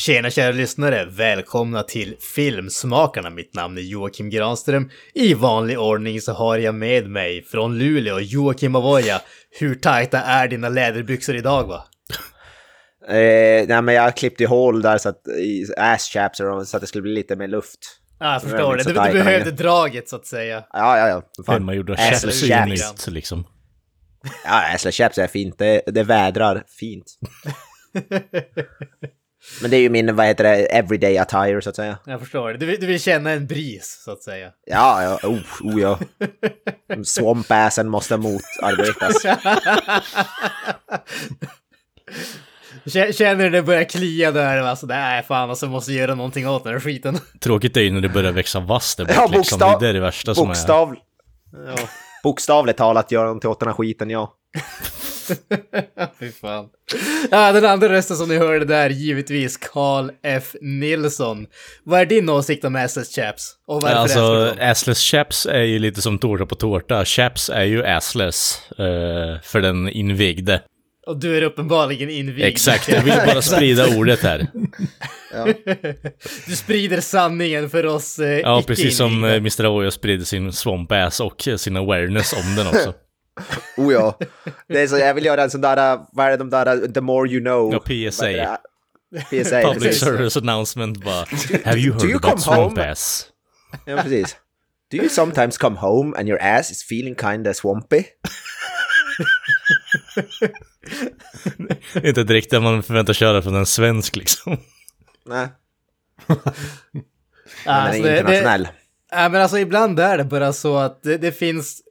Tjena kära lyssnare! Välkomna till Filmsmakarna. Mitt namn är Joakim Granström. I vanlig ordning så har jag med mig från Luleå Joakim Avoya. Hur tajta är dina läderbyxor idag va? Eh, nej men jag klippte hål där så att, i ass chaps så att det skulle bli lite mer luft. Ja, jag Det förstår det. inte Du, du behövde draget så att säga. Ja, ja, ja. Fan. Hemmagjorda chaps liksom. Ja, ass chaps är fint. Det, det vädrar fint. Men det är ju min, vad heter det, everyday attire så att säga. Jag förstår det. Du, vill- du vill känna en bris så att säga. Ja, ja, oh, oh ja. Swamp-assen måste motarbetas. Kä- Känner du det börjar klia där? Alltså, nej fan, alltså måste göra någonting åt den här skiten. Tråkigt är ju när det börjar växa vass där Ja, liksom. Det bokstav, är det värsta som är. bokstav, bokstavligt talat gör någonting åt den här skiten, ja. Fy fan. Ja, den andra rösten som ni hörde där, givetvis Carl F. Nilsson. Vad är din åsikt om SS Chaps? Och varför Alltså, assless chaps är ju lite som tårta på tårta. Chaps är ju assless eh, för den invigde. Och du är uppenbarligen invigd. Exakt, jag vill bara sprida ordet här. Du sprider sanningen för oss eh, Ja, precis som eh, Mr. Oyo sprider sin swamp ass och eh, sin awareness om den också. Oh ja. Det är så, jag vill göra en sån där, vad är det de där, the more you know. Ja, PSA. PSA, Public service announcement bara. Have you do you heard come about swamp home? ass? Ja, precis. Do you sometimes come home and your ass is feeling kinda swampy? Inte direkt det man förväntar sig höra från en svensk liksom. Nej, men alltså, den är det- internationell. Ja, men alltså ibland är det bara så att det, det finns...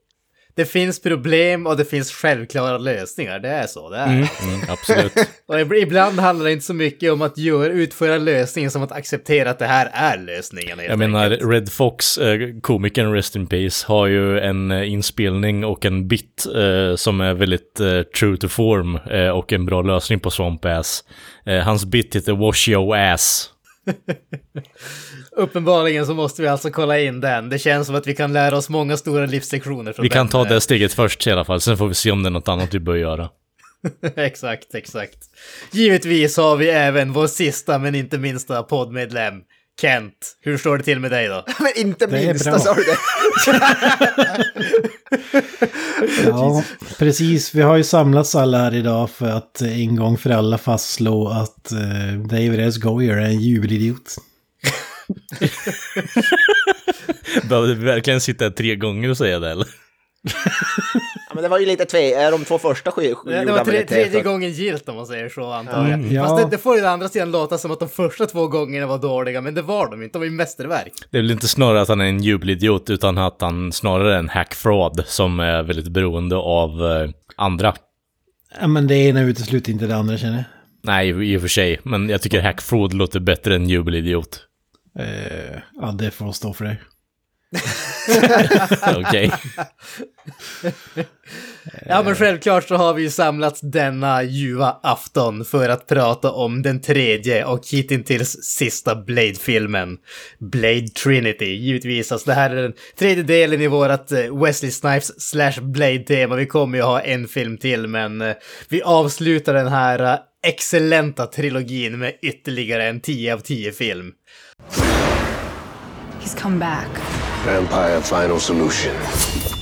Det finns problem och det finns självklara lösningar. Det är så det är. Mm, absolut. Och ib- ibland handlar det inte så mycket om att göra, utföra lösningen som att acceptera att det här är lösningen. Jag menar, enkelt. Red Fox, eh, komikern Rest in Peace, har ju en eh, inspelning och en bit eh, som är väldigt eh, true to form eh, och en bra lösning på Swamp Ass. Eh, hans bit heter Wash Your Ass. Uppenbarligen så måste vi alltså kolla in den. Det känns som att vi kan lära oss många stora livslektioner från Vi kan den. ta det steget först i alla fall, sen får vi se om det är något annat vi bör göra. exakt, exakt. Givetvis har vi även vår sista men inte minsta poddmedlem, Kent. Hur står det till med dig då? Men inte Det minsta sa du det? Ja, precis. Vi har ju samlats alla här idag för att eh, en gång för alla fastslå att uh, David S. Goyer är en jubelidiot. Behövde vi verkligen sitta tre gånger och säga det eller? Ja, men det var ju lite tve, är de två första Det, gjorde det var tre, tredje gången gilt om man säger så antar jag. Mm, ja. Fast det, det får ju å andra sidan låta som att de första två gångerna var dåliga, men det var de inte. De var ju mästerverk. Det är väl inte snarare att han är en jubelidiot, utan att han snarare är en hackfraud som är väldigt beroende av eh, andra. Ja, men det ena utesluter inte det andra känner jag. Nej, i och för sig. Men jag tycker hackfraud låter bättre än jubelidiot. Eh, ja, det får stå för dig. Okej. Ja, men självklart så har vi ju samlats denna ljuva afton för att prata om den tredje och hittills sista Blade-filmen. Blade Trinity, givetvis. Alltså det här är den tredje delen i vårat eh, Wesley Snipes slash Blade-tema. Vi kommer ju ha en film till, men eh, vi avslutar den här eh, excellenta trilogin med ytterligare en 10 av 10 film. He's come back. Vampire Final Solution.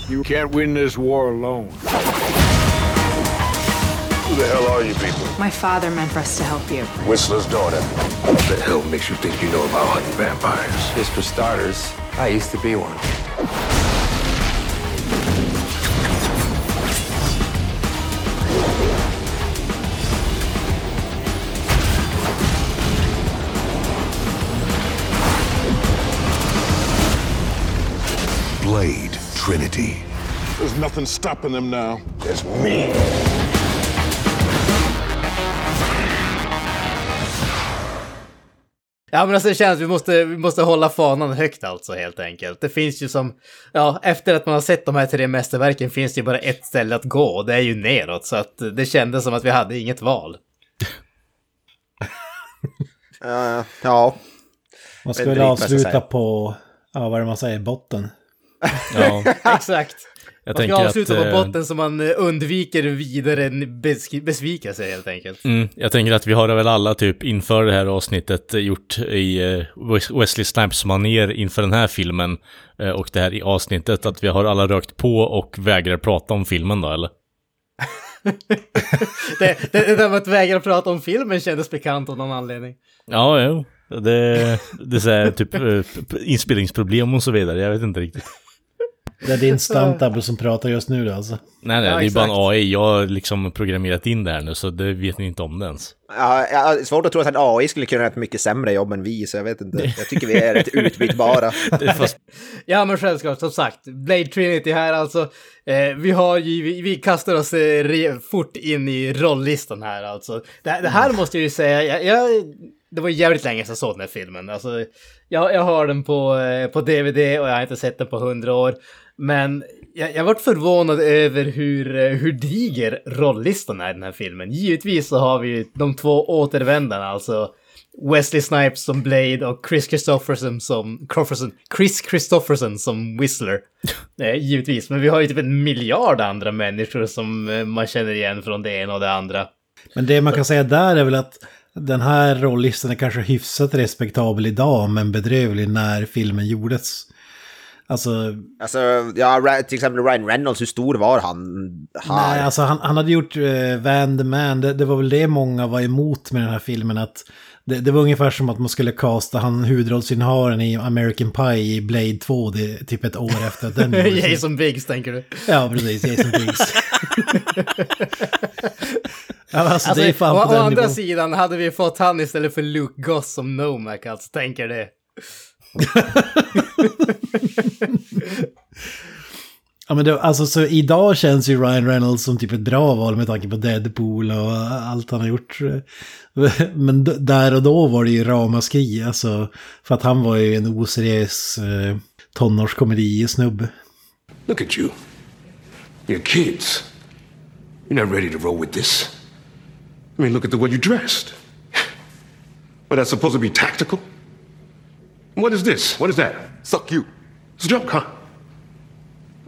You can't win this war alone. Who the hell are you people? My father meant for us to help you. Whistler's daughter. What the hell makes you think you know about hunting vampires? Just for starters, I used to be one. Blade Trinity. There's nothing stopping them now. There's me. Ja men alltså det känns, vi måste, vi måste hålla fanan högt alltså helt enkelt. Det finns ju som, ja efter att man har sett de här tre mästerverken finns det ju bara ett ställe att gå och det är ju neråt. Så att det kändes som att vi hade inget val. Uh, ja, Man ska avsluta på, ja vad är det man säger, botten. Ja, Exakt. jag Man ska avsluta att... på eh, botten så man eh, undviker vidare besvikelse helt enkelt. Mm, jag tänker att vi har väl alla typ inför det här avsnittet eh, gjort i Wes- Wesley Snipes maner inför den här filmen och det här i avsnittet att vi har alla rökt på och vägrar prata om filmen då eller? Det, det, det där med att vägra prata om filmen kändes bekant av någon anledning. Ja, jo. Det, det är så här, typ inspelningsproblem och så vidare, jag vet inte riktigt. Det är din stuntable som pratar just nu alltså. Nej, nej, Ja, det är bara en AI. Jag har liksom programmerat in det här nu, så det vet ni inte om det ens. Ja, jag svårt att tro att en AI skulle kunna göra ett mycket sämre jobb än vi, så jag vet inte. Jag tycker vi är rätt utbytbara. Fast, Ja men självklart, som sagt, Blade Trinity här alltså. Eh, vi har ju, vi, vi kastar oss eh, re, fort in i rolllistan här alltså. Det, det här måste jag ju säga, jag, jag, det var jävligt länge sedan jag såg den här filmen. Alltså, jag, jag har den på, eh, på DVD och jag har inte sett den på hundra år. Men jag, jag varit förvånad över hur, eh, hur diger rolllistan är i den här filmen. Givetvis så har vi de två återvändarna, alltså Wesley Snipes som Blade och Chris Christopherson som Christopherson, Chris Christopherson som Whistler. Eh, givetvis, men vi har ju typ en miljard andra människor som eh, man känner igen från det ena och det andra. Men det man kan säga där är väl att den här rollistan är kanske hyfsat respektabel idag men bedrövlig när filmen gjordes. Alltså, Alltså, ja, till exempel Ryan Reynolds, hur stor var han? Här? nej, alltså han, han hade gjort uh, Van the Man, det, det var väl det många var emot med den här filmen. att det, det var ungefär som att man skulle casta han huvudrollsinnehavaren i American Pie i Blade 2, det, typ ett år efter att den. Jason Biggs tänker du? Ja, precis. Jason Biggs. ja, alltså, Alltså, det är fan å, på å andra nivån. sidan hade vi fått han istället för Luke Goss som Nomak, alltså tänker det. Ja, men det, alltså, så idag känns ju Ryan Reynolds som typ ett bra val med tanke på Deadpool och allt han har gjort. Men d- där och då var det ju ramaskri, alltså. För att han var ju en oseriös eh, tonårskomedi-snubbe. Look at you. You're kids. You're not ready to roll with this. I mean, look at the way you dressed. But that's supposed to be tactical? What is this? What is that? Suck you. It's a joke, huh?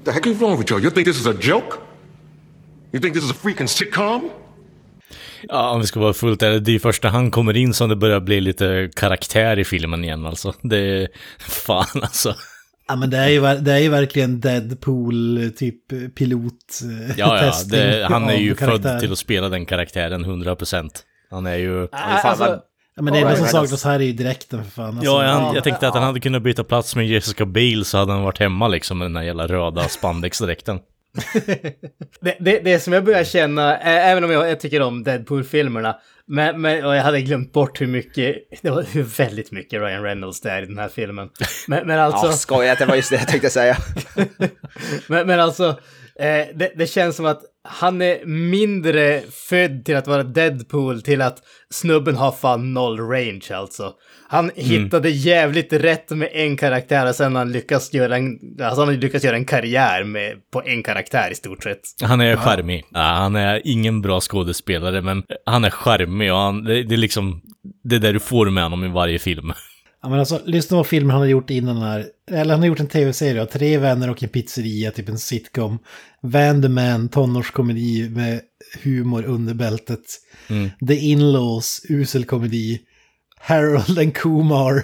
The heck is wrong with you? You think this is a joke? You think this is a freaking sitcom? ja, om vi ska vara fullt ärliga, det är först när han kommer in som det börjar bli lite karaktär i filmen igen alltså. Det är... Fan alltså. Ja, men det är ju, det är ju verkligen Deadpool, typ pilot eh, Ja, ja, det, han är ju född till att spela den karaktären 100%. Han är ju... Alltså, Ja, men det enda som saknas här är ju direkten för fan. Alltså, Ja, jag, jag tänkte att han hade kunnat byta plats med Jessica Biel så hade han varit hemma liksom med den här jävla röda spandexdräkten. det, det, det som jag börjar känna, även om jag, jag tycker om Deadpool-filmerna, men, men, och jag hade glömt bort hur mycket, det var hur väldigt mycket Ryan Reynolds det är i den här filmen. Men, men alltså... Ja, skojat, det var just det jag tänkte säga. Men, men alltså, eh, det, det känns som att han är mindre född till att vara Deadpool till att snubben har fan noll range alltså. Han hittade jävligt rätt med en karaktär och sen har han lyckats göra en, alltså han lyckats göra en karriär med, på en karaktär i stort sett. Han är charmig. Ja, han är ingen bra skådespelare, men han är charmig och han, det, det är liksom det är där du får med honom i varje film. Ja, men alltså, lyssna på filmen han har gjort innan den här. Eller han har gjort en tv-serie, Tre vänner och en pizzeria, typ en sitcom. Van the Man, tonårskomedi med humor under bältet. The In-Laws, usel komedi. Harold and Kumar.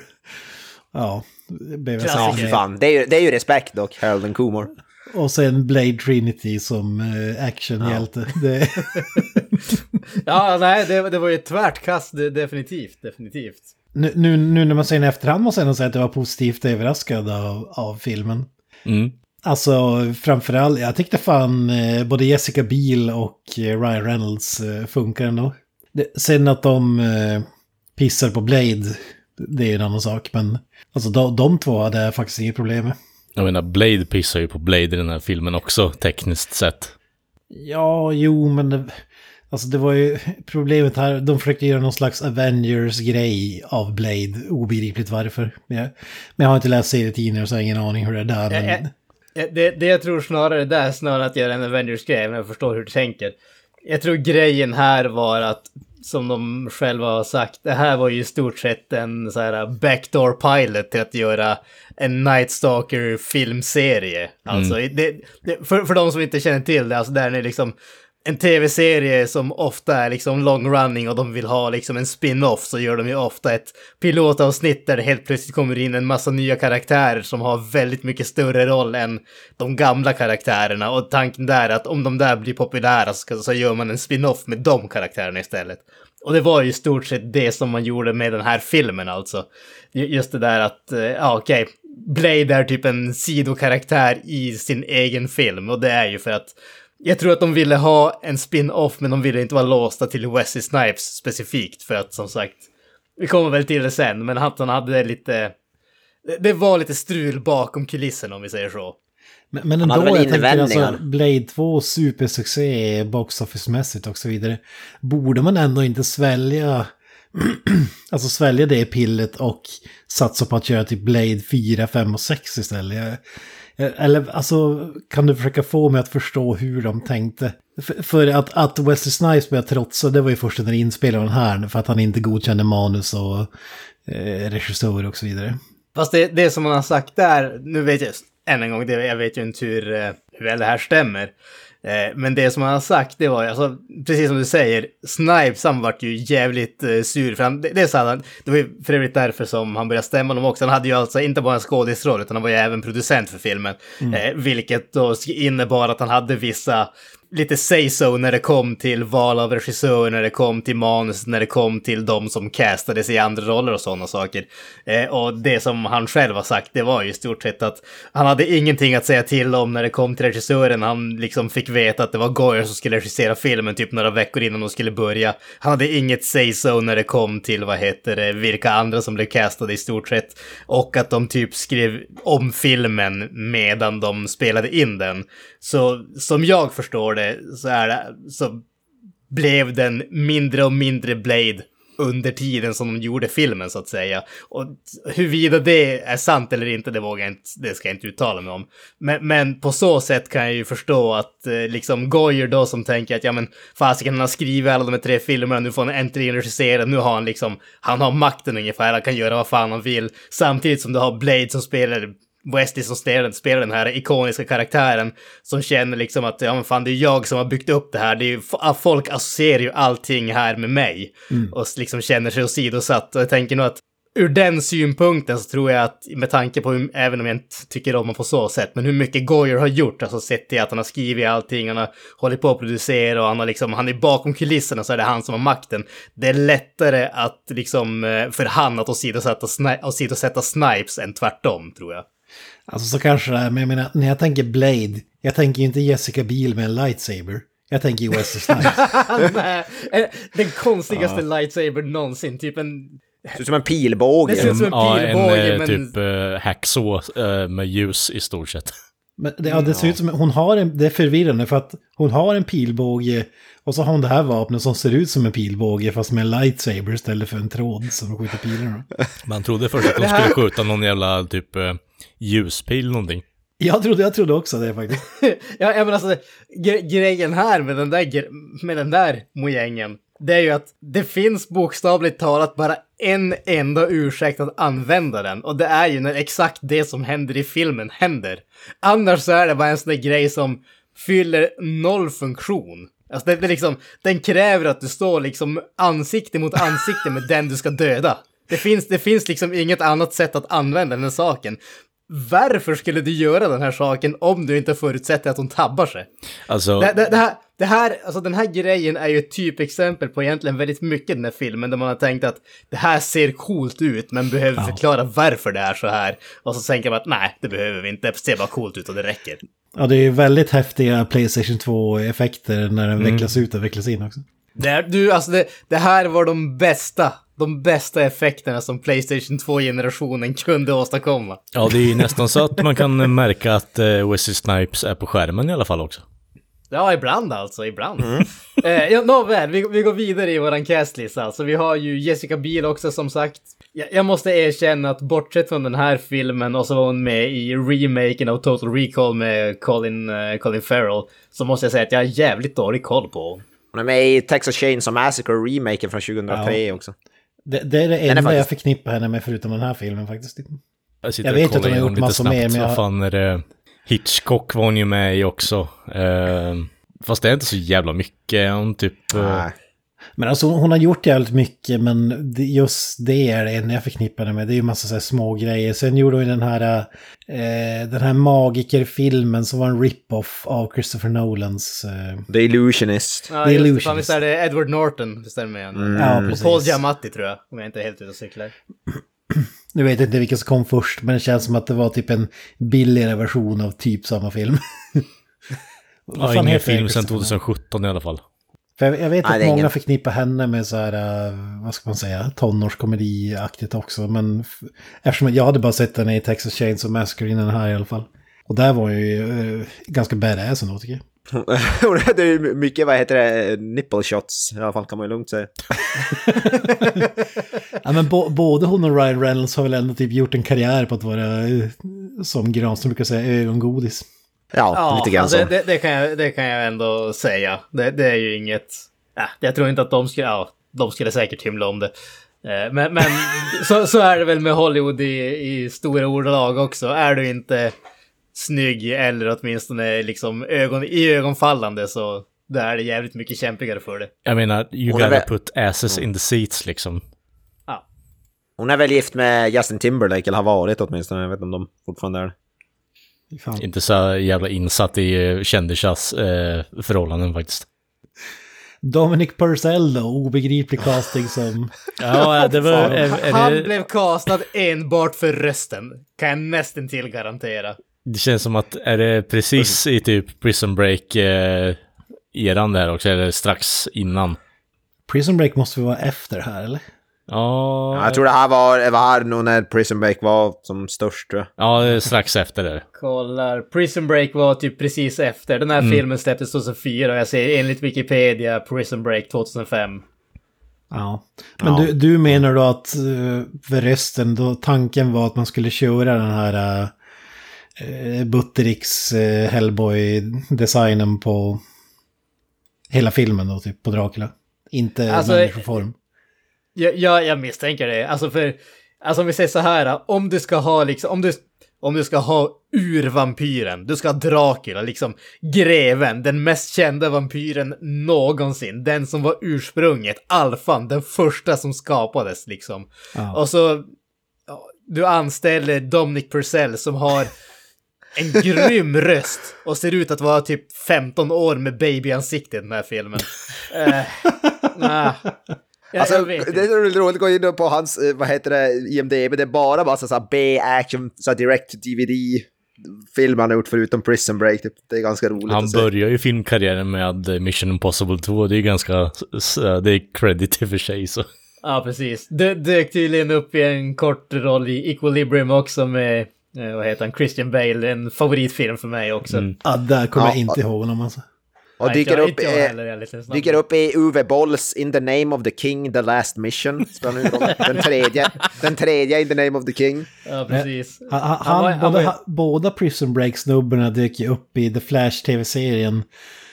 Ja, det blev jag Ja, fan. Det är, ju, det är ju respekt dock, Harold and Kumar. Och sen Blade Trinity som eh, actionhjälte. Det, Ja, nej, det, det var ju ett tvärt kast, definitivt, definitivt. nu, nu, nu när man ser den i efterhand måste jag ändå säga att jag var positivt överraskad av, av filmen. Mm. Alltså framförallt, jag tyckte fan eh, både Jessica Biel och eh, Ryan Reynolds eh, funkar ändå. Det, sen att de eh, pissar på Blade, det är en annan sak. Men alltså de, de två hade jag faktiskt inget problem med. Jag menar, Blade pissar ju på Blade i den här filmen också, tekniskt sett. Ja, jo, men det, Alltså det var ju problemet här, de försökte göra någon slags Avengers-grej av Blade, obegripligt varför. Men jag, men jag har inte läst serietidningar så jag har ingen aning hur det är där. Men... Eh, Det, det jag tror snarare där, snarare att göra en Avengers-grej, men jag förstår hur du tänker. Jag tror grejen här var att, som de själva har sagt, det här var ju i stort sett en så här backdoor pilot till att göra en Night Stalker filmserie. Alltså, det, det, för, för de som inte känner till det, alltså där är det liksom en tv-serie som ofta är liksom long running och de vill ha liksom en spin-off så gör de ju ofta ett pilotavsnitt där det helt plötsligt kommer in en massa nya karaktärer som har väldigt mycket större roll än de gamla karaktärerna och tanken där är att om de där blir populära så, så gör man en spin-off med de karaktärerna istället. Och det var ju i stort sett det som man gjorde med den här filmen alltså. Just det där att, eh, ja okej, Blade är typ en sidokaraktär i sin egen film och det är ju för att jag tror att de ville ha en spin-off men de ville inte vara låsta till Wesley Snipes specifikt för att som sagt, vi kommer väl till det sen, men han hade lite, det- var lite strul bakom kulissen om vi säger så. Men, men ändå, jag tänker alltså. Blade 2 supersuccé box office-mässigt och så vidare. Borde man ändå inte svälja, alltså svälja det pillet och satsa på att göra typ Blade 4, 5 och 6 istället? Eh, eller alltså, kan du försöka få mig att förstå hur de tänkte? För, för att, att Wesley Snipes började trotsa, det var ju först under inspelningen här, för att han inte godkände manus och eh, regissör och så vidare. Fast det, det som man har sagt där, nu vet jag än en gång, det, jag vet ju inte hur, eh, hur väl det här stämmer. Eh, Men det som han har sagt, det var alltså, precis som du säger, Snipes han vart ju jävligt eh, sur. För han, det, det är här, det var ju för övrigt därför som han började stämma dem också. Han hade ju alltså inte bara en skådisroll, utan han var ju även producent för filmen. Eh, vilket då innebar att han hade vissa lite say-so när det kom till val av regissör, när det kom till manus, när det kom till de som castades i andra roller och sådana saker. Eh, och det som han själv har sagt, det var ju i stort sett att han hade ingenting att säga till om när det kom till regissören. Han liksom fick veta att det var Goyer som skulle regissera filmen typ några veckor innan de skulle börja. Han hade inget say-so när det kom till, vad heter det, vilka andra som blev castade i stort sett. Och att de typ skrev om filmen medan de spelade in den. Så som jag förstår det så är det, så blev den mindre och mindre Blade under tiden som de gjorde filmen så att säga. Och huruvida det är sant eller inte, det vågar jag inte, det ska jag inte uttala mig om. Men, men på så sätt kan jag ju förstå att eh, liksom Goyer då som tänker att ja men fasiken han har skrivit alla de här tre filmerna, nu får han äntligen regissera, nu har han liksom, han har makten ungefär, han kan göra vad fan han vill. Samtidigt som du har Blade som spelar Wesley som spelar, den här ikoniska karaktären som känner liksom att ja men fan det är jag som har byggt upp det här. Det är ju, f- folk associerar ju allting här med mig och liksom känner sig åsidosatt. Och jag tänker nog att ur den synpunkten så tror jag att med tanke på, hur, även om jag inte tycker om honom på så sätt, men hur mycket Goyer har gjort, alltså sett till att han har skrivit allting, han har hållit på att producera och han har liksom, han är bakom kulisserna så är det han som har makten. Det är lättare att liksom, eh, för han att åsidosätta, sni- åsidosätta Snipes än tvärtom, tror jag. Alltså så kanske det är, men jag menar, när jag tänker Blade, jag tänker ju inte Jessica Biel med en lightsaber. Jag tänker ju Wesley Snipes. Nej, eh, Den konstigaste lightsaber någonsin, typ en... Ser ut som en pilbåge. Det ser ut som en Ja, en pilbåge, eh, men... typ uh, hacksaw eh, med ljus i stort sett. Men det, ja, det ser ut som, hon har en, det är förvirrande för att hon har en pilbåge och så har hon det här vapnet som ser ut som en pilbåge fast med en lightsaber istället för en tråd som skjuter pilarna. Man trodde först att de skulle skjuta någon jävla typ uh, ljuspil eller någonting. Jag trodde, jag trodde också det faktiskt. Ja, men alltså, gre- grejen här med den där, med den där mojängen, det är ju att det finns bokstavligt talat bara en enda ursäkt att använda den. Och det är ju när exakt det som händer i filmen händer. Annars så är det bara en sån där grej som fyller noll funktion. Alltså det, det är liksom, den kräver att du står liksom ansikte mot ansikte med den du ska döda. Det finns, det finns liksom inget annat sätt att använda den här saken. Varför skulle du göra den här saken om du inte förutsätter att hon tabbar sig? Alltså, Det, det, det, här, det här, alltså den här grejen är ju ett typexempel på egentligen väldigt mycket i den här filmen där man har tänkt att det här ser coolt ut men behöver förklara varför det är så här. Och så tänker man att nej, det behöver vi inte, det ser bara coolt ut och det räcker. Ja, det är ju väldigt häftiga Playstation 2-effekter när den vecklas ut och vecklas in också. Det, du, alltså det, det här var de bästa, de bästa effekterna som Playstation 2-generationen kunde åstadkomma. ja det är ju nästan så att man kan märka att uh, Wesley Snipes är på skärmen i alla fall också. Ja, ibland alltså, ibland. eh, ja, nåväl, vi, vi går vidare i våran castlista. Alltså, vi har ju Jessica Biel också som sagt. Jag, jag måste erkänna att bortsett från den här filmen och så var hon med i remaken av Total Recall med Colin, eh, Colin Farrell. Så måste jag säga att jag har jävligt dålig koll på hon. Hon är med i Texas Chainsaw Massacre remaken från 2003 också. Det, det är det är enda faktiskt- jag förknippar henne med förutom den här filmen faktiskt. Jag, Jag vet att hon har gjort massor snabbt. mer, men jag- Vad fan är det? Hitchcock var hon ju med i också. Eh, fast det är inte så jävla mycket. Hon typ... Nej. Men alltså hon har gjort jävligt mycket men just det är det enda jag förknippar med. Det är ju massa så här små grejer. Sen gjorde hon ju den här, eh, den här magikerfilmen som var en rip-off av Christopher Nolans. Eh, The Illusionist. Ja, The just det. Illusionist. visst är det Edward Norton, det med igen? Ja, Och precis. Paul Giamatti tror jag, om jag inte är helt ute och cyklar. Nu vet jag inte vilka som kom först men det känns som att det var typ en billigare version av typ samma film. Ja, ingen film sedan Christopher Nolan? 2017 i alla fall. För jag, jag vet Nej, att många ingen. förknippar henne med så här, eh, vad ska man säga, tonårskomediaktigt också. Men eftersom jag hade bara sett henne i Texas Chainsaw Massacre innan här i alla fall. Och där var hon ju eh, ganska badass ändå tycker jag. det är ju mycket, vad heter det, nipple shots i alla fall kan man ju lugnt säga. Ja, men både hon och Ryan Reynolds har väl ändå typ gjort en karriär på att vara, eh, som Granström brukar säga, ögongodis. Ja, Ja, lite grann alltså, så. det, det, kan jag, det kan jag ändå säga. Det, det är ju inget... Ja, jag tror inte att de skulle... Ja, de skulle säkert hymla om det. Eh, Men, men så, så är det väl med Hollywood i, i stora ordalag också. Är du inte snygg eller åtminstone liksom ögon, i ögonfallande så då är det jävligt mycket kämpigare för det. Jag menar, you Hon gotta väl- put asses in the seats liksom. Ja. Hon är väl gift med Justin Timberlake, eller har varit åtminstone. Jag vet inte om de fortfarande är det. Fan. Inte så jävla insatt i eh, kändisars eh, förhållanden faktiskt. Dominic Purcell då, obegriplig casting som... Ja, det var... Är, är Han det, blev castad enbart för rösten. Kan jag nästan till garantera. det känns som att, är det precis i typ Prison Break eh, eran där också, eller strax innan? Prison Break måste vi vara efter här eller? Ja, Ja, jag tror det här var, det var här nog när Prison Break var som störst ja, det är strax efter det. Kollar. Prison Break var typ precis efter. Den här filmen släpptes 2004 och jag ser enligt Wikipedia Prison Break 2005. Ja. Men Du, du menar då att uh, för resten, då tanken var att man skulle köra den här uh, Buttericks uh, Hellboy-designen på hela filmen då, typ på Dracula? Inte Alltså, människoform. Ja, ja, jag misstänker det. Alltså för... Alltså om vi säger så här, om du ska ha liksom... Om du, om du ska ha urvampyren, du ska ha Dracula, liksom greven, den mest kända vampyren någonsin, den som var ursprunget, alfan, den första som skapades liksom. Ja. Och så... Du anställer Dominic Purcell som har en grym röst och ser ut att vara typ 15 år med babyansikte i den här filmen. Uh, nah. Jag, Alltså, det är roligt att gå in på hans, eh, vad heter det, IMDB, det är bara massa så B-action, så här direct DVD-film han har gjort förutom Prison Break. Det- är ganska roligt Han börjar ju filmkarriären med eh, Mission Impossible 2, det är ju ganska, s- det är credit i och för sig så. Ja, precis. Det dök tydligen upp i en kort roll i Equilibrium också med, eh, vad heter han, Christian Bale, en favoritfilm för mig också. Ja, där kommer Ja, jag inte ihåg honom alltså. Och Nej, dyker upp, eh, är dyker upp i Uwe Bolls In the name of the king, the last mission. Den tredje, den tredje In the name of the king. Ja, precis. Han, han, Han var- han båda, var båda Prison Break-snubbarna dök ju upp i The Flash-tv-serien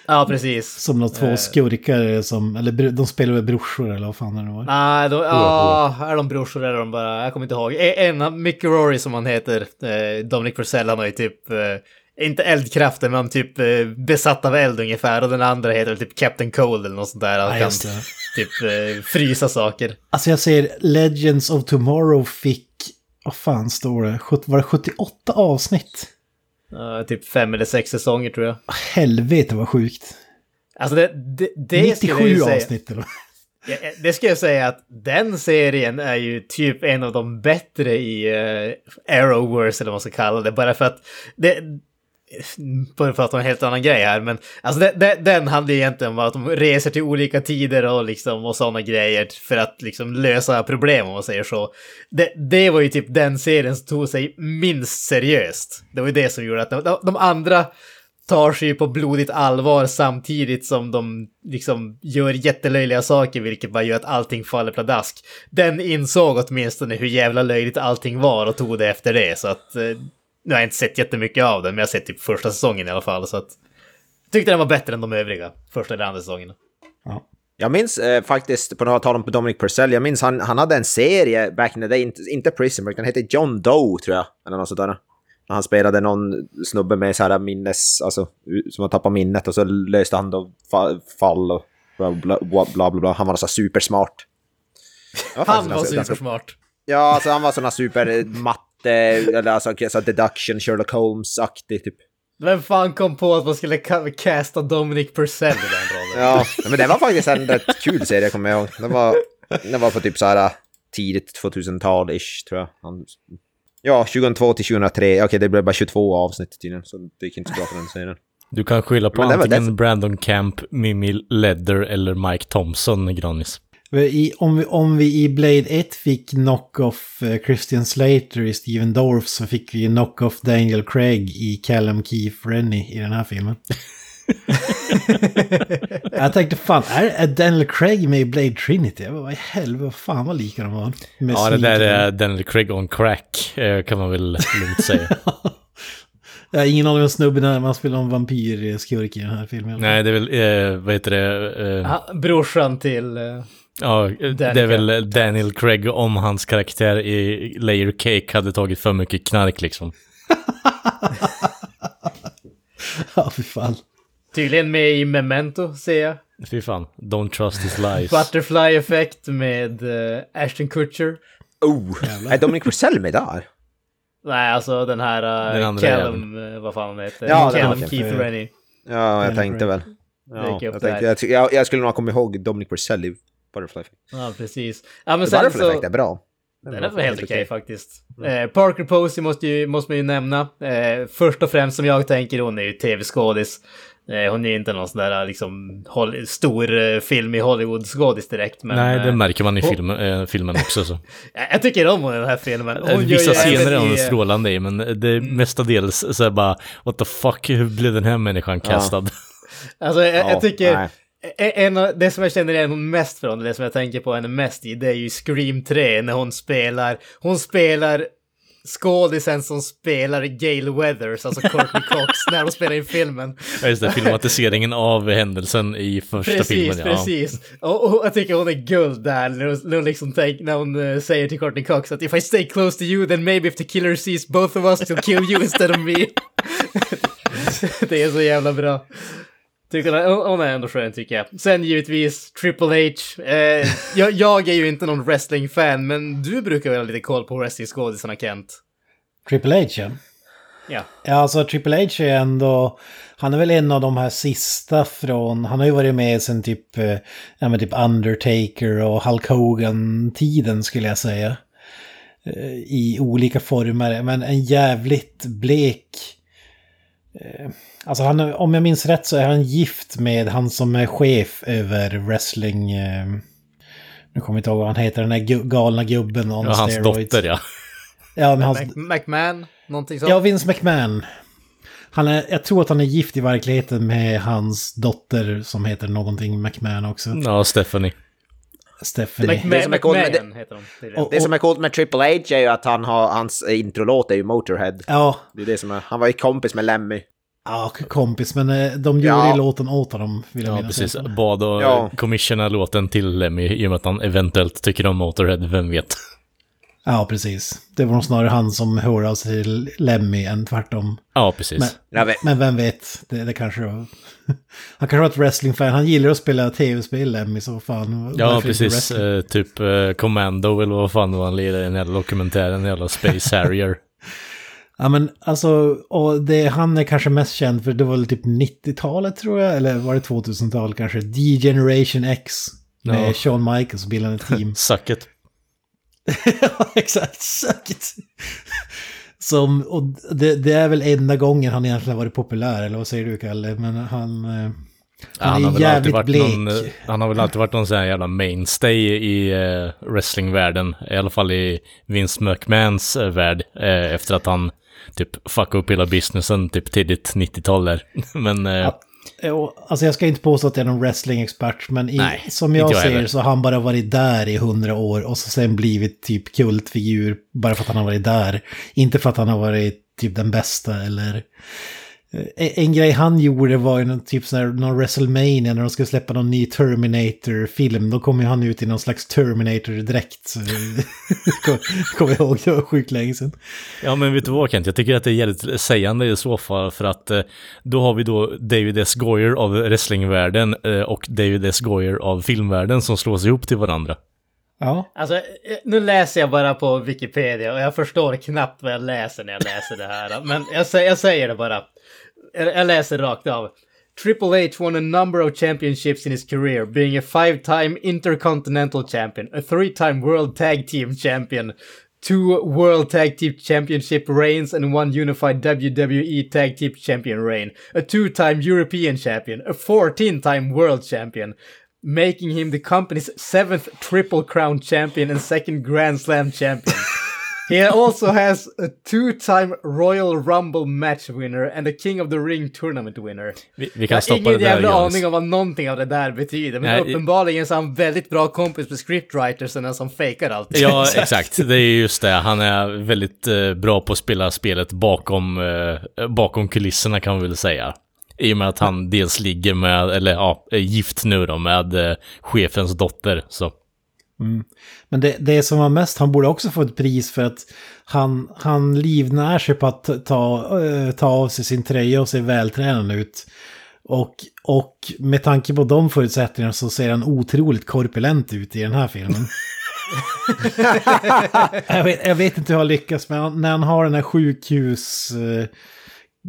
Ja, precis. som de två skurkar som, eller de spelar väl brorsor eller vad fan det nu var. Nej, de, ja, är de brorsor eller är de bara, jag kommer inte ihåg. E- En, av- Mickey Rory som han heter, eh, Dominic Purcell, han har ju typ, eh, inte eldkraften, men typ eh, besatt av eld ungefär. Och den andra heter typ Captain Cold eller något sånt där. Han Ja, kan typ eh, frysa saker. Alltså jag ser Legends of Tomorrow fick, vad fan står det, var det 78 avsnitt? Ja, typ fem eller sex säsonger tror jag. Helvete vad sjukt. Alltså det, det, det skulle jag 97 ju säga. avsnitt eller Det ska jag säga att den serien är ju typ en av de bättre i uh, Arrowverse eller vad man ska kalla det. Bara för att det... För att prata om en helt annan grej här, men alltså de, de, den handlar egentligen om att de reser till olika tider och liksom och sådana grejer för att liksom lösa problem om man säger så. Det, det var ju typ den serien som tog sig minst seriöst. Det var ju det som gjorde att de, de, andra tar sig på blodigt allvar samtidigt som de liksom gör jättelöjliga saker, vilket bara gör att allting faller pladask. Den insåg åtminstone hur jävla löjligt allting var och tog det efter det, så att... Eh, Eh, nu har jag inte sett jättemycket av den, men jag har sett typ första säsongen i alla fall, så att... Tyckte den var bättre än de övriga, första eller andra säsongerna. Jag minns eh, faktiskt, på tal om Dominic Purcell, jag minns han, han hade en serie back in the day, inte, inte Prison Break, den hette John Doe tror jag, eller något sånt där. Han spelade någon snubbe med så här minnes, alltså som har tappat minnet och så löste han då fa- fall och bla bla bla, bla, bla. Han var så supersmart. Var Han var ganska- supersmart. Ja, alltså han var sån här super matte, eller alltså så deduction, Sherlock Holmes-aktig typ. Vem fan kom på att man skulle casta Dominic Purcell i den rollen? Ja, men det var faktiskt en rätt kul serie, kommer jag ihåg. Den var, den var på typ så här tidigt 2000-tal-ish, tror jag. Han, ja, 2002 till 2003. Okej, det blev bara 22 avsnitt tydligen, så det gick inte så bra för den serien. Du kan skylla på Men det var antingen def- Brandon Camp, Mimi Ledder eller Mike Thompson, Granis. I, om, vi, om vi i Blade 1 fick knock-off eh, Christian Slater i Steven Dorff så fick vi knock-off Daniel Craig i Callum Keith Rennie i den här filmen. jag tänkte fan, är, är Daniel Craig med i Blade Trinity? Jag bara, vad i helvete, fan vad lika de var. Med Ja, det där är Daniel Craig on crack, eh, kan man väl lugnt säga. Jag har ingen aning om snubben när man spelar en vampyrskurk i den här filmen. Nej, det är väl, eh, vad heter det? Eh, Ha, brorsan till... eh, Ja, det är väl Daniel Craig om hans karaktär i Layer Cake hade tagit för mycket knark liksom. Ja, fy fan. Tydligen med i Memento, ser jag. Fy fan, don't trust his lies. Butterfly Effect med uh, Ashton Kutcher. Oh, är Dominic Purcell med där? Nej, alltså den här Den uh, andra Callum, uh, vad fan han heter. Ja, den Callum. Keith Rennie. Ja, jag Daniel tänkte väl. Ja, jag, tänkte, jag, jag, skulle nog komma ihåg Dominic Purcell i Butterfly Effect. Ja, precis. Ja, men sen Butterfly så... Effect är bra. Den är väl helt okej faktiskt. Eh, Parker Posey måste, ju, måste man ju nämna. Eh, först och främst som jag tänker, hon är ju tv-skådis. Eh, hon är ju inte någon sån där liksom hol- stor eh, film i Hollywood-skådis direkt. Men, Nej, det eh, märker man i hon- film, eh, filmen också. Så. jag, tycker om hon i den här filmen. Hon gör Vissa scener är hon i, strålande i, men det är mestadels så här bara What the fuck, hur blev den här människan castad? Alltså jag, Ja, jag tycker... nej. E- En av, det som jag känner igen hon mest från, det som jag tänker på henne mest i, det är ju Scream 3 när hon spelar, hon spelar skådisen som spelar Gale Weathers, alltså Courtney Cox, när de spelar in filmen. Ja, just det, filmatiseringen av händelsen i första Precis, filmen. Ja. precis. Och, och jag tycker hon är guld där, när hon, när hon liksom tänk, när hon eh, säger till Courtney Cox att if I stay close to you then maybe if the killer sees both of us he'll kill you instead of me. det är så jävla bra. Tycker hon, hon är ändå skön tycker jag. Sen givetvis Triple H. Eh, jag, jag är ju inte någon wrestling-fan, men du brukar väl ha lite koll på wrestling-skådisarna Kent? Triple H, ja. Ja. Ja, alltså Triple H är ändå... Han är väl en av de här sista från... Han har ju varit med sen typ... eh, Ja, men typ Undertaker och Hulk Hogan-tiden skulle jag säga. Eh, I olika former, men en jävligt blek... Alltså han, om jag minns rätt så är han gift med han som är chef över wrestling... eh, Nu kommer jag inte ihåg vad han heter, den där gu- galna gubben on Ja, hans steroids. dotter ja. Ja, men hans, McMahon? Någonting sånt? Ja, Vince McMahon. Han är, jag tror att han är gift i verkligheten med hans dotter som heter någonting McMahon också. Ja, Stephanie. Stephanie. McMahon, Det som är coolt med McMahon heter de. tydligen. Och- Det som är coolt med Triple H är ju att han har, hans introlåt är ju Motorhead. Ja, Det är det som är, han var ju kompis med Lemmy. Ja, kompis, men eh, de gjorde Ja. ju låten åt honom, vill jag Ja, minnas. precis. Bad och Ja. commissiona låten till Lemmy i och med att han eventuellt tycker om Motorhead, vem vet. Ja, precis. Det var nog snarare han som hörde av sig till Lemmy än tvärtom. Ja, precis. Men, vet. men vem vet, det, det kanske var... Han kanske var ett wrestling-fan. Han gillar att spela tv-spel, Lemmy, så fan. Ja, precis. Eh, typ eh, Commando eller vad fan var han lirade i den jävla dokumentären, den jävla Space Harrier. Ja men alltså, och det han är kanske mest känd för det var väl typ 90-talet tror jag, eller var det 2000-tal kanske? D-Generation X. Med Ja. Shawn Michaels bildade ett team. Suck it. ja, exakt. Säkert. Som, och det, det är väl enda gången han egentligen varit populär, eller vad säger du Kalle? Men han... eh, Ja, Han är har väl alltid jävligt varit blek. Någon, eh, han har väl alltid varit någon sån här jävla mainstay i uh, wrestlingvärlden. I alla fall i Vince McMahons uh, värld. eh, efter att han typ fuckade upp hela businessen typ tidigt 90-tal där. Men eh, Jo, Alltså jag ska inte påstå att jag är någon wrestling-expert, men i, Nej, som jag jag ser heller. så har han bara varit där i hundra år och så sen blivit typ kultfigur bara för att han har varit där. Inte för att han har varit typ den bästa eller... Eh, En grej han gjorde var ju någon, typ sån här, någon WrestleMania när de skulle släppa någon ny Terminator-film. Då kom ju han ut i någon slags Terminator-dräkt. Så- Kommer kommer jag ihåg, det var sjukt länge sedan. Ja men vet du vad Kent, jag tycker att det är jävligt sägande i så fall för att eh, då har vi då David S. Goyer av wrestlingvärlden eh, och David S. Goyer av filmvärlden som slås ihop till varandra. Ja, Alltså, nu läser jag bara på Wikipedia och jag förstår knappt vad jag läser när jag läser det här. Men jag, jag säger det bara. Jag, läser rakt av. Triple H won a number of championships in his career, being a five-time intercontinental champion, a three-time world tag team champion, two world tag team championship reigns and one unified WWE tag team champion reign, a two-time European champion, a 14-time world champion, making him the company's seventh Triple Crown champion and second Grand Slam champion. He also has a two-time Royal Rumble match winner and a King of the Ring tournament winner. Vi, vi kan Jag har stoppa ingen det där jävla Johannes. aning om vad någonting av det där betyder, men Nej, uppenbarligen så är han väldigt bra kompis med scriptwritersen som fejkar allt. Ja, exakt. Det är just det. Han är väldigt eh, bra på att spela spelet bakom, eh, bakom kulisserna kan man väl säga. I och med att han dels ligger med, eller ja, är gift nu då med eh, chefens dotter. Så. Men det, det som var mest, han borde också få ett pris för att han, han livnär sig på att ta, eh, ta av sig sin tröja och se vältränad ut. Och, och med tanke på de förutsättningarna så ser han otroligt korpulent ut i den här filmen. jag, vet, jag vet inte hur han lyckas, men när han har den här sjukhus... Eh,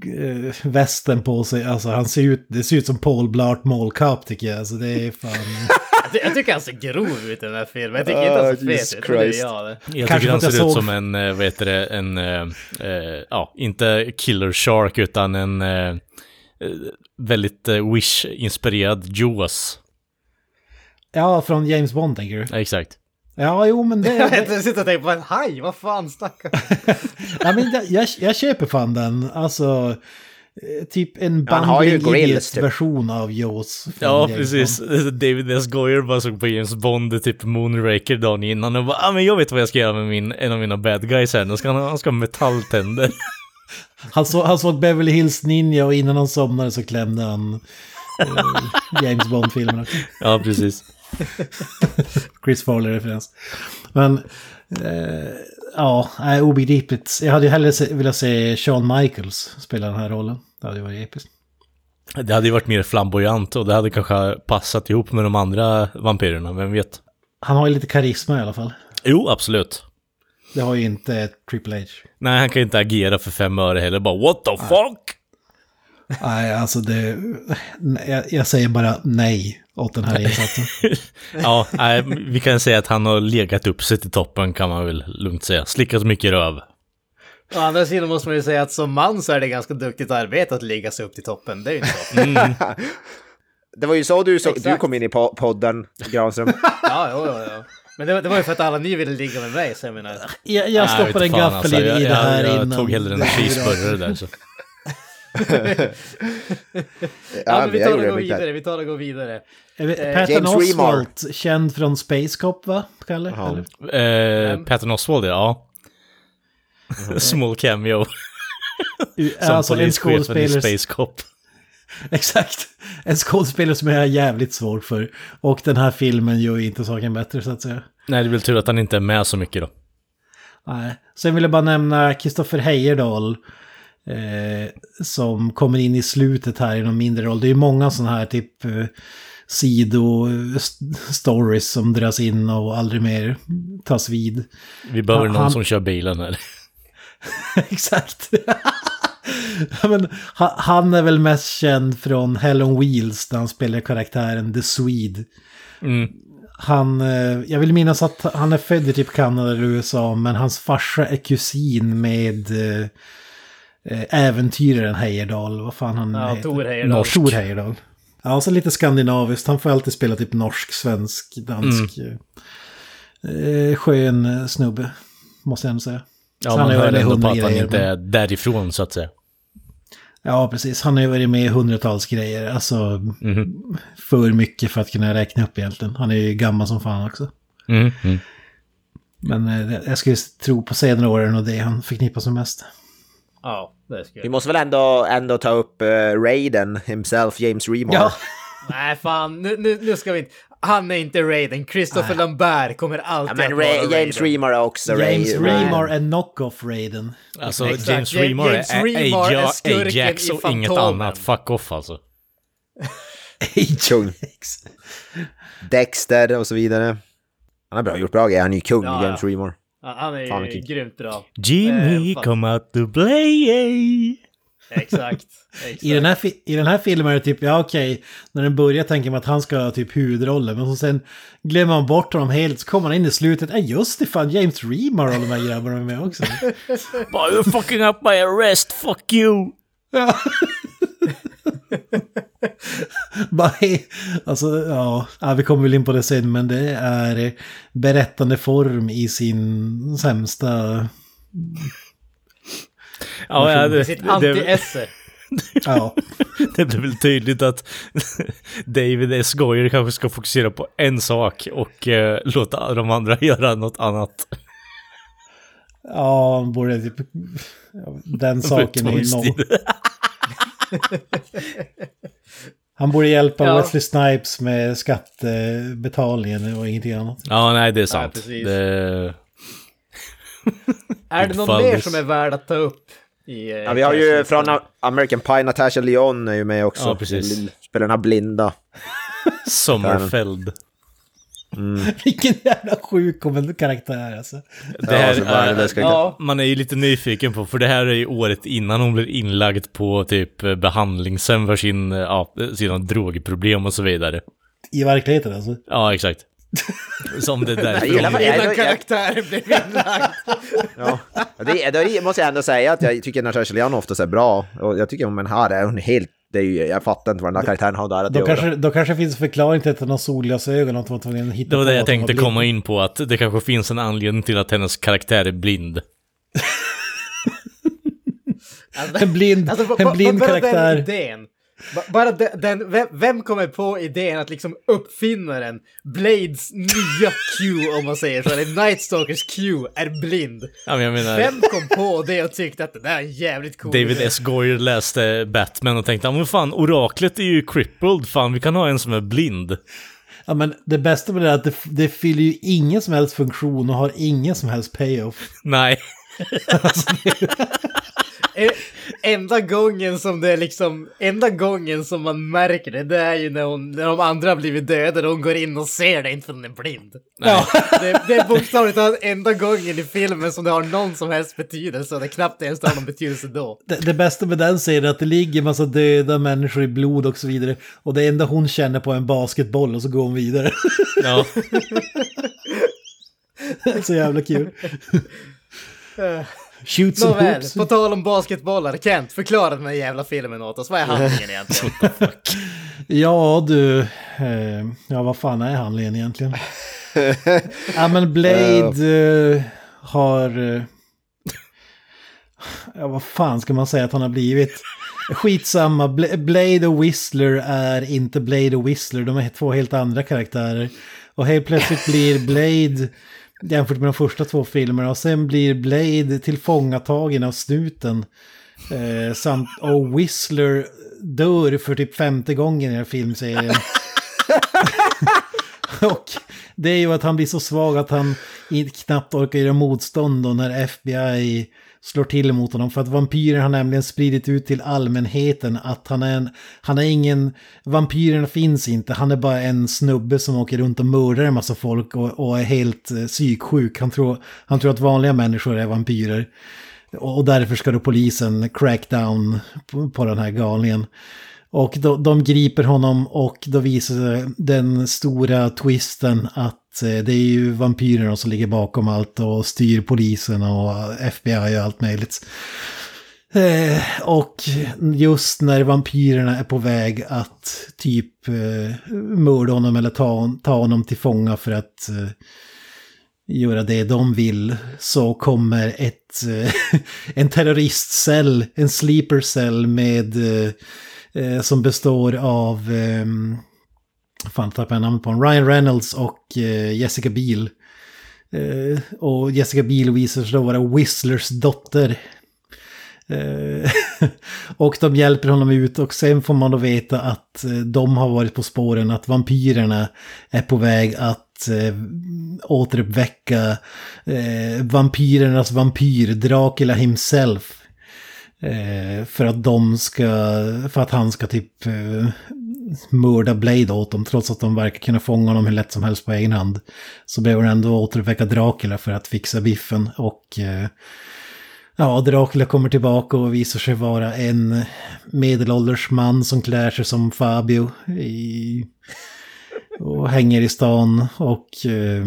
eh, västen på sig, alltså han ser ut, det ser ut som Paul Blart Mall Cop tycker jag, alltså det är fan... Jag ty- Jag tycker han ser grov ut i den här filmen. Jag tycker inte han ser fet ut. det jag. Jag Kanske tycker han ser jag ut som en, eh, vad heter det, en, eh, eh, ja, inte killer shark utan en eh, väldigt Wish-inspirerad Jaws. Ja, från James Bond tänker du? Ja, exakt. Ja, jo men det... Jag sitter och tänker på en haj, vad fan stackarn. ja, men det, jag, jag köper fan den. Alltså, typ en Han Idiots typ. version av Jaws. Ja, precis. David S. Goyer bara såg på James Bond, typ Moonraker dagen innan och bara ah, men jag vet vad jag ska göra med min, en av mina bad guys här. Nu ska han, han ska ha metalltänder. Han, så, han såg Beverly Hills Ninja och innan han somnade så klämde han eh, James Bond-filmerna. ja, precis. Chris Farley-referens. Men, eh, ja, nej, obegripligt. Jag hade ju hellre velat se Shawn Michaels spela den här rollen. Det hade ju varit episkt. Det hade ju varit mer flamboyant och det hade kanske passat ihop med de andra vampyrerna, vem vet? Han har ju lite karisma i alla fall. Jo, absolut. Det har ju inte Triple H. Nej, han kan inte agera för fem öre heller. Bara what the fuck? Nej, alltså det... Jag, jag säger bara nej åt den här insatsen. ja, nej, vi kan säga att han har legat upp sig till toppen kan man väl lugnt säga. Slickat mycket röv. Å andra sidan måste man ju säga att som man så är det ganska duktigt arbete att ligga sig upp till toppen. Det är ju inte så. Det var ju så du, så, du kom in i po- podden, Granström. Ja, jo, jo, jo. Men det, var- det var ju för att alla ni ville ligga med mig, så jag menar. Jag, jag vet en gaffel alltså. in jag, i det här jag, jag innan. tog hellre en cheeseburgare där så. Ja, men vi tar och går vidare, vi tar och går vidare. Eh, Patton. Oswalt, känd från Space Cop va, Kalle? Ja. Eller? Eh, Patton Oswald, ja. Small cameo. Som Alltså en polischefen i. Space Cop. Exakt. En skådespelare som jag är jävligt svår för. Och den här filmen gör ju inte saken bättre så att säga. Nej, det är väl tur att han inte är med så mycket då. Nej. Sen vill jag bara nämna Kristoffer Heyerdahl. Eh, som kommer in i slutet här i någon mindre roll. Det är ju många sådana här typ eh, sido-stories som dras in och aldrig mer tas vid. Vi behöver Han- någon han- som kör bilen här. Exakt. Men, ha- han är väl mest känd från Hell on Wheels där han spelar karaktären The Swede. Mm. Han, eh, jag vill minnas att han är född i typ Kanada eller USA men hans farsa är kusin med eh, eh, äventyraren Heyerdahl. Vad fan han Ja, heter. Tor Heyerdahl. Tor Heyerdahl. Ja, och så lite skandinaviskt. Han får alltid spela typ norsk, svensk, dansk. Eh, skön eh, snubbe, måste jag ändå säga. Ja, Så man hör ändå på att han grejer, inte är därifrån så att säga. Ja, precis. Han har ju varit med i hundratals grejer. Alltså, Mhm. för mycket för att kunna räkna upp egentligen. Han är ju gammal som fan också. Mm, mm. Men eh, jag skulle tro på senare åren och det han förknippas med mest. Ja, det skulle Vi måste väl ändå, ändå ta upp uh, Raiden himself, James Remar. Ja. Nej, fan. Nu, nu, nu ska vi inte... Han är inte Raiden. Christopher Lambert kommer Ja, alltid men att vara Ray, James Raiden. Remar är också James Ray, Remar är knock-off Raiden. Alltså Exakt. James Ja- Remar James är, är är, skurken Ajax i och inget annat. Fuck off alltså. Kung. Dexter och så vidare. Han har bra, gjort bra grejer. Han är ju kung, Ja, James ja. Remar. Ja, Han är Fan, ju grymt bra. Jimmy, Eh, come out to play. Exakt. Exakt. I den, här I den här filmen är det typ, ja okej, när den börjar tänker man att han ska ha typ huvudrollen, men så sen glömmer man bort honom helt, så kommer han in i slutet, ja just det fan, James Remar och de här grabbarna är med också. But you're fucking up my arrest, fuck you! Bara, alltså, ja, ja, vi kommer väl in på det sen, men det är berättande form i sin sämsta... Ja, ja, det, Sitt det, det, anti-esse. Ja, det blir väl tydligt att David S. Goyer kanske ska fokusera på en sak och eh, låta de andra göra något annat. Ja han borde typ... ja, Den saken är ju. Han borde hjälpa Ja. Wesley Snipes med skattebetalningen och ingenting annat. Ja, nej, det är sant. precis. det, Är det någon mer this- som är värd att ta upp? I, eh, Ja, vi har ju från American Pie, Natasha Lyon är ju med också. Ja, precis. Spelar den här blinda. Sommerfeld. Vilken jävla sjuk karaktär alltså. Det här alltså, vad är det Ja, man är ju lite nyfiken på, för det här är ju året innan hon blir inlagd på typ eh, behandlingshem för sin, ja, sina drogproblem och så vidare. I verkligheten alltså. Ja, exakt. Som det där. Innan karaktären blev inlagd. Ja. Det, det måste jag ändå säga att jag tycker Natasha Lyon oftast är bra. Och jag tycker om en här är hon helt... Det är ju, jag fattar inte vad den här karaktären har där att Då göra. kanske, då kanske finns förklaring till att han har solglasögon och att man var tvungen att hitta Det var det jag tänkte komma in på, att det kanske finns en anledning till att hennes karaktär är blind. En blind, Alltså, en blind karaktär. den idén. Ba- Bara den, den vem, vem kommer på idén att liksom uppfinnaren, Blades nya Q om man säger så, eller Night Stalkers Q, är blind? Ja, men jag menar, Vem kom på det och tyckte att det där är en jävligt cool David? S. Goyer läste Batman och tänkte, ja men fan, oraklet är ju crippled, fan vi kan ha en som är blind. Ja, men det bästa med det är att det, det fyller ju ingen som helst funktion och har ingen som helst payoff. Nej. Eh, Enda gången som det är liksom, enda gången som man märker det, det är ju när, hon, när de andra har blivit dödade och hon går in och ser det, inte för hon är blind. Ja. Det, det är bokstavligt talat enda gången i filmen som det har någon som helst betydelse och det knappt ens har någon betydelse då. Det, det bästa med den scenen är att det ligger en massa döda människor i blod och så vidare. Och det enda hon känner på är en basketboll och så går hon vidare. Ja. så jävla kul. Shoot some Nåväl, hoops. på tal om basketbollar, Kent, förklara den här jävla filmen åt oss. Vad är handlingen egentligen? Ja du, eh, ja vad fan är handlingen egentligen? ja men Blade eh, har... Eh, ja vad fan ska man säga att han har blivit? Skitsamma, Bla- Blade och Whistler är inte Blade och Whistler, de är två helt andra karaktärer. Och helt plötsligt blir Blade, jämfört med de första två filmerna, och sen blir Blade tillfångatagen av snuten. Eh, samt, och Whistler dör för typ femte gången i den här filmserien. och det är ju att han blir så svag att han knappt orkar göra motstånd då när FBI slår till mot honom. För att vampyrer har nämligen spridit ut till allmänheten att han är en, han är ingen, vampyrerna finns inte, han är bara en snubbe som åker runt och mördar en massa folk och, och är helt eh, psyksjuk. Han tror, han tror att vanliga människor är vampyrer. Och därför ska då polisen crack down på, på den här galningen. Och då, de griper honom och då visar sig den stora twisten att Eh, det är ju vampyrerna som ligger bakom allt och styr polisen och FBI och allt möjligt. Eh, och just när vampyrerna är på väg att typ eh, mörda honom eller ta, ta honom till fånga för att eh, göra det de vill så kommer ett, eh, en terroristcell, en sleeper cell med, eh, som består av, eh, fan tappade jag namnet på honom, Ryan Reynolds och eh, Jessica Biel. Eh, och Jessica Biel visar sig då vara Whistlers dotter. Eh, och de hjälper honom ut och sen får man då veta att eh, de har varit på spåren att vampyrerna är på väg att eh, återuppväcka eh, vampyrernas vampyr, Dracula himself. Eh, för att de ska, för att han ska typ eh, mörda Blade åt dem trots att de verkar kunna fånga honom hur lätt som helst på egen hand. Så behöver han ändå återuppväcka Dracula för att fixa biffen och eh, Ja, Dracula kommer tillbaka och visar sig vara en medelålders man som klär sig som Fabio i, och hänger i stan. Och eh,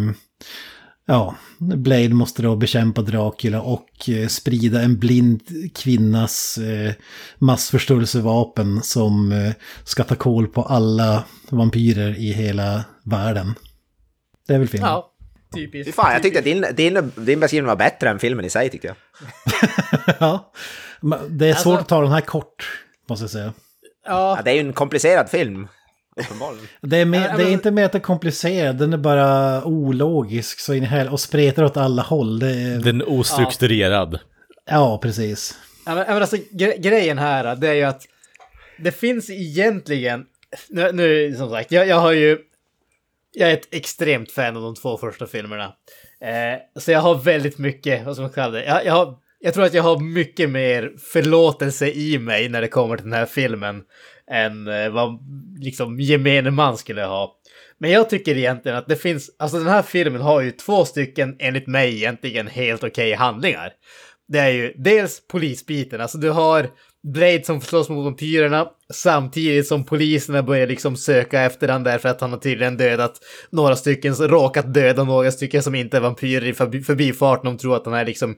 ja, Blade måste då bekämpa Dracula och eh, sprida en blind kvinnas eh, massförstörelsevapen som eh, ska ta koll på alla vampyrer i hela världen. Det är väl filmen. Ja, typiskt. Fy fan, jag tyckte att din, din, din beskrivning var bättre än filmen i sig tyckte jag. ja. Det är svårt Alltså- att ta den här kort, måste jag säga. Ja, Ja, det är ju en komplicerad film. Uppenbarligen. Det är, Ja, men- det är inte mer att det är komplicerad, den är bara ologisk så in hel och spretar åt alla håll. Det är, Den är ostrukturerad. ja, precis. Ja, men, ja, men alltså gre grejen här, det är ju att det finns egentligen, nu, nu som sagt, jag, jag har ju, jag är ett extremt fan av de två första filmerna. Eh, så jag har väldigt mycket, vad ska man kalla det, jag, jag, har, jag tror att jag har mycket mer förlåtelse i mig när det kommer till den här filmen än eh, vad liksom gemene man skulle ha. Men jag tycker egentligen att det finns, alltså den här filmen har ju två stycken, enligt mig, egentligen helt okej handlingar. Det är ju dels polisbiten, alltså du har Blade som slåss mot vampyrerna samtidigt som poliserna börjar liksom söka efter han därför att han har tydligen dödat några stycken, råkat döda några stycken som inte är vampyrer i förbi, förbifarten. De tror att han är liksom,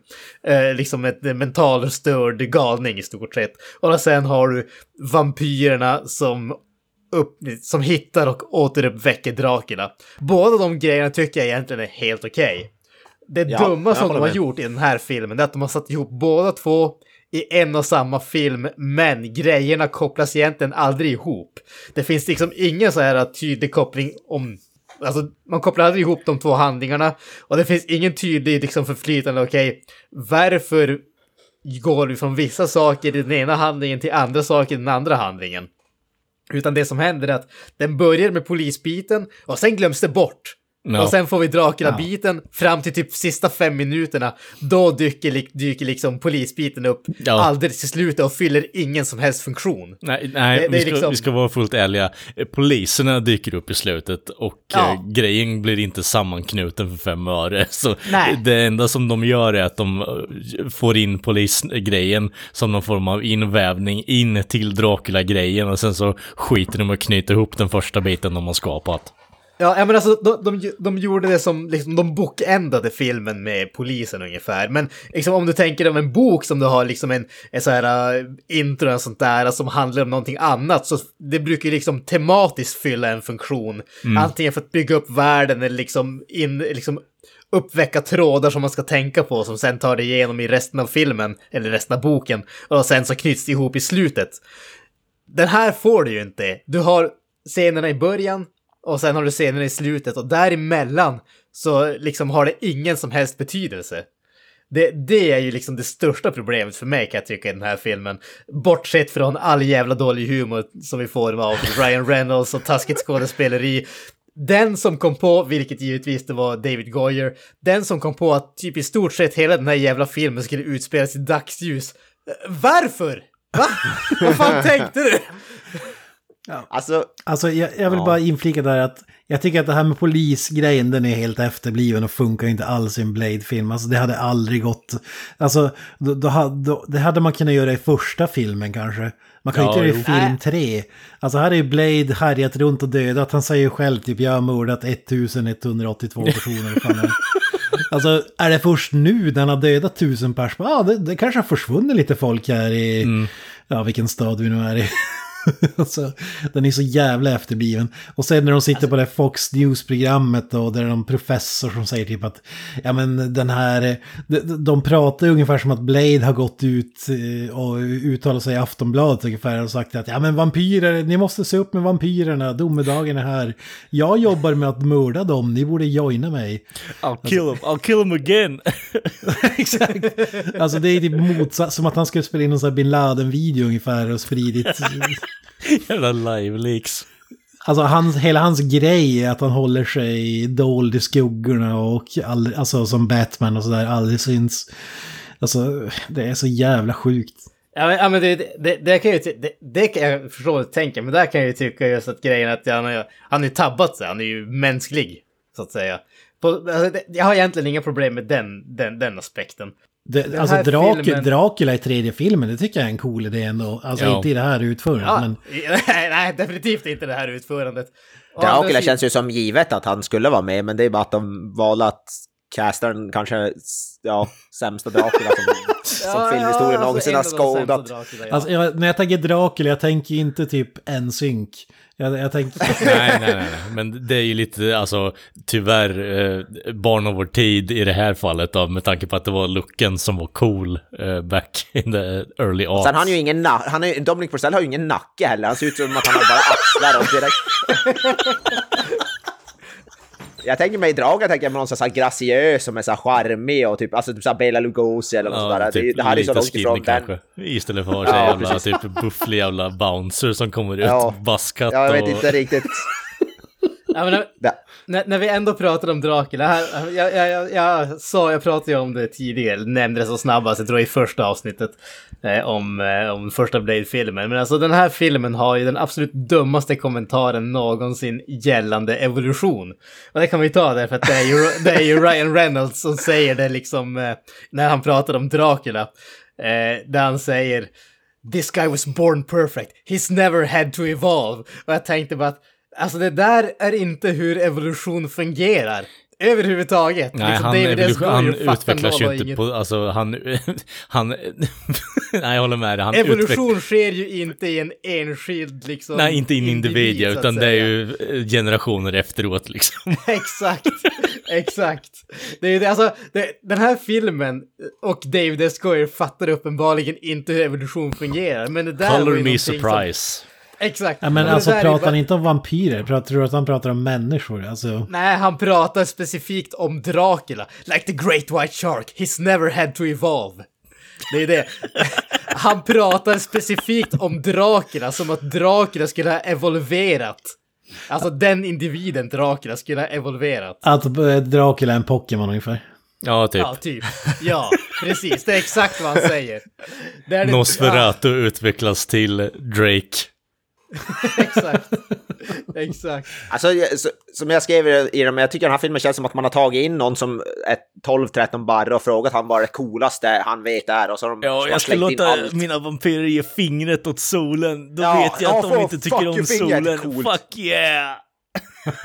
eh, liksom ett mentalstörd galning i stort sett. Och sen har du vampyrerna som upp, som hittar och återuppväcker Dracula. Båda de grejerna tycker jag egentligen är helt okej. Det Ja, dumma som de har med. gjort i den här filmen är att de har satt ihop båda två i en och samma film, men grejerna kopplas egentligen aldrig ihop. Det finns liksom ingen så här tydlig koppling om Alltså, man kopplar aldrig ihop de två handlingarna och det finns ingen tydlig liksom, förflytande, okej, varför går vi från vissa saker i den ena handlingen till andra saker i den andra handlingen? Utan det som händer är att den börjar med polisbiten och sen glöms det bort. Ja. Och sen får vi Dracula-biten fram till typ sista fem minuterna. Då dyker, dyker liksom polisbiten upp Ja. alldeles till slutet och fyller ingen som helst funktion. Nej, nej Det- det vi, ska, liksom- vi ska vara fullt ärliga. Poliserna dyker upp i slutet och Ja. eh, grejen blir inte sammanknuten för fem öre. Så Nej. det enda som de gör är att de eh, får in polisgrejen som någon form av invävning in till Dracula-grejen och sen så skiter de och knyter ihop den första biten de har skapat. Ja, men alltså de, de, de gjorde det som, liksom, de bokändade filmen med polisen ungefär. Men liksom om du tänker om en bok som du har liksom en, en så här uh, intro och sånt där som handlar om någonting annat, så det brukar ju liksom tematiskt fylla en funktion. Antingen för att bygga upp världen eller liksom, in, liksom uppväcka trådar som man ska tänka på som sen tar det igenom i resten av filmen, eller resten av boken, och sen så knyts det ihop i slutet. Den här får du ju inte. Du har scenerna i början och sen har du scenerna i slutet och däremellan så liksom har det ingen som helst betydelse. Det, det är ju liksom det största problemet för mig kan jag tycka i den här filmen. Bortsett från all jävla dålig humor som vi får av Ryan Reynolds och taskigt skådespeleri. Den som kom på, vilket givetvis det var David Goyer, den som kom på att typ i stort sett hela den här jävla filmen skulle utspelas i dagsljus. Varför? Va? Vad fan tänkte du? Alltså, Alltså jag, jag vill bara inflika där att jag tycker att det här med polisgrejen den är helt efterbliven och funkar inte alls i en Blade-film. Alltså det hade aldrig gått. Alltså då, då, då, det hade man kunnat göra i första filmen kanske. Man kan Ja, inte göra det i film tre. Alltså här är ju Blade härjat runt och dödat. Han säger ju själv typ jag har mördat 1182 personer. Fan, Alltså, är det först nu när han har dödat tusen pers? Ja, ah, det, det kanske har försvunnit lite folk här i... Ja, vilken stad vi nu är i. alltså, den är så jävla efterbliven. Och sen när de sitter på det Fox News-programmet och där är någon professor som säger typ att ja men den här, de, de pratar ungefär som att Blade har gått ut eh, och uttalat sig i Aftonbladet ungefär och sagt att ja men vampyrer, ni måste se upp med vampyrerna, domedagen är här. Jag jobbar med att mörda dem, ni borde joina mig. I'll kill him, I'll kill him again. Exakt. Alltså det är typ motsatt, som att han skulle spela in en sån här bin Laden-video ungefär och spridit Jävla live leaks. Alltså hans, hela hans grej är att han håller sig dold i skuggorna och all, alltså som Batman och sådär aldrig syns. Alltså det är så jävla sjukt. Ja men, ja, men det, det, det, kan jag ju, det, det kan jag förstå och tänka, men där kan jag ju tycka just att grejen att han har, han är tabbat sig, han är ju mänsklig, så att säga. På, alltså, det, jag har egentligen inga problem med den, den, den aspekten. Det, alltså Drak, filmen- Dracula i tredje filmen, det tycker jag är en cool idé ändå. Alltså Ja. inte i det här utförandet, Ja, men... nej, nej, definitivt inte det här utförandet. Dracula känns ju som givet att han skulle vara med, men det är bara att de valde att casta den kanske, ja, sämsta Dracula som, som Ja, filmhistorien ja, någonsin har alltså, en av de skådat. Dracula, ja. Alltså, jag, när jag tänker Dracula, jag tänker inte typ en synk. Jag, jag tänker... nej, nej, nej, nej, men det är ju lite, alltså, tyvärr, eh, barn av vår tid i det här fallet då, med tanke på att det var looken som var cool eh, back in the early aughts. Sen har han ju ingen nack, han är, Dominic Purcell har ju ingen nacke heller, han ser ut som att han har bara axlar och direkt... Jag tänker mig Draga, tänker jag mig någon sån här graciös som är så charmig och typ, alltså typ så Bela Lugosi eller något sånt där. det, det här är så typ långt ifrån skinny den. kanske. Istället för att ha Ja, ja, jävla typ bufflig jävla bouncer som kommer ut, Ja. baskat Jag vet och... inte riktigt. Ja, men när, när, vi ändå pratar om Dracula, här, jag, jag, jag, jag sa, jag pratade ju om det tidigare, nämnde det så snabbast, alltså, jag tror i första avsnittet, eh, om, eh, om första Blade-filmen. Men alltså den här filmen har ju den absolut dummaste kommentaren någonsin gällande evolution. Och det kan vi ta därför att det är ju, det är ju Ryan Reynolds som säger det liksom, eh, när han pratar om Dracula. Eh, där han säger This guy was born perfect. He's never had to evolve. Och jag tänkte bara att Alltså det där är inte hur evolution fungerar. Överhuvudtaget. Nej, Liksom, han, David evolution, han utvecklas ju inte inget. på, alltså han, han, nej jag håller med dig, han Evolution sker ju inte i en enskild liksom... Nej, inte in individ, ja, så att utan det är ju eh, generationer efteråt liksom. Exakt, exakt. Det är det, alltså, det, den här filmen och David S. Goyer fattar uppenbarligen inte hur evolution fungerar. Men det där var Color ju me någonting som- surprise. Exakt. Ja, men det alltså pratar bara- han inte om vampyrer? Pratar, tror du att han pratar om människor? Alltså... Nej, han pratar specifikt om Dracula. Like the great white shark, he's never had to evolve. Det är det. Han pratar specifikt om Dracula som att Dracula skulle ha evolverat. Alltså den individen Dracula skulle ha evolverat. Att eh, Dracula är en Pokémon ungefär. Ja, typ. Ja, typ. Ja, precis. Det är exakt vad han säger. Det- Nosferatu utvecklas till Drake. Exakt. Exakt. Alltså, jag- så, som jag skrev i dem, jag tycker den här filmen känns som att man har tagit in någon som är 12-13 barre och frågat han vad det coolaste han vet är och så de Ja, så jag in låta mina vampyrer ge fingret åt solen. Då Ja, vet jag ja, att de inte tycker om solen. coolt. Fuck yeah!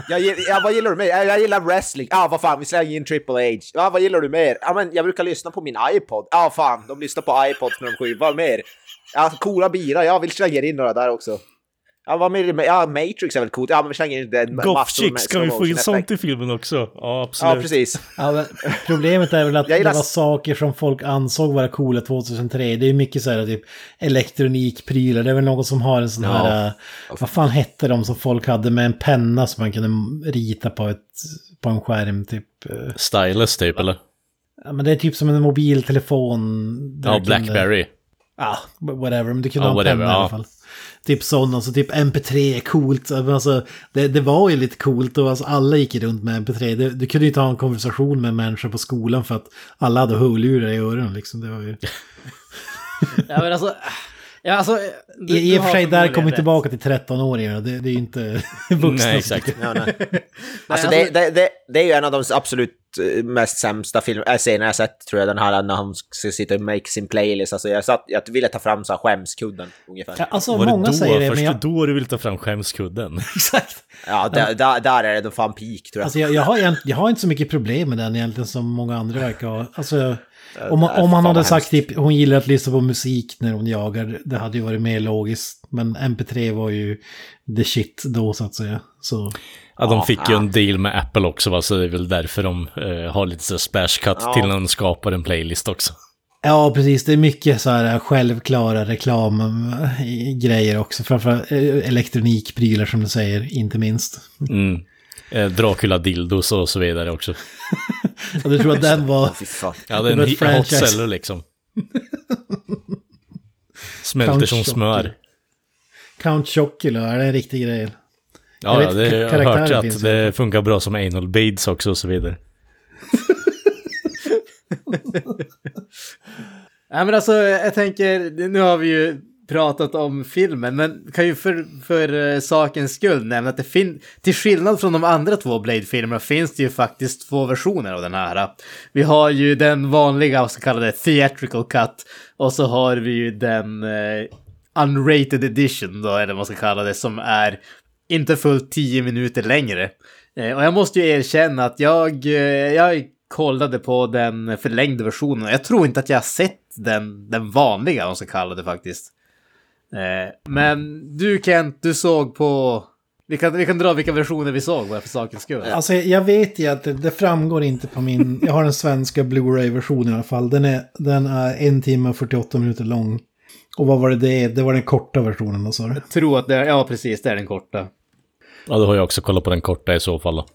Jag, ja, vad gillar du mer? Jag, jag gillar wrestling. Ja, vad fan, vi slänger in Triple H. Ja, vad gillar du mer? Ja, men jag brukar lyssna på min iPod. Ja, fan, de lyssnar på iPods när de skivor. Vad mer? Ja, coola bilar. Ja, vi slänger in några där också. Ja, vad mer? Ja, Matrix är väl coolt. Ja, men vi slänger in den. massor Goth med chicks, kan vi få in sånt i filmen också? Ja, absolut. Ja, precis. Ja, men problemet är väl att det var saker som folk ansåg vara coola 2003. Det är mycket så här typ elektronikprylar. Det är väl någon som har en sån här... eh, vad fan hette de som folk hade med en penna som man kunde rita på, ett, på en skärm typ. eh. Stylus typ, eller? Ja, men det är typ som en mobiltelefon. Ja, Blackberry. Ja, whatever. Men du kunde Ja, ha en whatever, penna i alla fall. Typ sådana, alltså typ MP3 är coolt. Alltså, alltså, det, det var ju lite coolt och alltså, alla gick runt med MP3. Du, du kunde ju ta en konversation med människor på skolan för att alla hade hörlurar i öronen liksom. Det var ju... Ja, men alltså, Ja, alltså, du, I, och för sig, där kommer vi tillbaka till 13-åringarna. Det, det är ju inte vuxna. Nej, exakt. Ja, nej. Alltså, alltså- det, det, det, det är ju en av de absolut eh, mest sämsta film, äh, scener jag sett, tror jag, den här när han ska sitta och make sin playlist. Alltså, jag, satt, jag ville ta fram så här skämskudden, ungefär. Ja, alltså, Var det många då, säger det, först men jag, då du vill ta fram skämskudden? exakt. Ja, där, där, där är det då fan peak, tror jag. Alltså jag, jag, har, jag har inte så mycket problem med den egentligen som många andra verkar ha. Alltså, om, man- nej, om han hade sagt typ hon gillar att lyssna på musik när hon jagar, det hade ju varit mer logiskt. Men MP3 var ju the shit då så att säga. Så Ja, de fick ju en deal med Apple också, va? så det är väl därför de eh, har lite så splash cut Ja. till när de skapar en playlist också. Ja, precis. Det är mycket så här självklara reklamgrejer också. Framförallt eh, elektronikprylar som du säger, inte minst. Mm. Eh, Dracula dildos och så vidare också. Och du tror att den var... Ja, det är en hot seller liksom. Smälter Count som Chocula. smör. Count Chocula, är det en riktig grej? Ja, Jag ja, vet, det, jag har hört att det funkar bra som anal beads också och så vidare. Ja, men alltså, jag tänker, nu har vi ju pratat om filmen, men kan ju för, för eh, sakens skull nämna att det finns, till skillnad från de andra två Blade-filmerna finns det ju faktiskt två versioner av den här. Vi har ju den vanliga, så kallade theatrical cut, och så har vi ju den eh, unrated edition då, eller vad man ska kalla det, som är inte fullt tio minuter längre. Eh, och jag måste ju erkänna att jag, eh, jag kollade på den förlängda versionen. och Jag tror inte att jag har sett den, den vanliga, om man ska kalla det faktiskt. Eh, men du Kent, du såg på... Vi kan, vi kan dra vilka versioner vi såg bara för sakens skull. Alltså jag vet ju att det, det framgår inte på min... Jag har den svenska Blu-ray-versionen i alla fall. Den är, den är en timme och 48 minuter lång. Och vad var det det? Det var den korta versionen då sa du? Jag tror att det är, ja precis, det är den korta. Ja, då har jag också kollat på den korta i så fall. Då.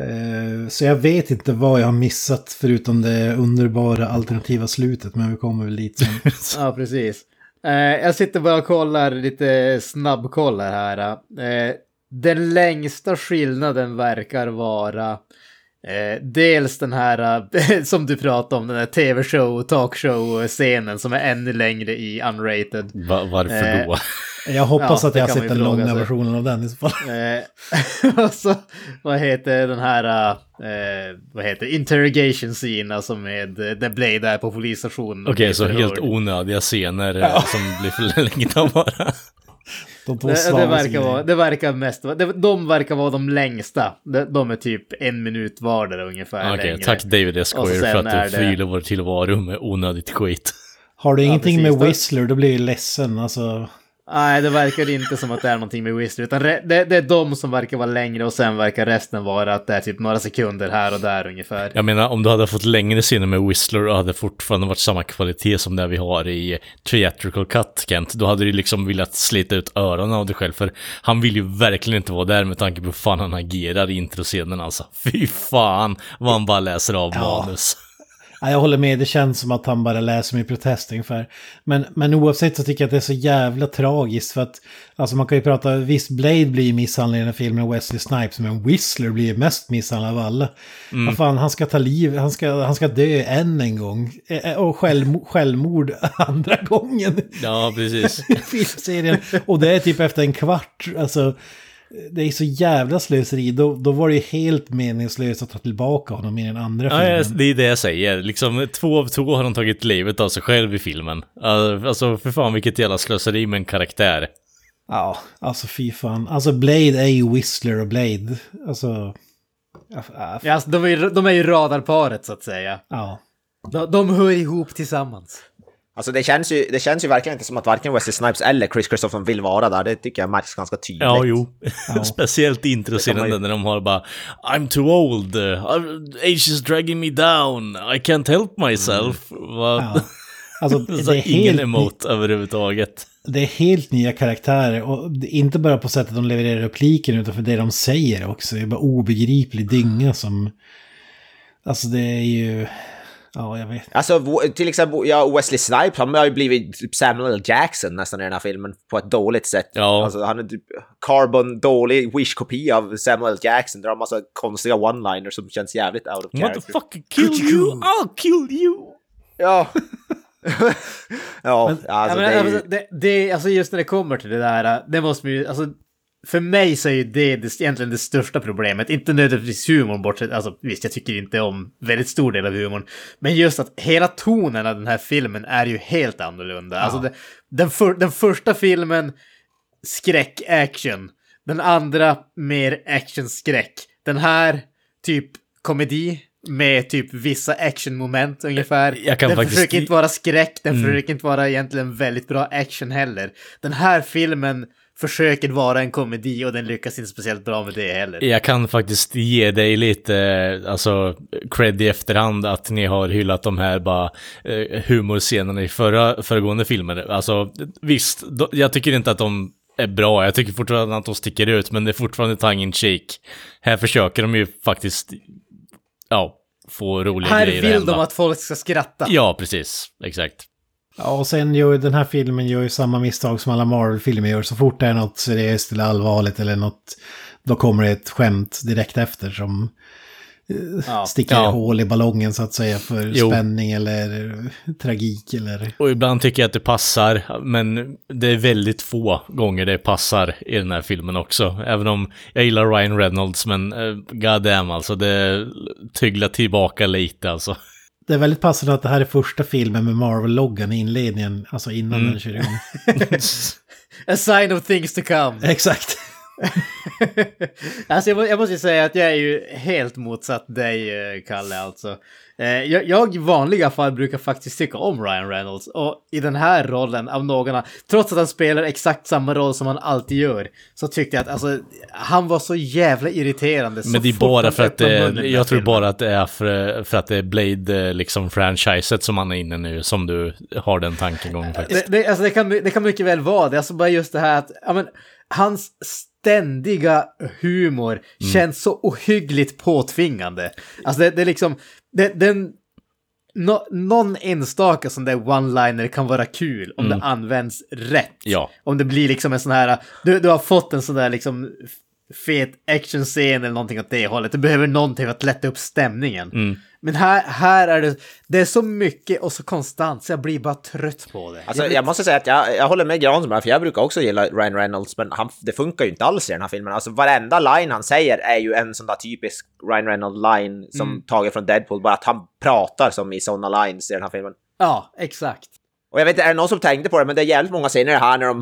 Eh, så jag vet inte vad jag har missat förutom det underbara alternativa slutet. Men vi kommer väl dit sen. Ja, precis. Eh, jag sitter bara och kollar lite snabbkollar här. Eh. Eh, den längsta skillnaden verkar vara eh, dels den här eh, som du pratade om, den här tv-show, talkshow-scenen som är ännu längre i unrated. Va- varför Eh, då? Jag hoppas Ja, att det jag har sett den långa sig. versionen av den i så fall. Eh, och så, vad heter den här, eh, vad heter interrogation scene, alltså med eh, där Blade är på polisstationen. Okej, blir så helt onödiga scener eh, som blir förlängda bara. De två Det, det, verkar vara, det verkar mest det, de verkar vara de längsta. De, de är typ en minut vardera ungefär Okej, längre. tack David Esquire för att du det- förgyller vår tillvaro med onödigt skit. Har du ingenting precis. med Whistler, då blir jag ledsen. Alltså, Nej, det verkar inte som att det är någonting med Whistler, utan det, det är de som verkar vara längre och sen verkar resten vara att det är typ några sekunder här och där ungefär. Jag menar, om du hade fått längre scener med Whistler och hade fortfarande varit samma kvalitet som det vi har i Theatrical Cut, Kent, då hade du liksom velat slita ut öronen av dig själv, för han vill ju verkligen inte vara där med tanke på hur fan han agerar i introscenen alltså. Fy fan vad han bara läser av manus. Ja, jag håller med, det känns som att han bara läser med protest ungefär. Men, men oavsett så tycker jag att det är så jävla tragiskt för att alltså man kan ju prata, visst Blade blir misshandlad i den här filmen Wesley Snipes, men Whistler blir mest misshandlad av alla. Vad fan, han ska ta liv, han ska, han ska dö än en gång. Eh, Och självmord, självmord andra gången Ja, precis. filmserien. Och det är typ efter en kvart, alltså. Det är så jävla slöseri, då, då var det ju helt meningslöst att ta tillbaka honom i den andra Ja, filmen. jag- det är det jag säger. Liksom, två av två har han tagit livet av sig själv i filmen. Alltså, för fan vilket jävla slöseri med en karaktär. Ja, alltså fy fan. Alltså Blade är ju Whistler och Blade. Alltså... Ja, ja, Ja, alltså, de, är, ju- de är ju radarparet så att säga. ja. De, de hör ihop tillsammans. Alltså det känns, ju, det känns ju verkligen inte som att varken Wesley Snipes eller Chris Christopher vill vara där. Det tycker jag märks ganska tydligt. Ja, jo. Ja. Speciellt i introscenen Det kan man ju- när de har bara I'm too old, uh, age is dragging me down, I can't help myself. Va? ja. Alltså Så det är, ingen emot överhuvudtaget. det är helt nya karaktärer. Och inte bara på sättet de levererar repliken utan för det de säger också. Det är bara obegriplig dynga som... Alltså det är ju... Ja, jag vet. Alltså till exempel ja, Wesley Snipes, han har ju blivit typ Samuel L. Jackson nästan i den här filmen på ett dåligt sätt. Ja. Alltså han är typ carbon, dålig wish-kopia av Samuel L. Jackson. Drar en massa konstiga one-liners som känns jävligt out of character. Motherfucker kill you, I'll kill you! Ja. Ja, Men, alltså, men, det är alltså, ju... det, det, alltså just när det kommer till det där, det måste man ju, alltså för mig så är ju det, det egentligen det största problemet. Inte nödvändigtvis humorn bortsett, alltså visst jag tycker inte om väldigt stor del av humorn. Men just att hela tonen av den här filmen är ju helt annorlunda. Alltså det, den, för, den första filmen, skräck-action. Den andra, mer action-skräck. Den här, typ komedi. Med typ vissa actionmoment ungefär. Jag den faktiskt- försöker inte vara skräck, den Mm. försöker inte vara egentligen väldigt bra action heller. Den här filmen försöker vara en komedi och den lyckas inte speciellt bra med det heller. Jag kan faktiskt ge dig lite, alltså, cred i efterhand att ni har hyllat de här bara eh, humorscenerna i förra, föregående filmer. Alltså, visst, jag tycker inte att de är bra, jag tycker fortfarande att de sticker ut, men det är fortfarande tongue in cheek. Här försöker de ju faktiskt, ja, få roliga Här grejer att vill hända. de att folk ska skratta. Ja, precis. Exakt. Ja, och sen gör den här filmen gör ju samma misstag som alla Marvel-filmer gör. Så fort det är något seriöst eller allvarligt eller något, då kommer det ett skämt direkt efter som eh, Ja. sticker Ja. hål i ballongen så att säga för Jo. spänning eller tragik eller... Och ibland tycker jag att det passar, men det är väldigt få gånger det passar i den här filmen också. Även om jag gillar Ryan Reynolds, men uh, god damn alltså, det tyglar tillbaka lite alltså. Det är väldigt passande att det här är första filmen med Marvel-loggan i inledningen, alltså innan Mm. den kör igång. A sign of things to come. Exakt. alltså jag, må- jag måste ju säga att jag är ju helt motsatt dig, eh, Kalle, alltså. Eh, jag, jag i vanliga fall brukar faktiskt tycka om Ryan Reynolds och i den här rollen av någon, trots att han spelar exakt samma roll som han alltid gör, så tyckte jag att alltså, han var så jävla irriterande. Men det är bara för att det, jag tror bara att det är för, för att det är Blade, eh, liksom franchiset som han är inne nu, som du har den tankegången faktiskt. Det, det, alltså det, kan, det kan mycket väl vara det. Alltså bara just det här att ja, men, hans ständiga humor känns så ohyggligt påtvingande. Alltså det, det är liksom, det, den, nå- någon enstaka sån där one-liner kan vara kul om det används rätt. Ja. Om det blir liksom en sån här, du, du har fått en sån där liksom fet actionscen eller någonting åt det hållet. Du behöver någonting för att lätta upp stämningen. Men här, här är det, det är så mycket och så konstant så jag blir bara trött på det. Alltså, Jag jag måste säga att jag, jag håller med Granström, för jag brukar också gilla Ryan Reynolds, men han, det funkar ju inte alls i den här filmen. Alltså varenda line han säger är ju en sån där typisk Ryan Reynolds-line som Mm. taget från Deadpool, bara att han pratar som i såna lines i den här filmen. Ja, exakt. Och jag vet inte, är det någon som tänkte på det, men det är jävligt många scener här när de,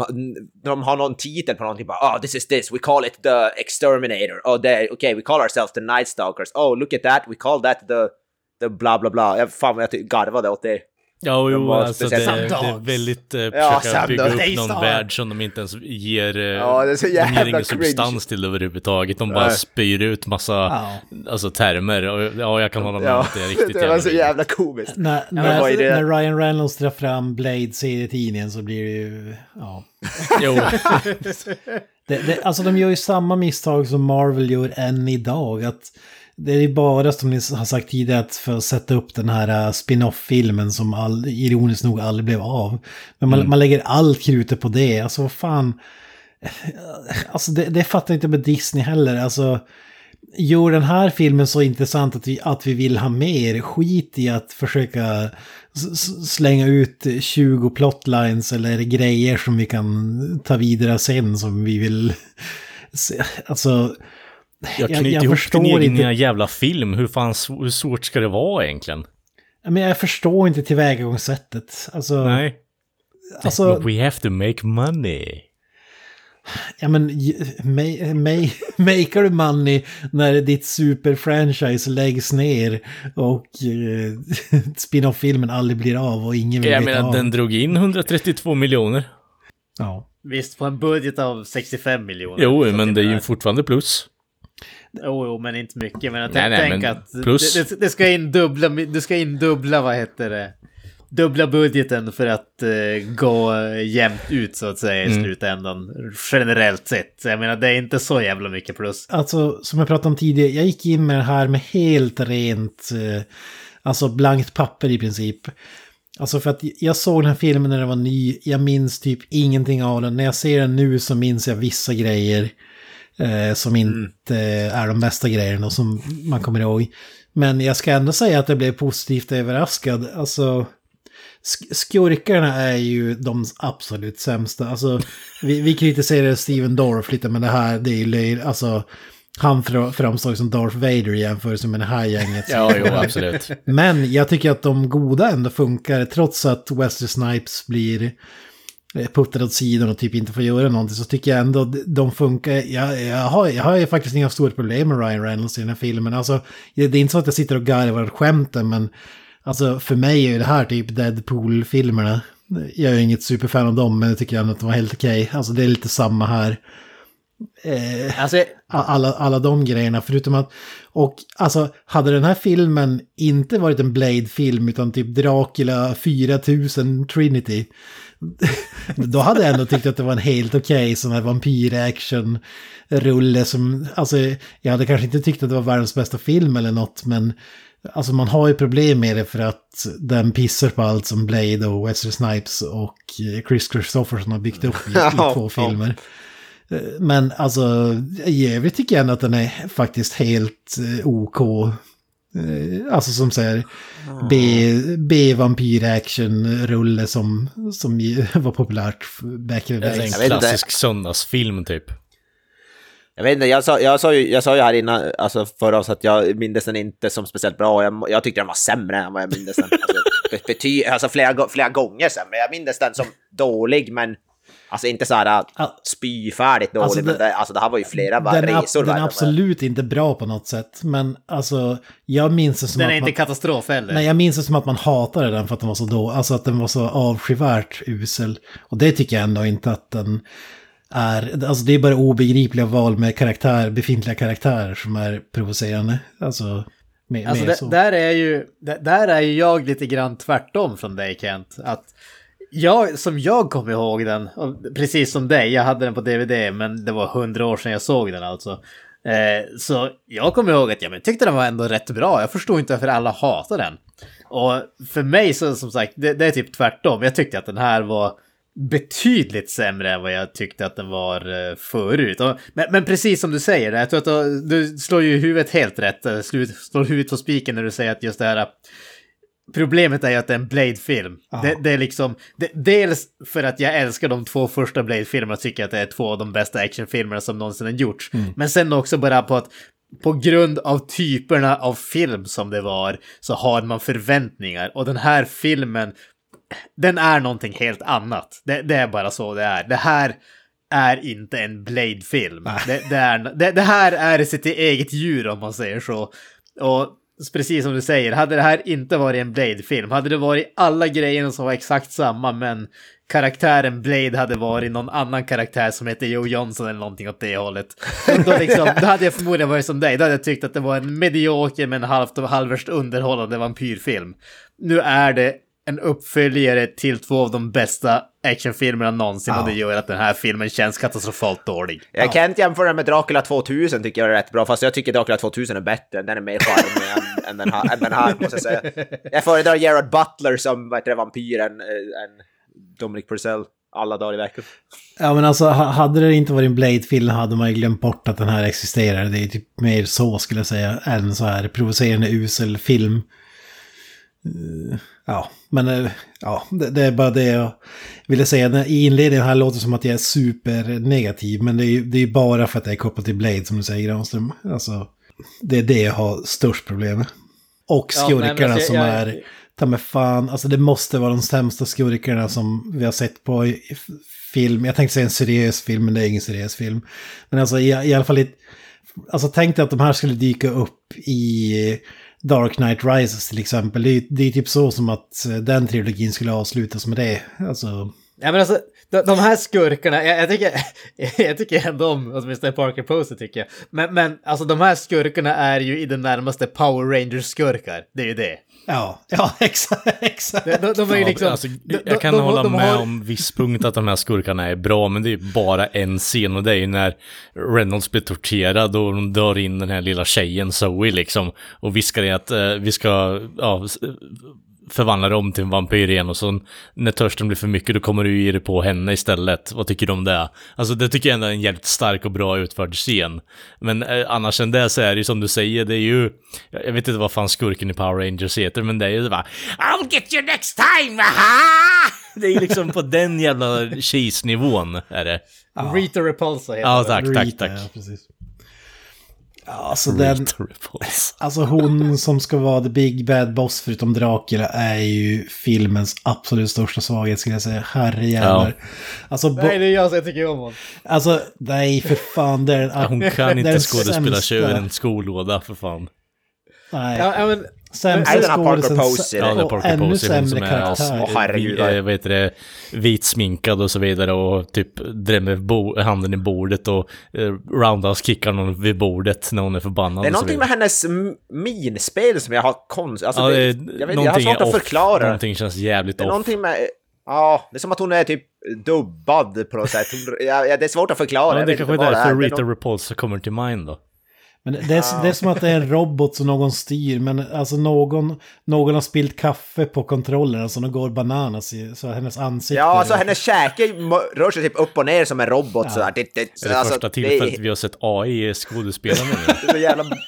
när de har någon titel på någonting, bara oh this is this, we call it the exterminator, oh okej, okay we call ourselves the night stalkers, oh look at that, we call that the, the bla bla bla. Jag, fan vad jag garvade åt det. Ja, jo, var alltså det, det är väldigt eh, Ja, försöka bygga upp någon värld som de inte ens ger, eh, Ja, det är så de ger jävla ingen cringe. substans till överhuvudtaget. De bara Nej. spyr ut massa, Ja. alltså termer. Och, ja, jag kan hålla med om Ja, att det är riktigt det var så jävla komiskt. När, när, det? när Ryan Reynolds drar fram Blade-serietidningen så blir det ju... Ja. Jo, Det, det, alltså de gör ju samma misstag som Marvel gör än idag. Att det är ju bara som ni har sagt tidigare att för att sätta upp den här uh, spin-off-filmen som all, ironiskt nog aldrig blev av. Men man, man lägger allt krutet på det. Alltså vad fan. Alltså det, det fattar inte med Disney heller. Alltså gör den här filmen så intressant att vi, att vi vill ha mer. Skit i att försöka slänga ut 20 plotlines eller grejer som vi kan ta vidare sen som vi vill se. Alltså, jag Jag- knyter jag ihop förstår din egen inte- jävla film. Hur fan hur svårt ska det vara egentligen? men jag förstår inte tillvägagångssättet. Alltså, Nej. alltså We have to make money. ja men, j- ma- ma- maker du money när ditt superfranchise läggs ner och eh, spin-off-filmen aldrig blir av och ingen vill Jag menar, av. den drog in 132 miljoner. Ja. Visst, på en budget av 65 miljoner. Jo, men det är ju fortfarande plus. Jo, jo, men inte mycket. Men jag Nej, tänk, nej, tänk men att plus. Det, det, det ska in dubbla, du ska in dubbla, vad heter det? Dubbla budgeten för att eh, gå jämnt ut så att säga i Mm. slutändan. Generellt sett. Så jag menar, det är inte så jävla mycket plus. Alltså, som jag pratade om tidigare, jag gick in med det här med helt rent, eh, alltså blankt papper i princip. Alltså för att jag såg den här filmen när den var ny, jag minns typ ingenting av den. När jag ser den nu så minns jag vissa grejer eh, som inte är de bästa grejerna och som man kommer ihåg. Men jag ska ändå säga att jag blev positivt överraskad. Alltså, sk- skurkarna är ju de absolut sämsta. Alltså, vi, vi kritiserar Steven Dorff lite, men det här, det är ju löj- alltså han fra- framstår som Darth Vader i jämförelse med det här gänget. Ja, jo, absolut. Men jag tycker att de goda ändå funkar, trots att Wesley Snipes blir puttad åt sidan och typ inte får göra någonting, så tycker jag ändå de funkar. Jag, jag, har, jag har ju faktiskt inga stora problem med Ryan Reynolds i den här filmen. Alltså, det är inte så att jag sitter och garvar åt skämten, men alltså, för mig är ju det här typ Deadpool-filmerna. Jag är ju inget superfan av dem, men jag tycker ändå att de var helt okej. Alltså det är lite samma här. Eh, Alltså, alla, alla de grejerna, förutom att... Och alltså, hade den här filmen inte varit en Blade-film, utan typ Dracula 4000 Trinity, då hade jag ändå tyckt att det var en helt okej sån här vampyr-action-rulle som... Alltså, jag hade kanske inte tyckt att det var världens bästa film eller något, men... Alltså man har ju problem med det för att den pissar på allt som Blade och Wesley Snipes och Chris Christopherson har byggt upp i, i två filmer. Men alltså, i övrigt tycker jag ändå att den är faktiskt helt eh, OK. Eh, Alltså som säger B, B-vampyr-action-rulle som, som var populärt back in the days. En klassisk söndagsfilm typ. Jag vet inte, jag sa, jag sa, ju, jag sa ju här innan, alltså förra oss att jag minns den inte som speciellt bra. Jag, jag tyckte den var sämre än vad jag minns den. Alltså, be- bety, alltså flera, flera gånger sämre. Jag minns den som dålig, men alltså inte så här Ja. spyfärdigt dålig. Alltså, men det- det, alltså det här var ju flera Den är, resor. den är absolut inte bra på något sätt. Men alltså, jag minns det som den att är inte man, katastrof heller. Nej, jag minns det som att man hatade den för att den var så då, alltså att den var så avskyvärt usel. Och det tycker jag ändå inte att den är, alltså det är bara obegripliga val med karaktär, befintliga karaktärer som är provocerande. Alltså, mer, Alltså mer där, så. där är ju, där, där är ju jag lite grann tvärtom från dig Kent. Att jag, som jag kommer ihåg den, och precis som dig, jag hade den på DVD men det var hundra år sedan jag såg den alltså. Eh, så jag kommer ihåg att jag men, tyckte den var ändå rätt bra, jag förstod inte varför alla hatade den. Och för mig så som sagt, det, det är typ tvärtom. Jag tyckte att den här var betydligt sämre än vad jag tyckte att den var eh, förut. Och, men, men precis som du säger, jag tror att du, du slår ju huvudet helt rätt, eh, slår huvudet på spiken när du säger att just det här Problemet är ju att det är en Blade-film. Det, det är liksom, det, dels för att jag älskar de två första Blade-filmerna och tycker att det är två av de bästa actionfilmerna som någonsin har gjorts. Men sen också bara på att på grund av typerna av film som det var så har man förväntningar. Och den här filmen, den är någonting helt annat. Det, det är bara så det är. Det här är inte en Blade-film. Det, det, är, det, det här är sitt eget djur om man säger så. Och precis som du säger, hade det här inte varit en Blade-film, hade det varit alla grejerna som var exakt samma, men karaktären Blade hade varit någon annan karaktär som heter Joe Johnson eller någonting åt det hållet. Då, liksom, då hade jag förmodligen varit som dig, då hade jag tyckt att det var en medioker men halvt och halvvärst underhållande vampyrfilm. Nu är det en uppföljare till två av de bästa actionfilmerna någonsin och det gör att den här filmen känns katastrofalt dålig. Jag kan inte jämföra den med Dracula 2000 tycker jag är rätt bra, fast jag tycker Dracula 2000 är bättre. Den är mer charmig än, än, den här, än den här, måste jag säga. Jag föredrar Gerard Butler som vad heter det, vampyren än, än Dominic Purcell alla dagar i veckan. Ja men alltså ha- hade det inte varit en Blade-film hade man ju glömt bort att den här existerar. Det är typ mer så skulle jag säga, än så här provocerande usel film. Eh, Ja, men eh, ja, det, det är bara det jag ville säga. I inledningen här låter det som att jag är supernegativ, men det är ju det är bara för att jag är kopplad till Blade som du säger Granström. Alltså, det är det jag har störst problem med. Och Ja, men skurkarna alltså, som jag- är... Ta mig fan, alltså det måste vara de sämsta skurkarna som vi har sett på i- i film. Jag tänkte säga en seriös film, men det är ingen seriös film. Men alltså i, i alla fall i... Alltså tänk dig att de här skulle dyka upp i Dark Knight Rises till exempel. Det är, det är typ så som att eh, den trilogin skulle avslutas med det. Alltså... Ja men alltså, de, de här skurkarna, jag, jag, tycker, jag tycker ändå om åtminstone Parker Posey tycker jag. Men, men alltså de här skurkarna är ju i det närmaste Power Rangers-skurkar. Det är ju det. Ja, ja exakt. exakt. De, de, de är ju Ja, liksom... alltså, de- jag kan de- hålla de med har- om viss punkt att de här skurkarna är bra, men det är ju bara en scen och det är ju när Reynolds blir torterad och de dör in den här lilla tjejen Zoe liksom och viskar i att eh, vi ska ja, förvandlar om till en vampyr igen och så när törsten blir för mycket då kommer du ge dig på henne istället. Vad tycker du om det? Alltså det tycker jag ändå är en jävligt stark och bra utförd scen. Men eh, annars än det så är det ju som du säger, det är ju... Jag vet inte vad fan skurken i Power Rangers heter, men det är ju bara I'll get you next time, aha! Det är liksom på den jävla cheese-nivån är det. Rita Repulsa heter Ja, tack, tack, Rita, tack. Ja, precis. Ja, alltså den... Alltså hon som ska vara the big bad boss förutom Dracula är ju filmens absolut största svaghet skulle jag säga. Herrejävlar. Alltså, bo- Nej, det är jag som tycker om honom. alltså, nej för fan. Det är den, Hon kan inte skådespela sämsta- över en skolåda för fan. Nej, Ja, ja, men, sämsta här Parker Posey? Ja, det är Parker ännu Posey, hon som är karaktär. Åh, herregud. vi- eh, vad heter det, vitsminkad och så vidare och typ drämmer bo- handen i bordet och eh, roundhouse kickar någon vid bordet när hon är förbannad. Det är någonting med hennes minspel som jag har konst... Alltså, Ja, det, jag, vet, jag har svårt att off. förklara. Någonting känns jävligt Det är off. någonting med... Ja, det är som att hon är typ dubbad på något sätt. Hon- Ja, det är svårt att förklara. Ja, det vet kanske är därför Rita någon- Repulsa kommer till mind då. Men det är, det är som att det är en robot som någon styr, men alltså någon, någon har spillt kaffe på kontrollen, alltså de går bananas i, så hennes ansikte... Ja, alltså hennes käke rör sig typ upp och ner som en robot sådär. Det, det, Det är det alltså, första tillfället vi har sett AI i skådespelarna nu. det är så jävla... Vad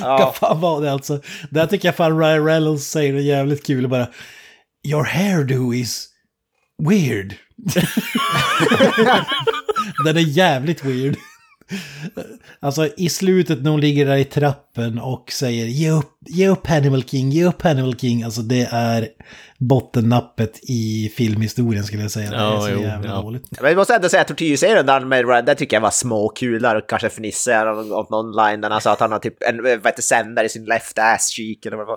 Ja, fan var det alltså? Där tycker jag fan Ryan Reynolds säger det jävligt kul bara. Your hairdo is weird. Den är jävligt weird. Alltså i slutet när hon ligger där i trappen och säger ge upp, ge upp Hannibal King, ge upp Hannibal King. Alltså det är bottennappet i filmhistorien skulle jag säga. Det är Ja, så jo, jävla ja. men dåligt. jag måste ändå säga att tortyrserien där med Ryan, det tycker jag var småkul där och kanske fnissade jag åt någon line där han sa att han har typ en vad heter, sändare i sin left ass cheek eller vad det.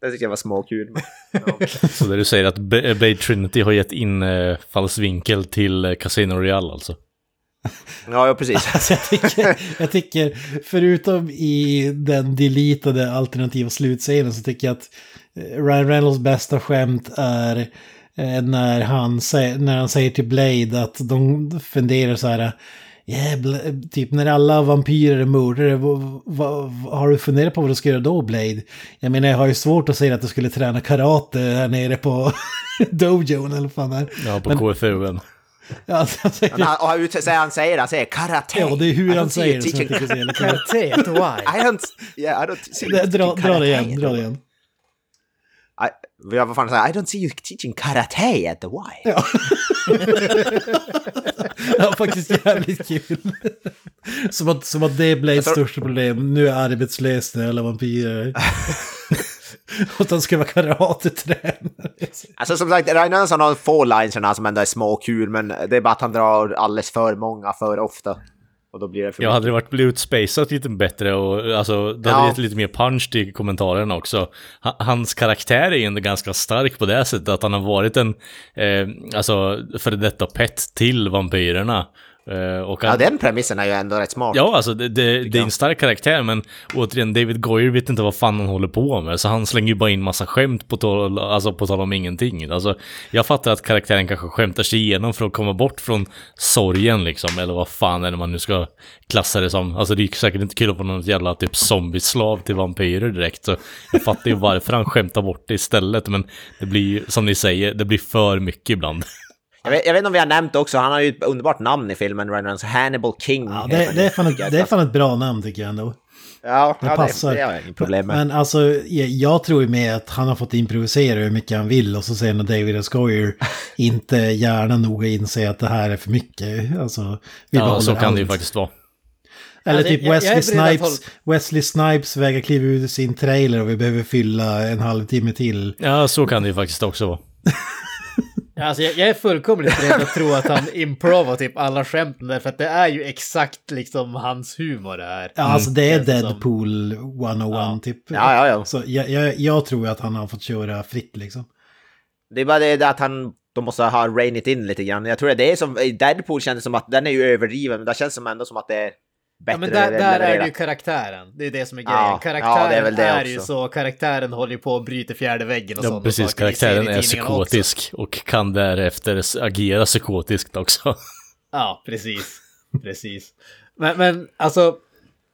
Det tycker jag var småkul. Men, ja. Så där du säger att Blade Trinity har gett in eh, falsvinkel till eh, Casino Royale alltså. Ja, ja, precis. Alltså jag, tycker, jag tycker, förutom i den deletade alternativa slutscenen så tycker jag att eh, Ryan Reynolds bästa skämt är eh, när han, säger, när han säger till Blade att de funderar så här Yeah, typ när alla vampyrer är mördare, har du funderat på vad du ska göra då Blade? Jag menar jag har ju svårt att säga att du skulle träna karate här nere på dojon eller vad fan det är. Ja, på Men- KFUn. Ja, alltså, han säger, Han, och han, han säger han säger karate. ja, det är I hur don't han see you säger det som jag teaching- tycker är. Karate, why? I don't, yeah, I don't see you Dra, dra, det igen, karate. dra det igen. I, ja, vad fan säger I don't see you teaching karate at the Y. Ja. det var faktiskt jävligt kul. Som att, som att det Jag tror- största problem. Nu är arbetslös när alla vampyrer. Och att han ska vara karatetränare. Alltså som sagt, Ryan Johansson har få lines som ändå är småkul, men det är bara att han drar alldeles för många för ofta. Och då blir det för Jag hade det varit blivit spacet lite bättre och alltså, det hade Ja. gett lite mer punch till kommentarerna också. Ha- Hans karaktär är ju ändå ganska stark på det sättet att han har varit en, eh, alltså, före detta pet till vampyrerna. Eh, och Ja, han, den premissen är ju ändå rätt smart. Ja, alltså det, det, det är en stark karaktär, men återigen, David Goyer vet inte vad fan han håller på med, så han slänger ju bara in massa skämt på tal, alltså på tal om ingenting. Alltså, jag fattar att karaktären kanske skämtar sig igenom för att komma bort från sorgen liksom, eller vad fan är det man nu ska klassa det som. Alltså det är ju säkert inte kul att vara någon jävla typ zombieslav till vampyrer direkt, så jag fattar ju varför han skämtar bort det istället, men det blir ju, som ni säger, det blir för mycket ibland. Jag, vet, jag vet inte om vi har nämnt också, han har ju ett underbart namn i filmen, Ryan Reynolds. Hannibal King. Ja, det, det, är fan ett, det är fan ett bra namn tycker jag ändå. Ja, Det ja passar. det, det har jag inget problem med. Men alltså, jag, jag tror ju med att han har fått improvisera hur mycket han vill och så sen när David S. Goyer inte gärna noga inser att det här är för mycket. Alltså, vi Ja, så kan allt. det ju faktiskt vara. Eller Alltså, typ jag- jag Wesley att Snipes, Wesley Snipes vägrar kliva ut ur sin trailer och vi behöver fylla en halvtimme till. Ja, så kan det ju faktiskt också vara. Alltså jag, jag är fullkomligt beredd att tro att han improvar typ alla skämten därför att det är ju exakt liksom hans humor det här. Ja, alltså det är. Deadpool 101 typ. Ja, ja, ja. Så jag, jag, jag tror att han har fått köra fritt liksom. Det är bara det att han, de måste ha rain it in lite grann. Jag tror det är som, Deadpool kändes som att den är ju överdriven, men det känns som ändå som att det är bättre Ja men där, där är det ju karaktären. Det är det som är Ja, grejen. ja, Karaktären det är väl det är ju så, karaktären håller ju på att bryta fjärde väggen och Ja, sådana precis. i Karaktären är tidningarna också. psykotisk och kan därefter agera psykotiskt också. Ja, precis. Precis. Men, men alltså,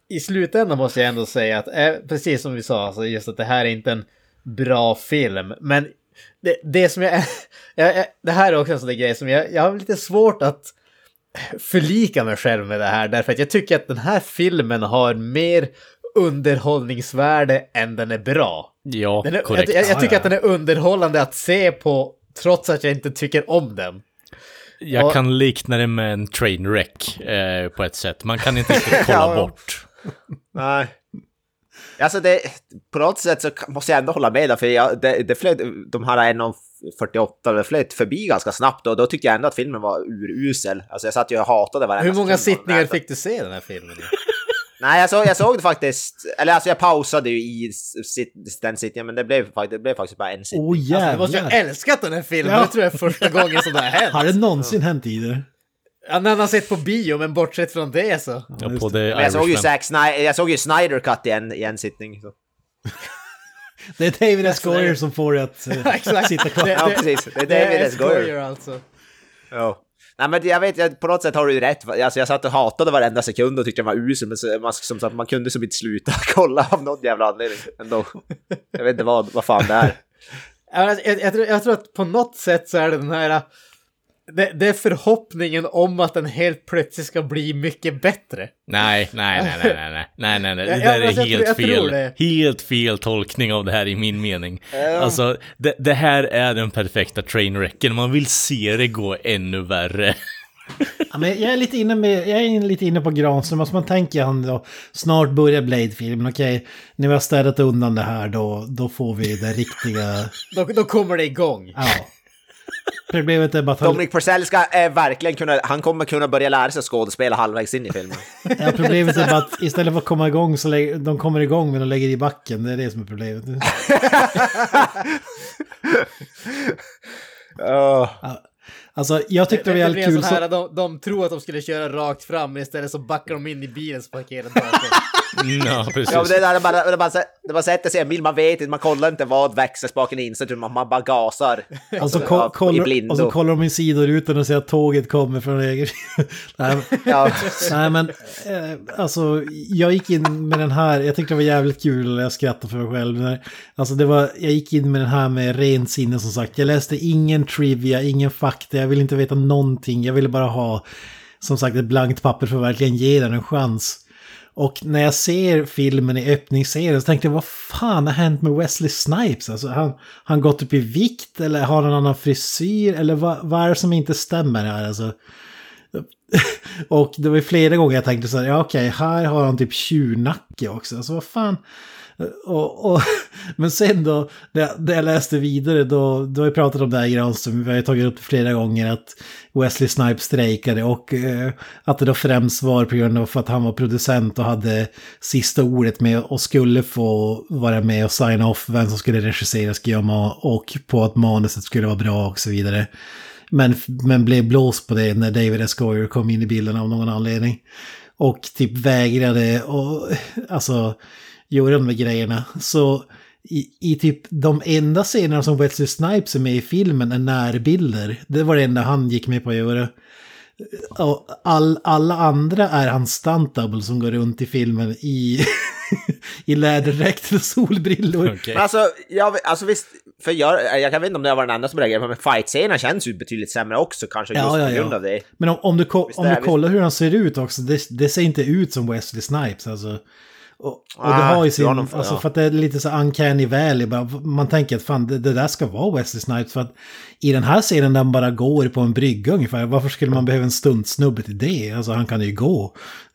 i slutändan måste jag ändå säga att, eh, precis som vi sa, alltså just att det här är inte en bra film. Men det, det som jag, jag, jag... Det här är också en sån där grej som jag, jag har lite svårt att förlika mig själv med det här. Därför att jag tycker att den här filmen har mer underhållningsvärde än den är bra. Ja, är, korrekt. jag, jag, jag tycker att den är underhållande att se på trots att jag inte tycker om den. Jag Och- kan likna det med en trainwreck eh, på ett sätt. Man kan inte riktigt kolla ja. bort. Nej. Alltså det, på något sätt så måste jag ändå hålla med där, för jag, det, det flöt, de här 1.48, det flöt förbi ganska snabbt och då tyckte jag ändå att filmen var urusel. Alltså jag satt ju och hatade varenda Hur många sittningar fick du se den här filmen i? Nej, jag såg, jag såg det faktiskt, eller alltså jag pausade ju i sit, den sittningen, men det blev, det blev faktiskt bara en sittning. Åh Alltså, du måste ju ha jävlar! älskat den här filmen, Ja. det tror jag är första gången som det har hänt. Har det någonsin hänt? Ja, när han har sett på bio, men bortsett från det så. Ja, på The Men jag såg ju. Zack Snyder, jag såg ju Snyder Cut i en, i en sittning. Så. Det är David S. Goyer som får det att eh, sitta kvar. Ja, precis. Det är David S. Goyer. alltså. Ja. Nej men jag vet, jag, på något sätt har du ju rätt. Alltså jag satt och hatade varenda sekund och tyckte den var usel, men så, man, som sagt, man kunde som inte sluta kolla av någon jävla anledning ändå. Jag vet inte vad, vad fan det är. Ja, men Jag, jag, tror, jag tror att på något sätt så är det den här det, det, är förhoppningen om att den helt plötsligt ska bli mycket bättre. Nej, nej, nej, nej, nej, nej, nej, nej. det där är helt fel. Helt fel tolkning av det här i min mening. Um. Alltså, det, det här är den perfekta trainwrecken. Man vill se det gå ännu värre. ja, men jag, är lite inne med, jag är lite inne på Granström, alltså man tänker han då, snart börjar Blade-filmen, okej, okay, när vi har städat undan det här då, då får vi det riktiga... då, då kommer det igång. Ja. Problemet är bara att Dominic Purcell ska eh, verkligen kunna, han kommer kunna börja lära sig skådespela halvvägs in i filmen. ja, problemet är bara att istället för att komma igång så lägger, de kommer igång men de lägger i backen, det är det som är problemet. Alltså jag tyckte det var Det jävligt blir kul här, så... de, de tror att de skulle köra rakt fram, men istället så backar de in i bilen så parkerar. Ja, precis. Ja, men det där är bara, det är bara, det bara sätter sig i en bil, man vet inte, man kollar inte vad växelspaken är inställd, man, man bara gasar. Och så, Ja, ko- i kollar, blindo. och så kollar de i sidorutan och ser att tåget kommer från höger. Nej, Ja. Nej men, eh, alltså jag gick in med den här, jag tyckte det var jävligt kul jag skrattade för mig själv. När- Alltså det var, jag gick in med den här med rent sinne som sagt. Jag läste ingen trivia, ingen fakta, jag ville inte veta någonting. Jag ville bara ha, som sagt, ett blankt papper för att verkligen ge den en chans. Och när jag ser filmen i öppningsserien så tänkte jag vad fan har hänt med Wesley Snipes? Alltså han, han gått upp i vikt eller har han en annan frisyr eller vad, vad är det som inte stämmer här alltså? Och det var ju flera gånger jag tänkte så här, ja okej, här har han typ tjurnacke också. Alltså vad fan. Och, och, men sen då, när jag, läste vidare, då, då har vi pratat om det här i Granström, vi har ju tagit upp det flera gånger, att Wesley Snipes strejkade och eh, att det då främst var på grund av att han var producent och hade sista ordet med och skulle få vara med och signa off vem som skulle regissera, skriva och på att manuset skulle vara bra och så vidare. Men, men blev blåst på det när David S. Goyer kom in i bilden av någon anledning. Och typ vägrade och alltså göra de här grejerna. Så i, i typ de enda scenerna som Wesley Snipes är med i filmen är närbilder. Det var det enda han gick med på att göra. Och all, alla andra är hans stunt double som går runt i filmen i, i läderdräkt och solbrillor. Men alltså, jag, alltså visst, för jag, jag kan vet inte om det var den enda som reagerade, men fight-scenerna känns ju betydligt sämre också kanske just Ja, ja, på grund ja. av det. Men om, om du, ko- om är du kollar hur han ser ut också, det, det ser inte ut som Wesley Snipes. Alltså. Och, och det Ah, har ju sin, någon- alltså ja. för att det är lite så uncanny valley, man tänker att fan det, det där ska vara Wesley Snipes. För att i den här scenen där han bara går på en brygga ungefär, varför skulle man behöva en stuntsnubbe till det? Alltså han kan ju gå.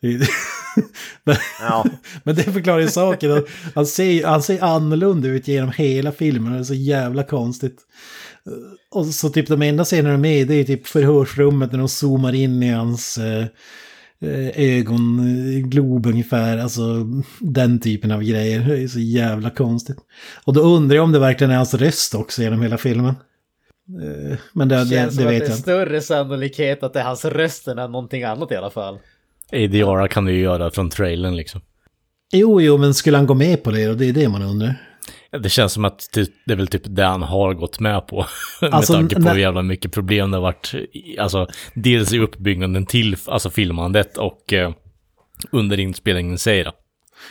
men, Ja. men det förklarar ju saken, han ser, han ser annorlunda ut genom hela filmen, det är så jävla konstigt. Och så typ de enda scenerna de är med det är typ förhörsrummet när de zoomar in i hans eh, ögonglob ungefär. Alltså den typen av grejer. Det är så jävla konstigt. Och då undrar jag om det verkligen är hans röst också genom hela filmen. Eh, Men det, Det det, det som att vet det är jag inte. större sannolikhet att det är hans röst än någonting annat i alla fall. ADR kan du ju göra från trailern liksom. Jo, jo, men skulle han gå med på det? Och det är det man undrar. Det känns som att det, det är väl typ det han har gått med på. Alltså, med tanke på när- hur jävla mycket problem det har varit. i- Alltså, dels i uppbyggnaden till alltså, filmandet och eh, under inspelningen säger jag.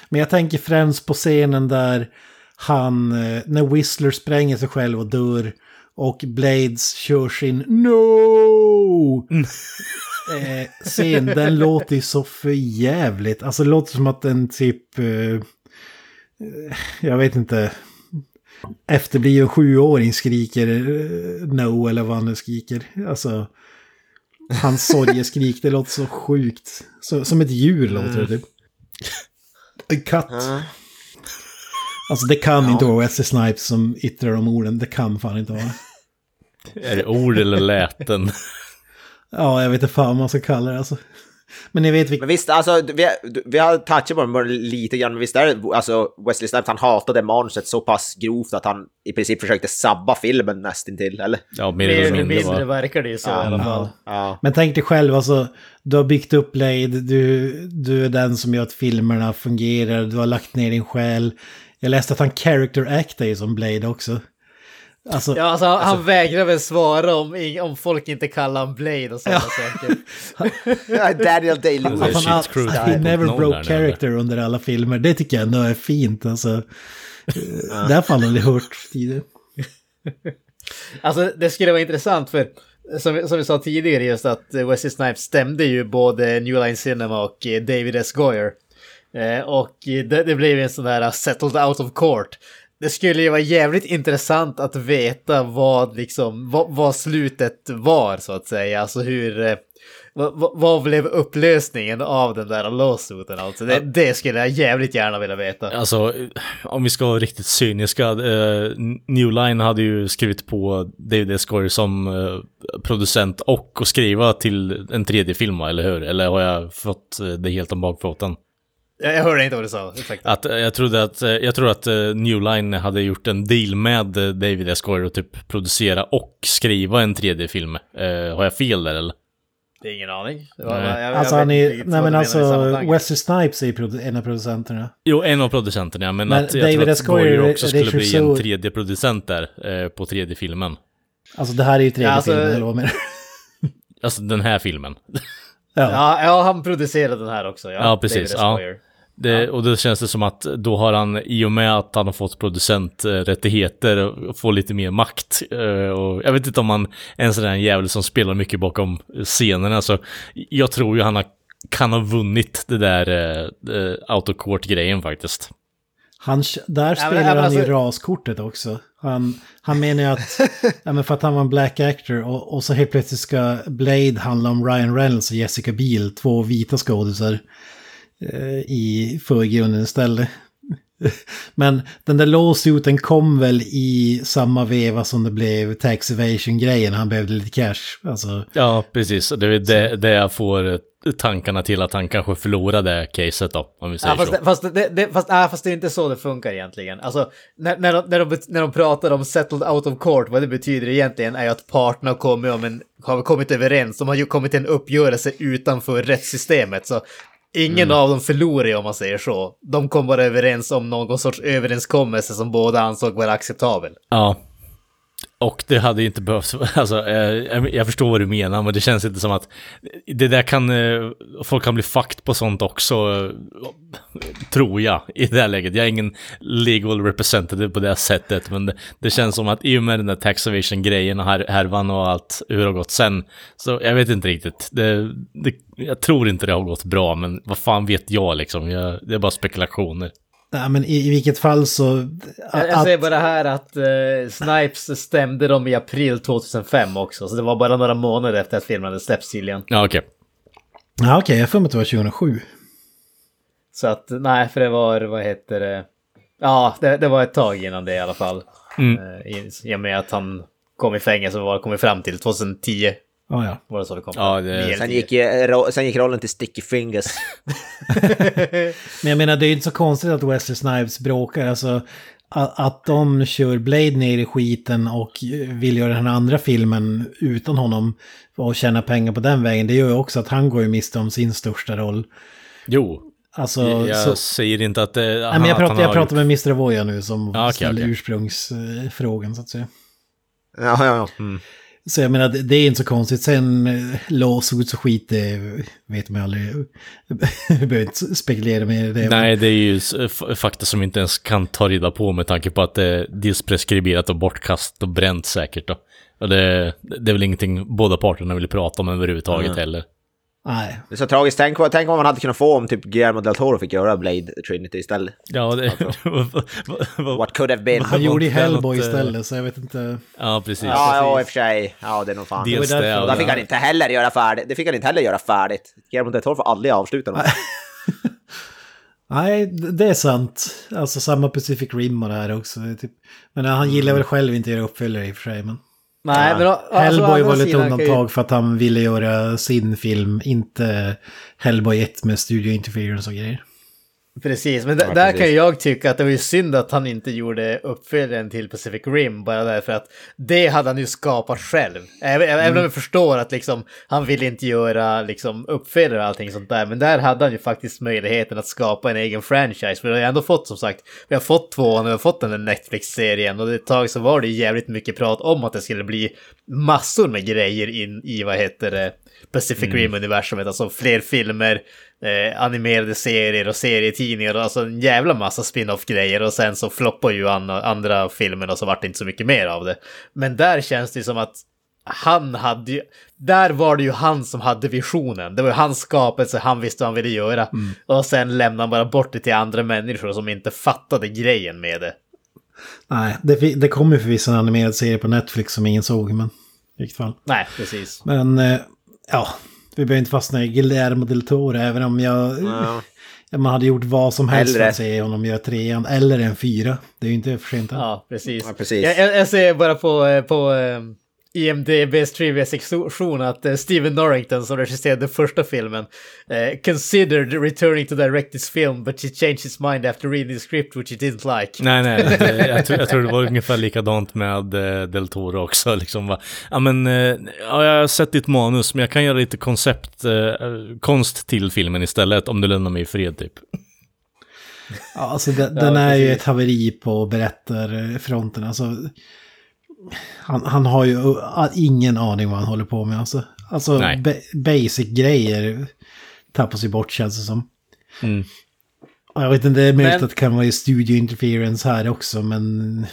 Men jag tänker främst på scenen där han, eh, när Whistler spränger sig själv och dör och Blades kör sin No! eh, scen, den låter ju så för jävligt. Alltså det låter som att den typ, eh, eh, jag vet inte, efterbliven sjuåring skriker eh, No eller vad han nu skriker. Alltså, hans sorgeskrik, det låter så sjukt. Så, som ett djur låter det typ. En katt. Alltså det kan inte vara Wesley Snipes som yttrar de orden. Det kan fan inte vara. Är det ord eller läten? Ja, jag vet inte fan vad man ska kalla det alltså. Men ni vet Men vilka... visst, alltså, vi, vi har touchat på det lite grann, men visst är det, alltså Wesley Snipes, han hatade manuset så pass grovt att han i princip försökte sabba filmen nästintill, eller? Ja, mer Mer eller mindre mindre verkar det ju så i alla fall. Ja. Men tänk dig själv, alltså, du har byggt upp Blade, du, du är den som gör att filmerna fungerar, du har lagt ner din själ. Jag läste att han character actar ju som Blade också. Alltså, Ja, alltså, han, han vägrar väl svara om, om folk inte kallar honom Blade och sådana saker. Daniel Day-Lewis. Det är att han, shit crew all, he 2.0 never där broke character under alla filmer. Det tycker jag ändå är fint. Alltså, Eh, det har fan aldrig hört tidigare. Alltså det skulle vara intressant för som, vi- som vi sa tidigare just att eh, Wesley Snipes stämde ju både New Line Cinema och eh, David S. Goyer. Eh, och eh, det, det blev en sån där uh, settled out of court. Det skulle ju vara jävligt intressant att veta vad liksom, vad, vad slutet var så att säga. Alltså hur, eh, vad, vad- blev upplösningen av den där lawsuiten alltså? Det, det skulle jag jävligt gärna vilja veta. Alltså, om vi ska vara riktigt cyniska. Eh, New Line hade ju skrivit på David S. Goyer som eh, producent och att skriva till en tredje film, eller hur? Eller har jag fått eh, det helt om bakfoten? Jag, hörde inte vad du sa. Ursäkta. Att, eh, jag trodde att, eh, jag tror att eh, New Line hade gjort en deal med David S. Goyer och typ producera och skriva en tredje film. Eh, har jag fel där eller? Det är ingen aning. Var- Nej. jag- jag Alltså han är, nej men alltså. Wesley Snipes är en av producenterna. Jo, en av producenterna, men, Men att jag David tror att Goyer också skulle bli en tredje producent där eh, på tredje filmen. Alltså det här är ju tredje Ja, alltså- filmen, eller vad menar du? Alltså den här filmen. Ja. Ja, ja, han producerade den här också. Ja, Ja, precis, David S. ja. Det, Och då känns det som att då har han, i och med att han har fått producenträttigheter, får lite mer makt. Eh, Och jag vet inte om han är en sån där jävel som spelar mycket bakom scenerna, så jag tror ju han har, kan ha vunnit det där uh, autocourt-grejen faktiskt. Han, där spelar ja, men han ju alltså- raskortet också. Han, han menar ju att, ja, men för att han var en black actor och, och så helt plötsligt ska Blade handla om Ryan Reynolds och Jessica Biel, två vita skådisar eh, i förgrunden istället. Men den där lawsuiten kom väl i samma veva som det blev tax evasion-grejen, han behövde lite cash. Alltså, Ja, precis. Det är det, det jag får tankarna till att han kanske förlorade caset då, om vi säger Ja, fast, så. det, fast, det, det, fast, nej, fast det är inte så det funkar egentligen. Alltså, när, när, de, när, de, när de pratar om settled out of court, vad det betyder egentligen är att parterna har kommit, om en, har kommit överens, de har ju kommit till en uppgörelse utanför rättssystemet. Så ingen av dem förlorar ju om man säger så. De kom bara överens om någon sorts överenskommelse som båda ansåg vara acceptabel. Ja. Och det hade ju inte behövts, alltså, eh, jag förstår vad du menar, men det känns inte som att det där kan, eh, folk kan bli fucked på sånt också, eh, tror jag, i det här läget. Jag är ingen legal representative på det sättet, men det, det känns som att i och med den där tax evasion-grejen och här, härvan och allt, hur det har gått sen, så jag vet inte riktigt. Det, det, jag tror inte det har gått bra, men vad fan vet jag liksom? Jag, det är bara spekulationer nej, men i, i vilket fall så... Jag, jag att- säger bara här att eh, Snipes stämde dem i april 2005 också, så det var bara några månader efter att filmen hade släppts tydligen. Ja, okej. Ja, okej, jag har för mig att det var 2007. Så att nej, för det var, vad heter det? Ja, det, det var ett tag innan det i alla fall. Mm. Eh, I, I och med att han kom i fängelse och var- kom fram till 2010. Ja, ja. Var det så vi kom Ja, det- Sen gick, ro- sen gick rollen till Sticky Fingers. Men jag menar, det är ju inte så konstigt att Wesley Snipes bråkar. Alltså, att, att de kör Blade ner i skiten och vill göra den här andra filmen utan honom och tjäna pengar på den vägen, det gör ju också att han går ju miste om sin största roll. Jo, Alltså, jag så, säger inte att det... nej, men jag pratar, jag pratar med Mr. Avoya nu som Ja, okej, ställde okej. ursprungsfrågan så att säga. Ja, ja, ja. Så jag menar, det, är inte så konstigt. Sen eh, lawsuits och skit, det vet man aldrig. Vi behöver inte spekulera mer i det. Nej, det är ju fakta som inte ens kan ta reda på med tanke på att det är dels preskriberat och bortkastat och bränt säkert då. Och det, det är väl ingenting båda parterna vill prata om överhuvudtaget heller. Nej. Det är så tragiskt. Tänk, tänk vad man hade kunnat få om typ Guillermo del Toro fick göra Blade Trinity istället. Ja, det... What could have been. Han gjorde inte det Hellboy något, eh, istället, så jag vet inte. ja, precis. Ja, ja, i och för sig. Ja, det är nog fan. Dels Det Och där fick han inte heller göra färdigt. Det fick han inte heller göra färdigt. Guillermo del Toro får aldrig avsluta något. Nej, det är sant. Alltså samma Pacific Rim och det här också. Typ. Men han gillar väl själv inte att göra uppföljare i och för sig. Men Nej, men... Alltså, Hellboy var lite sidan kan ju- undantag för att han ville göra sin film, inte Hellboy 1 med studio interference och grejer. Precis, men Ja, där precis. kan jag tycka att det var ju synd att han inte gjorde uppföljaren till Pacific Rim, bara därför att det hade han ju skapat själv. Även, även Mm. om jag förstår att liksom, han ville inte göra liksom, uppföljare och allting sånt där, men där hade han ju faktiskt möjligheten att skapa en egen franchise. För vi har ju ändå fått, som sagt, vi har fått tvåan och vi har fått den där Netflix-serien och ett tag så var det jävligt mycket prat om att det skulle bli massor med grejer in i, vad heter det, Pacific Rim-universumet, alltså fler filmer, eh, animerade serier och serietidningar alltså en jävla massa spin-off-grejer och sen så floppar ju an- andra filmer och så vart det inte så mycket mer av det. Men där känns det som att han hade ju, där var det ju han som hade visionen. Det var ju hans skapelse, han visste vad han ville göra. Och sen lämnade han bara bort det till andra människor som inte fattade grejen med det. Nej, det, det kommer förvisso en animerad serie på Netflix som ingen såg, men i vilket fall. Nej, precis. Men eh, ja, vi behöver inte fastna i Guillermo del Toro, även om jag... Ja. Man hade gjort vad som helst för att se honom göra trean, eller en fyra. Det är ju inte för sent än. Ja, precis. Ja, precis. Jag, jag, jag ser bara på, eh, på eh, IMDB's trivia-sektion att eh, Steven Norrington som regisserade första filmen eh, considered returning to direct this film but he changed his mind after reading the script which he didn't like. Nej, nej, det, jag, tror, jag tror det var ungefär likadant med eh, Del Toro också. Liksom, va? Ja, men, eh, ja, jag har sett ditt manus, men jag kan göra lite koncept, konst till filmen istället, om du lämnar mig i fred typ. Ja, alltså den, den är ju ett haveri på berättarfronten. Alltså, han, han har ju uh, ingen aning vad han håller på med. Alltså, alltså ba- basic-grejer tappas ju bort känns det som. Mm. Jag vet inte, det är möjligt Men- att det kan vara i studio interference här också, men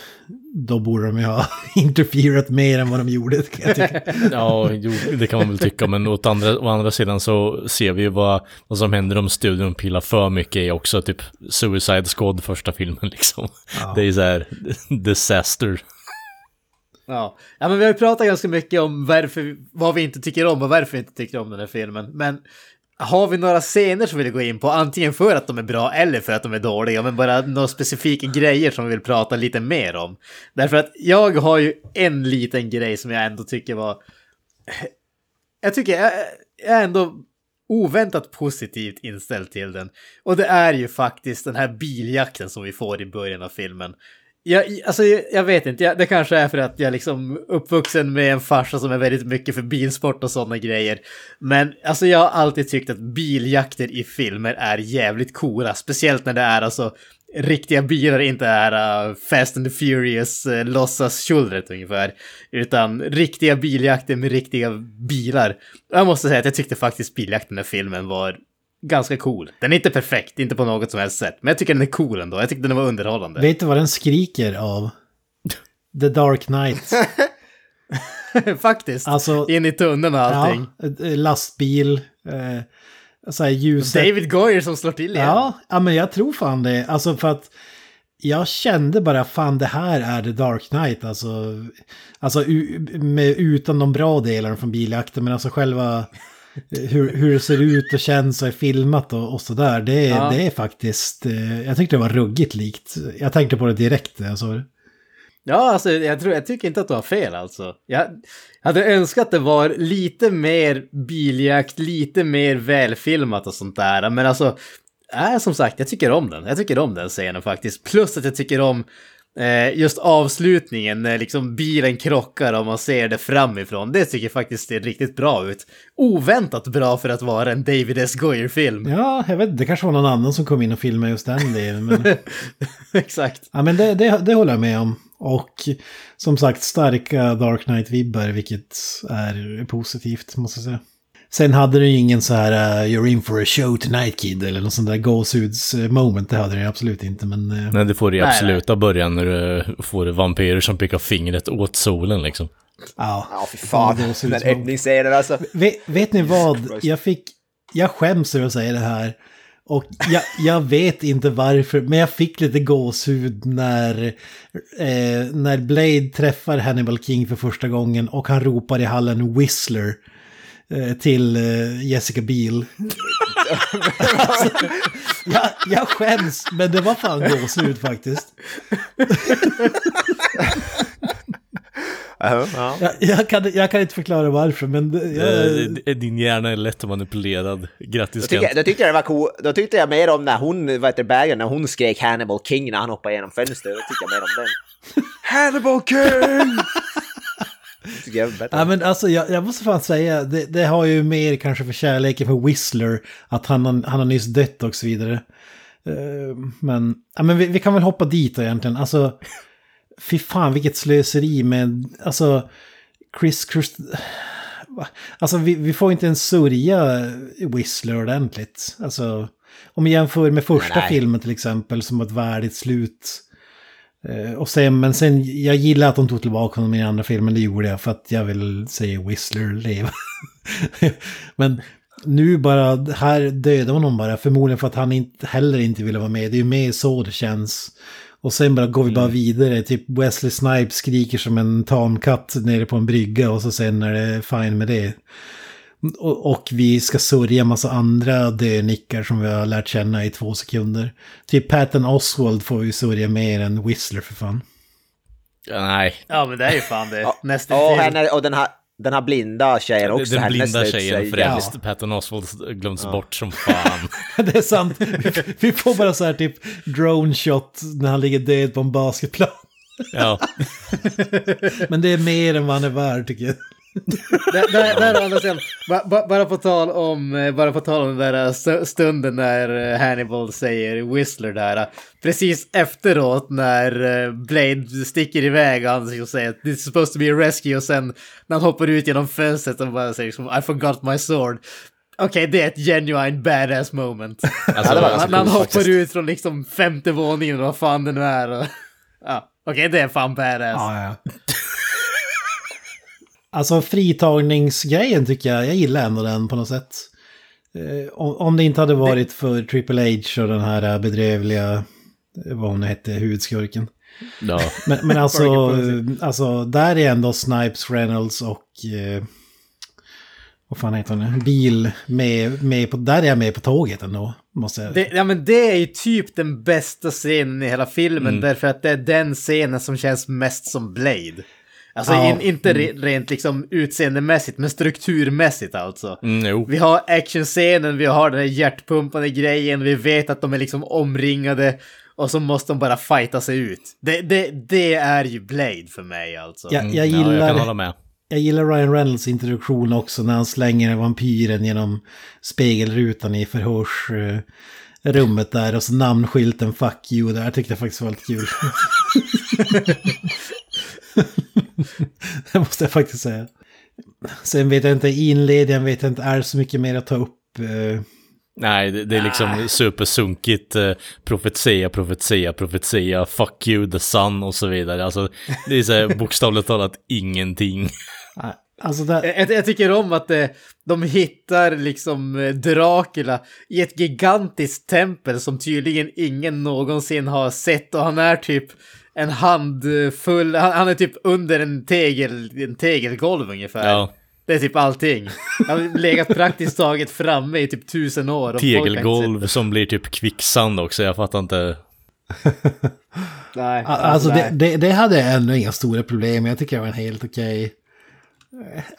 då borde de ju ha interferat mer än vad de gjorde. Ja, jo, det kan man väl tycka, men åt andra, å andra sidan så ser vi ju vad, vad som händer om studion pillar för mycket i också, typ Suicide Squad första filmen liksom. Det är ju så här, disaster. Ja. ja, men vi har ju pratat ganska mycket om varför, vad vi inte tycker om och varför vi inte tycker om den här filmen. Men har vi några scener som vi vill gå in på, antingen för att de är bra eller för att de är dåliga, men bara några specifika grejer som vi vill prata lite mer om. Därför att jag har ju en liten grej som jag ändå tycker var... Jag tycker jag, jag är ändå oväntat positivt inställd till den. Och det är ju faktiskt den här biljakten som vi får i början av filmen. Jag, alltså, jag, vet inte, jag, det kanske är för att jag liksom uppvuxen med en farsa som är väldigt mycket för bilsport och sådana grejer. Men alltså jag har alltid tyckt att biljakter i filmer är jävligt coola, speciellt när det är alltså riktiga bilar, inte är uh, Fast and the Furious uh, låtsas-tjollret ungefär, utan riktiga biljakter med riktiga bilar. Jag måste säga att jag tyckte faktiskt biljakten i filmen var ganska cool. Den är inte perfekt, inte på något som helst sätt, men jag tycker den är cool ändå. Jag tyckte den var underhållande. Vet du vad den skriker av? The Dark Knight. Faktiskt. Alltså, In i tunneln och allting. Ja, eh, lastbil, eh, så här ljuset. David Goyer som slår till igen. Ja, ja, men jag tror fan det. Alltså för att jag kände bara fan det här är The Dark Knight. Alltså, alltså med, utan de bra delarna från biljakten. Men alltså själva hur, hur det ser ut och känns och är filmat och, och sådär. Det, är- Ja. det är faktiskt, eh, jag tyckte det var ruggigt likt. Jag tänkte på det direkt när jag såg det. Ja, alltså jag, tror, jag tycker inte att du har fel alltså. Jag hade önskat att det var lite mer biljakt, lite mer välfilmat och sånt där. Men alltså, äh, som sagt, jag tycker om den. Jag tycker om den scenen faktiskt. Plus att jag tycker om just avslutningen när liksom bilen krockar och man ser det framifrån, det tycker jag faktiskt ser riktigt bra ut. Oväntat bra för att vara en David S. Goyer-film. Ja, jag vet det kanske var någon annan som kom in och filmade just den delen. Men, Exakt. ja, men det, det, det håller jag med om. Och som sagt, starka Dark Knight-vibbar, vilket är positivt, måste jag säga. Sen hade du ju ingen så här uh, “You're in for a show tonight kid” eller någon sån där gåshuds-moment, det hade den ju absolut inte. Men eh, Nej, det får du i Nej, absoluta början när du får vampyrer som pekar fingret åt solen liksom. ja. Ja, fy fan. Den räddningsscenen alltså. Vet, vet ni vad? Jag fick... Jag skäms över att säga det här. Och jag, jag vet inte varför, men jag fick lite gåshud när, eh, när Blade träffar Hannibal King för första gången och han ropar i hallen Whistler eh, till eh, Jessica Biel. alltså, jag, jag skäms, men det var fan gåshud faktiskt. Ja, ja. Jag, jag, kan, jag kan inte förklara varför, men... Det, jag, Eh, Din hjärna är lätt manipulerad. Grattis Då, då, tyckte jag det var cool. då tyckte jag mer om när hon, vad heter Bergen, när hon skrek Hannibal King när han hoppade genom fönstret. Då tyckte jag mer om den. Hannibal King! tycker jag är bättre. Ja, men alltså, jag, jag måste fan säga, det, det har ju mer kanske för kärleken för Whistler, att han, han har nyss dött och så vidare. Eh, men ja, men vi, vi kan väl hoppa dit då egentligen. Alltså, fy fan vilket slöseri med, alltså, Chris, Chris? Alltså vi, vi får inte ens sörja Whistler ordentligt. Alltså, om vi jämför med första Nej. filmen till exempel som var ett värdigt slut. Eh, och sen, men sen, jag gillar att de tog tillbaka honom i andra filmen, det gjorde jag för att jag vill se Whistler leva. men nu bara, här dödar honom bara, förmodligen för att han inte, heller inte ville vara med. Det är ju mer så det känns. Och sen bara går vi bara vidare, typ Wesley Snipes skriker som en tamkatt nere på en brygga och så sen är det fine med det. Och, vi ska sörja massa andra dönickar som vi har lärt känna i två sekunder. Typ Patton Oswald får vi sörja mer än Whistler för fan. Ja, Nej, Ja, men det är ju fan det. Nästan och, henne, och den här, den här blinda tjejen också. den blinda tjejen för Ja. övrigt. Patton Oswald glöms bort som fan. det är sant. Vi- Vi får bara så här typ drone shot när han ligger död på en basketplan. Ja, Men det är mer än vad han är värd tycker jag. Där, där, där andra sidan, ba, ba, bara på tal om, eh, bara på tal om den där st- stunden när eh, Hannibal säger Whistler där. eh, Precis efteråt när eh, Blade sticker iväg och säger att this is supposed to be a rescue och sen när han hoppar ut genom fönstret och bara säger liksom, I forgot my sword. Okej, det är ett genuine badass moment. alltså, det när han hoppar faktiskt. ut från liksom femte våningen och vad fan det nu är. Och, ja, okej, det är fan badass. Ja, ja. Alltså fritagningsgrejen tycker jag, jag gillar ändå den på något sätt. Eh, om, det inte hade varit för Triple H och den här eh, bedrövliga, eh, vad hon hette, huvudskurken. ja. Men, men alltså, alltså, där är ändå Snipes, Reynolds och... Eh, vad fan heter hon? Bil med, med på, där är jag med på tåget ändå, måste jag... Det, ja men det är ju typ den bästa scenen i hela filmen därför att det är den scenen som känns mest som Blade. Alltså Ja. in, inte re, rent liksom utseendemässigt men strukturmässigt alltså. Mm, jo. Vi har actionscenen, vi har den här hjärtpumpande grejen, vi vet att de är liksom omringade och så måste de bara fighta sig ut. Det, det, det är ju Blade för mig alltså. jag, jag Ja, jag gillar... kan hålla med. Jag gillar Ryan Reynolds introduktion också när han slänger vampyren genom spegelrutan i förhörsrummet där och så namnskylten 'Fuck you' där. Jag tyckte det faktiskt var lite kul. det måste jag faktiskt säga. Sen vet jag inte, inledningen vet jag inte, är det så mycket mer att ta upp. eh, Nej, det, det är liksom supersunkigt. Eh, profetia, profetia, profetia, fuck you, the sun och så vidare. Alltså, det är så här, bokstavligt talat ingenting. nej, Alltså där, Jag, jag tycker om att eh, de hittar liksom eh, Dracula i ett gigantiskt tempel som tydligen ingen någonsin har sett och han är typ en handfull, han, han är typ under en, tegel, en tegelgolv ungefär. Ja, Det är typ allting. Han har legat praktiskt taget framme i typ tusen år. tegelgolv som blir typ kvicksand också, jag fattar inte. det. Nej, alltså det, nej. det, det hade jag ändå inga stora problem med. Jag tycker det var helt okej.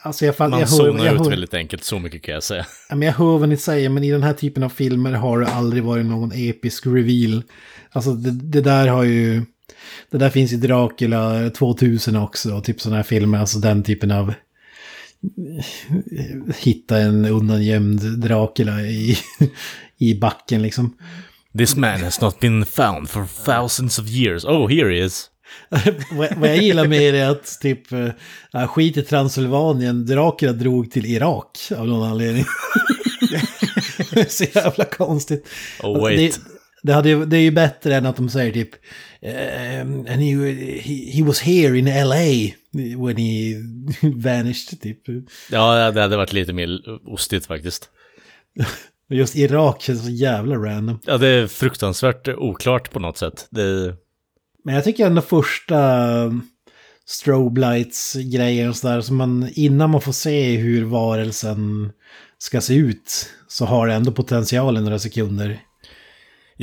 Alltså jag, fatt, Man jag, hör, zonar jag, ut väldigt enkelt, så mycket kan jag säga. Men jag hör vad ni säger, men i den här typen av filmer har det aldrig varit någon episk reveal. Alltså det, det där har ju... Det där finns i Dracula 2000 också, och typ sådana här filmer, alltså den typen av... Hitta en undangömd Dracula i, i backen liksom. This man has not been found for thousands of years. Oh, here he is. vad jag gillar med det är att typ, äh, skit i Transylvanien, Dracula drog till Irak av någon anledning. Så jävla konstigt. Oh, wait. Det, det, hade, det är ju bättre än att de säger typ ehm, and he, he, he was here in LA when he vanished typ. Ja, det hade varit lite mer ostigt faktiskt. Just Irak känns så jävla random. Ja, det är fruktansvärt oklart på något sätt. Det, Men jag tycker ändå första um, strobe lights grejer och sådär, så man innan man får se hur varelsen ska se ut så har det ändå potential i några sekunder.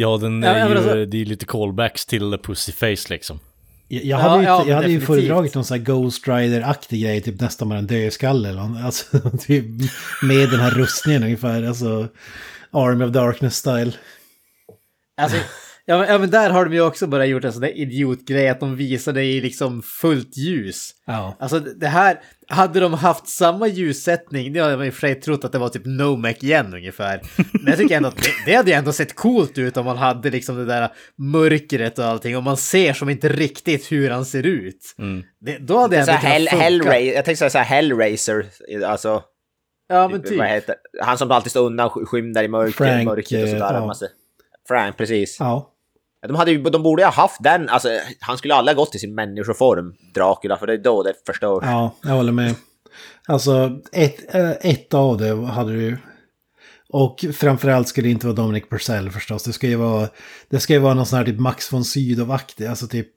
Ja, den Ja, är men ju, alltså- det är lite callbacks till Pussyface liksom. Jag, jag hade, ju, ja, jag hade ju föredragit någon sån här Ghost Rider-aktig grej, typ nästan bara en dödskalle eller något. Alltså, typ med den här rustningen ungefär, alltså Army of Darkness-style. Alltså, ja, men, ja men där har de ju också bara gjort en sån där idiotgrej att de visar det i liksom fullt ljus. Ja. Alltså det här, hade de haft samma ljussättning, det hade man i och för sig trott att det var typ Nomec igen ungefär. Men jag tycker ändå att det, det hade ju ändå sett coolt ut om man hade liksom det där mörkret och allting och man ser som inte riktigt hur han ser ut. Det, då hade det ändå kunnat Hell, funka. Hellra- jag tänkte säga så här Hellraiser, alltså. Ja men typ. Vad heter Han som alltid står undan, där i mörker, Frank, mörkret och sådär. eh, ja. Frank, precis. Ja. De, hade ju, de borde ju ha haft den, alltså han skulle aldrig ha gått i sin människoform, Dracula, för det är då det förstörs. Ja, jag håller med. Alltså, ett, äh, ett av det hade du. Och framförallt ska det inte vara Dominic Purcell förstås. Det ska ju vara, det ska ju vara någon sån här typ Max von Sydow-aktig. Alltså typ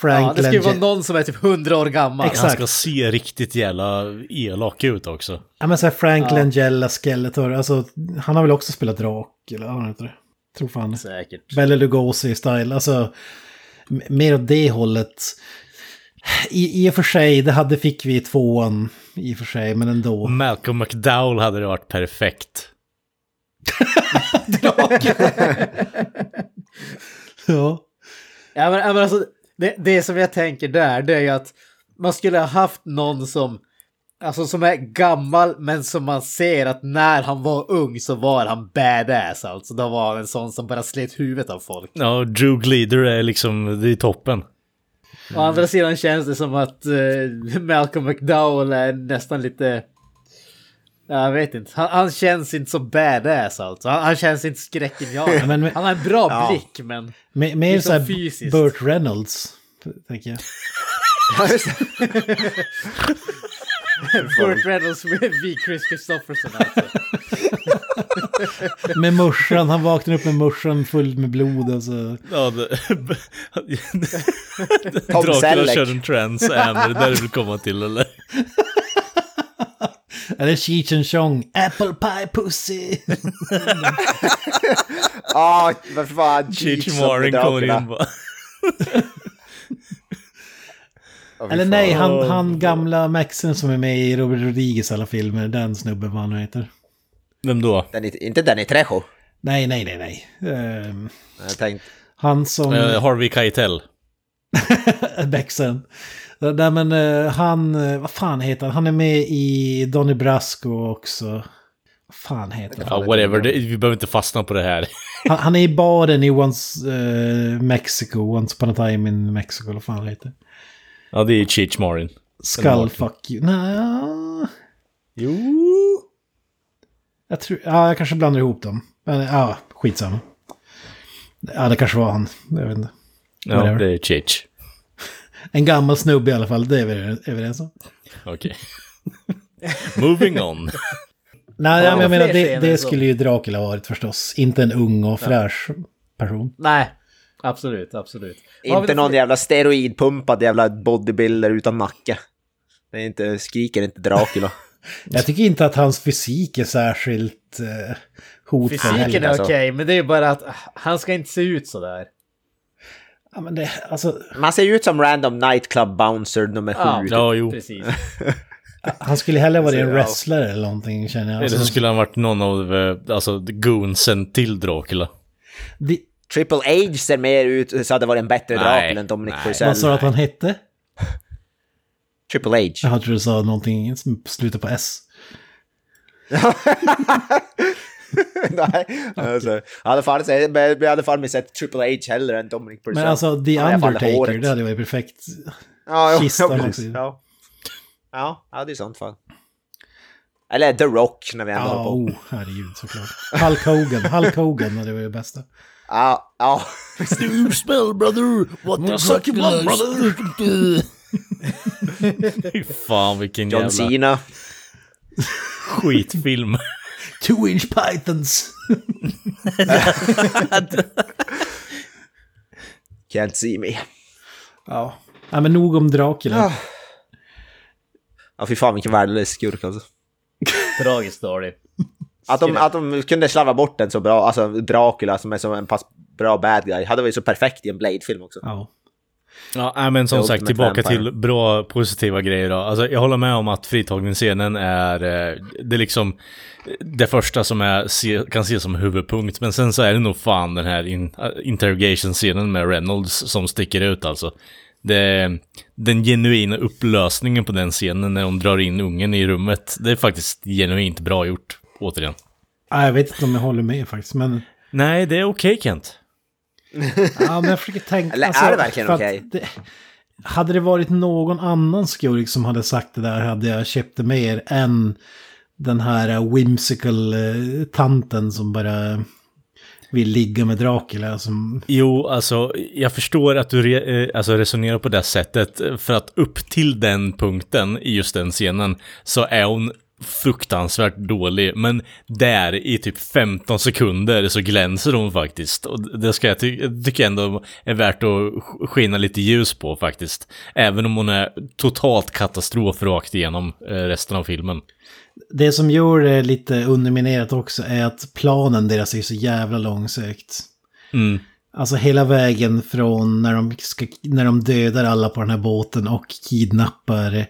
Frank Ja, det ska ju vara någon som är typ 100 år gammal. Exakt. Han ska se riktigt jävla elak ut också. Ja men såhär Frank Langella, Skeletor. Alltså, han har väl också spelat Dracula, har han inte det? Tror fan. Säkert. Bela Lugosi-style. Alltså, mer åt det hållet. I, I och för sig, det hade fick vi i tvåan. I och för sig, men ändå. Malcolm McDowell hade det varit perfekt. Ja. Ja men, men alltså, det, det som jag tänker där, det är ju att man skulle ha haft någon som, alltså som är gammal men som man ser att när han var ung så var han badass alltså. Då var han en sån som bara slet huvudet av folk. Ja, Drew Glider är liksom, det är toppen. Å andra sidan känns det som att eh, Malcolm McDowell är nästan lite... Jag vet inte. Han, han känns inte så badass alltså. Han, han känns inte skräckinjagande. men- han har en bra Ja. blick men... Mer, mer Liksom såhär fysiskt. Burt Reynolds, tänker jag. Burt Reynolds med vid Chris Christopherson alltså. Med morsan, han vaknar upp med morsan full med blod alltså. Ja, det... Dracula kör en trans är det där du vill komma till eller? Eller Cheech and Chong, Apple Pie Pussy. Ja, vad fan. Cheech Marin kommer in bara. Eller nej, han, han gamla Maxen som är med i Robert Rodriguez alla filmer. Den snubben vad han nu heter. Vem då? Den är, inte Danny Trejo. Nej, nej, nej, nej. Ehm, Jag tänkte, han som... Eh, Harvey Keitel. Bexen. Nej men eh, han, eh, vad fan heter han? Han är med i Donny Brasco också. Vad fan heter han? Ja, whatever. Det, vi behöver inte fastna på det här. Han, han är i baren i Once eh, Mexico, Once upon a time in Mexico, eller vad fan heter. Ja, det är Cheech Marin. Skull fuck you. Nej. Jo. Jag tror, ja jag kanske blandar ihop dem. Men ja, skitsamma. Ja, det kanske var han. Jag vet inte. Ja, Whatever. det är Cheech. En gammal snubbe i alla fall, det är vi överens om. Okej. Moving on. Nej, Ja, men jag menar, det, det skulle ju Dracula ha varit förstås. Inte en ung och fräsch person. Nej, absolut, absolut. Inte någon jävla steroidpumpad jävla bodybuilder utan nacke. Det är inte, skriker inte Dracula. Jag tycker inte att hans fysik är särskilt eh, hotfull. Fysiken är alltså. okej, men det är ju bara att ah, han ska inte se ut sådär. Ja, men det, alltså, Man ser ju ut som random nightclub bouncer nummer sju. Ja. typ. Ja, jo. Precis. han skulle hellre vara en wrestler eller någonting känner jag. Eller så Alltså, skulle han varit någon av, eh, alltså, goonsen till Dracula. det, Triple H ser mer ut så hade det varit en bättre Dracula än Dominic. Purcell. Vad sa du att han hette? Triple H. Jag hade du sa någonting som slutar på S. Nej, alltså, jag hade fan, jag hade fan sett Triple H hellre än Dominic Purcell. Men alltså The Ja, Undertaker, det hade varit perfekt. Ja, ja, Kistan ja, också. precis. Ja. Ja, ja, det är sant fan. Eller The Rock när vi ändå håller Ja, på. oh, herregud såklart. Hulk Hogan, Hulk Hogan hade varit det bästa. Ja, ja. You smell brother, what the suck you want brother? Fy fan vilken John jävla Cena. skitfilm. Two inch pythons! Can't see me. Ja. ja, men nog om Dracula. Ja. Ja, fy fan vilken värdelös skurk alltså. Tragisk story. Att de, att de kunde slarva bort en så bra, alltså Dracula som är som en pass bra bad guy, hade varit så perfekt i en Blade-film också. Ja. Ja, men som sagt, tillbaka Vampire. till bra positiva grejer då. Alltså, jag håller med om att fritagningsscenen är, eh, det är liksom det första som är, kan ses som huvudpunkt. Men sen så är det nog fan den här in, äh, interrogation-scenen med Reynolds som sticker ut alltså. Det, den genuina upplösningen på den scenen när de drar in ungen i rummet, det är faktiskt genuint bra gjort, återigen. Ja, Jag vet inte om jag håller med faktiskt, men... Nej, det är okej Kent. Ja, men jag försöker tänka... Eller är alltså, det verkligen okej? det- Hade det varit någon annan skurk som hade sagt det där hade jag köpt det mer än den här eh, whimsical eh, tanten som bara vill ligga med Dracula. Som, Jo, alltså jag förstår att du re, eh, alltså, resonerar på det sättet. För att upp till den punkten i just den scenen så är hon fruktansvärt dålig. Men där i typ 15 sekunder så glänser hon faktiskt. Och det ska jag ty jag tycker ändå är värt att sk- skina lite ljus på faktiskt. Även om hon är totalt katastrof rakt igenom eh, resten av filmen. det som gör det lite underminerat också är att planen deras är så jävla långsökt. Mm. Alltså hela vägen från när de, ska, när de dödar alla på den här båten och kidnappar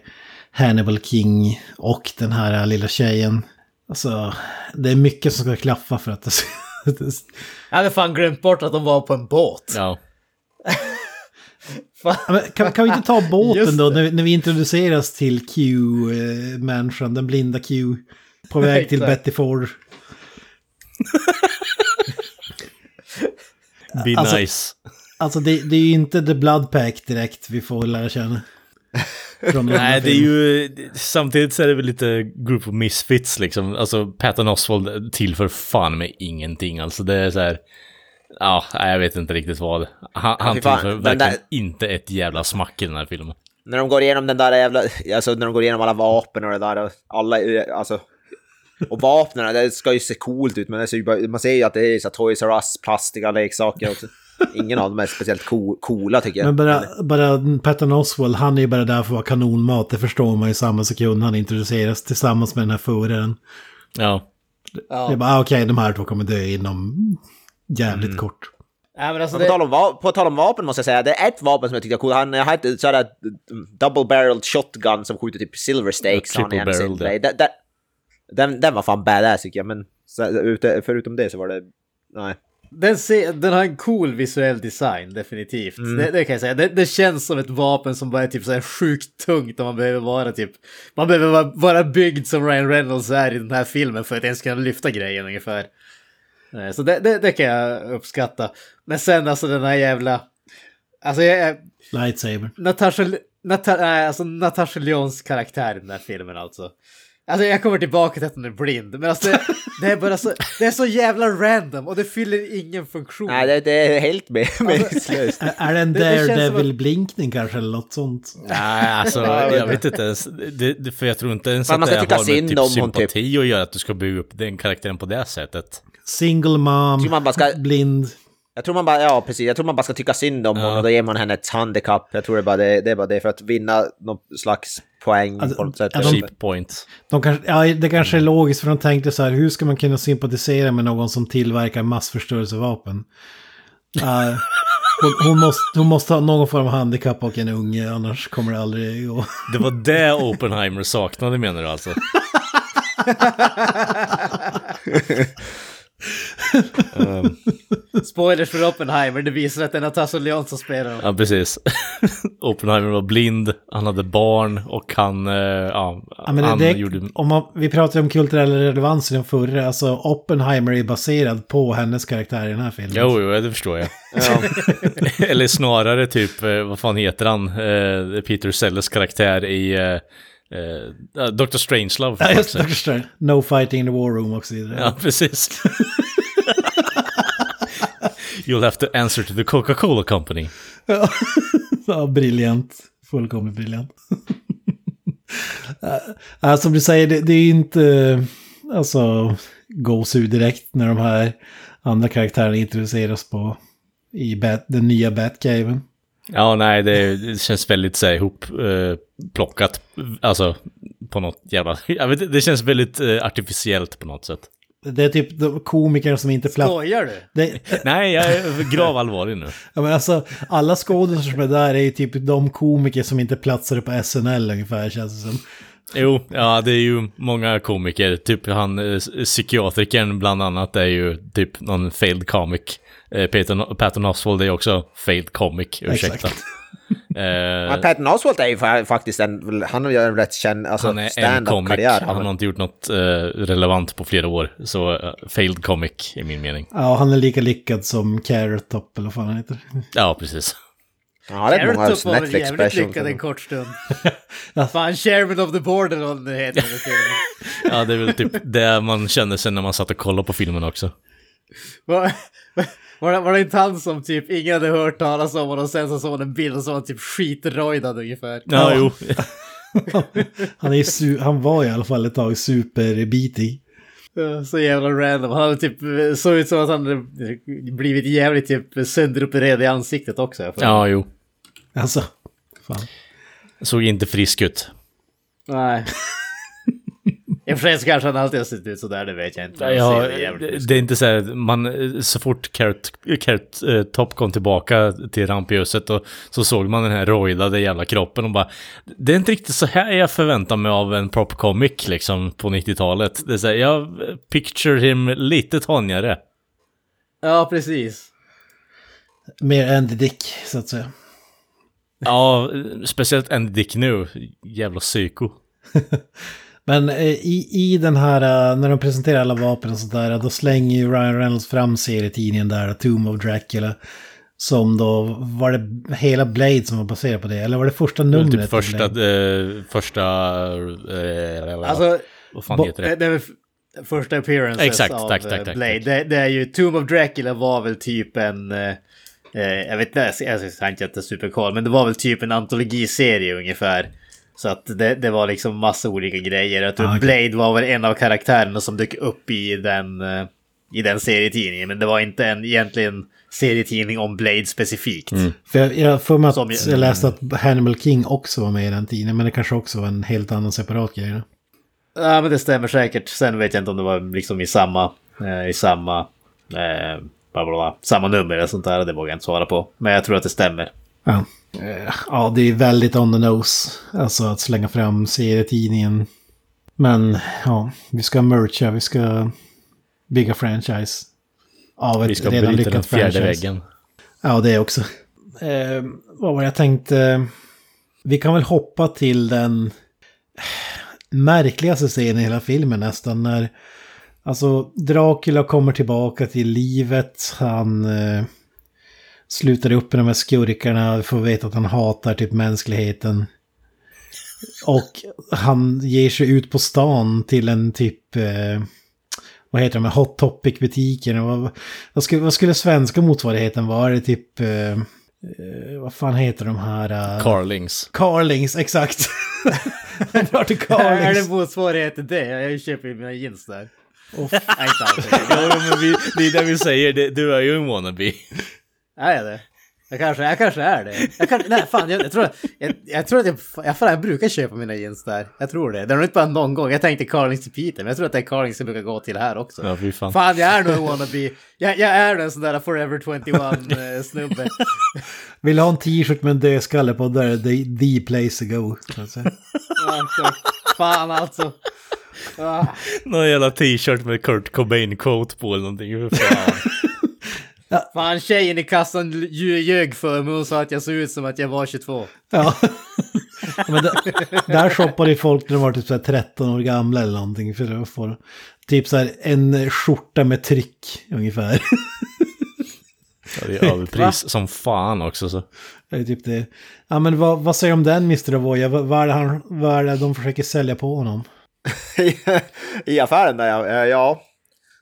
Hannibal King och den här lilla tjejen. Alltså, det är mycket som ska klaffa för att det ska... Jag hade fan glömt bort att de var på en båt. Ja. Men kan, kan vi inte ta båten då när, när vi introduceras till Q-människan, den blinda Q. På väg till. Betty Ford. Be Alltså- nice. Alltså det, det är ju inte The Blood Pack direkt vi får lära känna. Från Nej, det är ju... Samtidigt så är det väl lite group of misfits liksom. Alltså, Patton Oswald tillför fan med ingenting. Alltså det är så här... Ja, jag vet inte riktigt vad. Han, han fy fan, tillför verkligen där- inte ett jävla smack i den här filmen. När de går igenom den där jävla, alltså när de går igenom alla vapen och det där och alla, alltså. Och vapnen, det ska ju se coolt ut men det ser ju bara, man ser ju att det är så Toys R Us plastiga leksaker också. Ingen av dem är speciellt co coola tycker jag. Men bara, bara Patton Oswald, han är ju bara där för att vara kanonmat. Det förstår man ju samma sekund han introduceras tillsammans med den här föraren. Ja. Det är Ja. bara, ah, okej, de här två kommer dö inom jävligt kort. Nej, men alltså På tal, det, om va- på tal om vapen måste jag säga, det är ett vapen som jag tyckte var coolt. Han har ett sådär double barreled shotgun som skjuter typ silver stakes. Ja, triple barreled, ja. Den, den, den, den var fan badass tycker jag, men så, förutom det så var det... Nej. Den, ser, den har en cool visuell design, definitivt. Det, det kan jag säga. Det, det känns som ett vapen som bara är typ så här sjukt tungt och man behöver vara typ... Man behöver vara, vara byggd som Ryan Reynolds är i den här filmen för att ens kunna lyfta grejen ungefär. Eh, Så det, det, kan jag uppskatta. Men sen alltså den här jävla... Alltså jag, Lightsaber. Natasha, Nata, alltså Natasha Lyons karaktär i den här filmen alltså. Alltså jag kommer tillbaka till att hon är blind, men alltså det, det är bara så, det är så jävla random och det fyller ingen funktion. Nej, det, det är helt me- meningslöst. Är, är det en Daredevil-blinkning kanske eller något sånt? Nej, alltså Ja, jag jag vet inte ens. Det, det, för jag tror inte ens Man att ska det tycka har med synd typ typ. sympati att göra att du ska bygga upp den karaktären på det sättet. Single mom, man bara ska- blind. Jag tror man bara, ja precis, jag tror man bara ska tycka synd om Ja. honom och då ger man henne ett handikapp. Jag tror det är bara det, det är bara det för att vinna någon slags poäng Alltså, på något sätt. ja, de- Cheap point. De kanske, ja, det kanske är logiskt för de tänkte så här, hur ska man kunna sympatisera med någon som tillverkar massförstörelsevapen? Uh, hon, hon, måste, hon måste ha någon form av handikapp och en unge, annars kommer det aldrig gå. Det var det Oppenheimer saknade menar du alltså? Spoilers för Oppenheimer, det visar att det är Natasha Lyonne som spelar. Ja, precis. Oppenheimer var blind, han hade barn och han, eh, ja, Ja, men han det, gjorde... om man, vi pratade om kulturell relevans i den förra, alltså Oppenheimer är baserad på hennes karaktär i den här filmen. Jo, jo, det förstår jag. Eller snarare typ, eh, vad fan heter han, eh, Peter Sellers karaktär i eh, eh, Dr. Strangelove. Ja, just förstår jag. No fighting in the war room och så vidare. Ja, precis. You'll have to answer to the Coca-Cola Company. Ja, briljant. Fullkomligt briljant. ja, som du säger, det, det är inte alltså gåshud direkt när de här andra karaktärerna introduceras på i Bat, den nya Batcaven. Ja, nej, det, det känns väldigt så här, ihop eh, plockat. Alltså, på något jävla... Jag vet, det känns väldigt eh, artificiellt på något sätt. Det är typ de komiker som inte platsar. Skojar du? Det, Nej, jag är grav allvarlig nu. ja, men alltså, alla skådespelare som är där är ju typ de komiker som inte platsar på SNL ungefär känns det som. Jo, ja, det är ju många komiker. Typ han, eh, psykiatrikern bland annat, är ju typ någon failed comic. Eh, Peter, Patton Oswald är också failed comic, ursäkta. Men Patton Oswalt är ju fa- faktiskt en, han har ju en rätt känd, alltså han är en stand-up comic, karriär. han har inte gjort något eh, relevant på flera år. Så eh, failed comic i min mening. Ja, han är lika lyckad som Carrot Top eller vad fan han heter. Ja, precis. Rätt många Carrot Top var väl Netflix jävligt lyckad en kort stund. Fan, Chairman of the Board eller vad det heter. Ja, det är väl typ det man känner sig när man satt och kollade på filmen också. Var, det, var det inte han som typ ingen hade hört talas om och sen så såg man en bild och så var han typ skitrojdad ungefär. Ja, jo. Han, är su- han var i alla fall ett tag superbitig. Ja, Så jävla random. Han hade typ, såg ut som att han hade blivit jävligt typ sönderopererad i ansiktet också. Ja, jo. Alltså, fan. Såg inte frisk ut. Nej. I och för sig så kanske han alltid har sett ut sådär, det vet jag inte. Ja, jävligt det, det är inte så här, man, så fort Carrot, Carrot eh, Top kom tillbaka till rampljuset och så såg man den här rojdade jävla kroppen och bara Det är inte riktigt så här jag förväntar mig av en prop comic liksom på 90-talet. Det är så här, jag picture him lite tonjare. Ja, precis. Mer Andy Dick, så att säga. Ja, speciellt en Dick nu. Jävla psyko. Men eh, i, i den här, eh, när de presenterar alla vapen och sånt där, då slänger ju Ryan Reynolds fram serietidningen där, Tomb of Dracula. Som då, var det hela Blade som var baserad på det? Eller var det första Det är numret? typ första, eh, första, eh, Alltså, vad fan bo- heter det? det är första appearances Exakt, av tack, eh, tack, tack, Blade. tack. Det, det är ju, Tomb of Dracula var väl typ en... eh, jag vet inte, jag har inte jätte superkoll, men det var väl typ en antologiserie ungefär. Så att det, det var liksom massa olika grejer. Jag tror Ah, okej. Blade var väl en av karaktärerna som dök upp i den, eh, i den serietidningen. Men det var inte en egentligen serietidning om Blade specifikt. För jag, jag för mig Som- att jag läste att Hannibal King också var med i den tidningen, men det kanske också var en helt annan separat grej. då. Ja, men det stämmer säkert. Sen vet jag inte om det var liksom i samma, eh, i samma, eh, bla, bla, bla, samma nummer eller sånt där. Det vågar jag inte svara på. Men jag tror att det stämmer. Ja. Eh, ja, det är väldigt on the nose. Alltså att slänga fram serietidningen. Men ja, vi ska mercha, vi ska bygga franchise. Av ett Vi ska redan bryta den fjärde franchise. väggen. Ja, det också. Eh, vad var det jag tänkte? Vi kan väl hoppa till den märkligaste scenen i hela filmen nästan. När alltså Dracula kommer tillbaka till livet. Han eh, slutar upp med de här skurkarna. Får veta att han hatar typ mänskligheten. Och han ger sig ut på stan till en typ... Eh, vad heter de här Hot Topic-butikerna? Vad, vad, skulle, vad skulle svenska motsvarigheten vara? Det typ... Eh, eh, vad fan heter de här? eh, Carlings. Carlings, exakt. Drar till Är Carlings. det motsvarighet till det? Jag köper ju mina jeans där. Och Nej, inte alls. Ja, men vi, det är det vi säger, det, du är ju en wannabe. Är jag det? Jag kanske, jag kanske är det. Jag kan, nej, fan, jag, jag tror, jag, jag tror att jag, jag, fan, jag brukar köpa mina jeans där. Jag tror det. Det är nog inte bara någon gång. Jag tänkte Carlings till Peter, men jag tror att det är Carlings jag brukar gå till här också. Ja, fy fan. Fan, jag är nog wannabe. Jag, jag är en sån där Forever 21-snubbe. vill du ha en t-shirt med en dödskalle på, där är the place to go. alltså, fan alltså. Ah. Någon jävla t-shirt med Kurt Cobain-quote på eller någonting. För fan. Fan, tjejen i kassan lj- ljög för mig. Hon sa att jag såg ut som att jag var 22. Ja. Men där, där shoppade ju folk när de var typ så här 13 år gamla eller någonting. För att få typ så här en skjorta med tryck ungefär. Ja, det är överpris som fan också så. Det är typ det. Ja men vad, vad säger du om den Mr. Avoya? Vad, vad, är det han, vad är det de försöker sälja på honom? I affären där ja. Ja.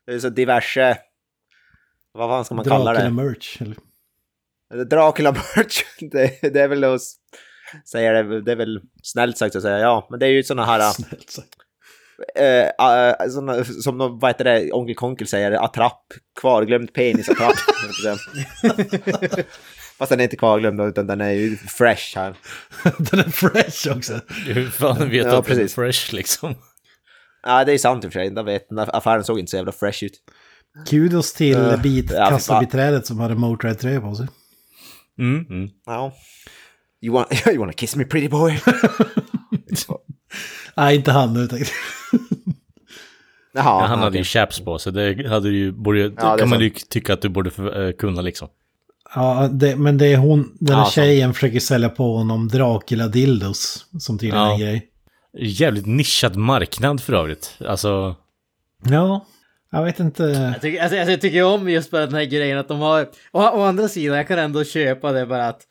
Det är så diverse... Vad fan ska man kalla Dracula det? merch? Eller? Dracula merch. Det, det är väl att säga det, det är väl snällt sagt att säga ja. Men det är ju sådana här... Snällt sagt. eh, eh, såna, som de, vad heter det, Onkel Konkel säger, attrapp, kvarglömd penis attrapp. Fast den är inte kvarglömd utan den är ju fresh här. Den är fresh också. Hur fan vet du Ja, att den är precis. fresh liksom? Ja, det är sant i och för sig. Jag vet, affären såg inte så jävla fresh ut. Kudos till Eh, bit ja, kassabiträdet som hade Motörhead-tröja på sig. Mm, mm. Ja. You want, you want to kiss me pretty boy? Nej, inte han utan... Jaha, Ja, han hade ju chaps på sig, det hade ju, borde, ju- det är kan man ju sant. tycka att du borde för, eh, kunna liksom. Ja, det, men det är hon, den här Ja, sant. tjejen försöker sälja på honom Dracula-dildos. Som tydligen är Ja. en grej. Jävligt nischad marknad för övrigt. Alltså, Ja, jag vet inte. Jag tycker, alltså, alltså, jag tycker om just bara den här grejen att de har... Å, å andra sidan, jag kan ändå köpa det bara att...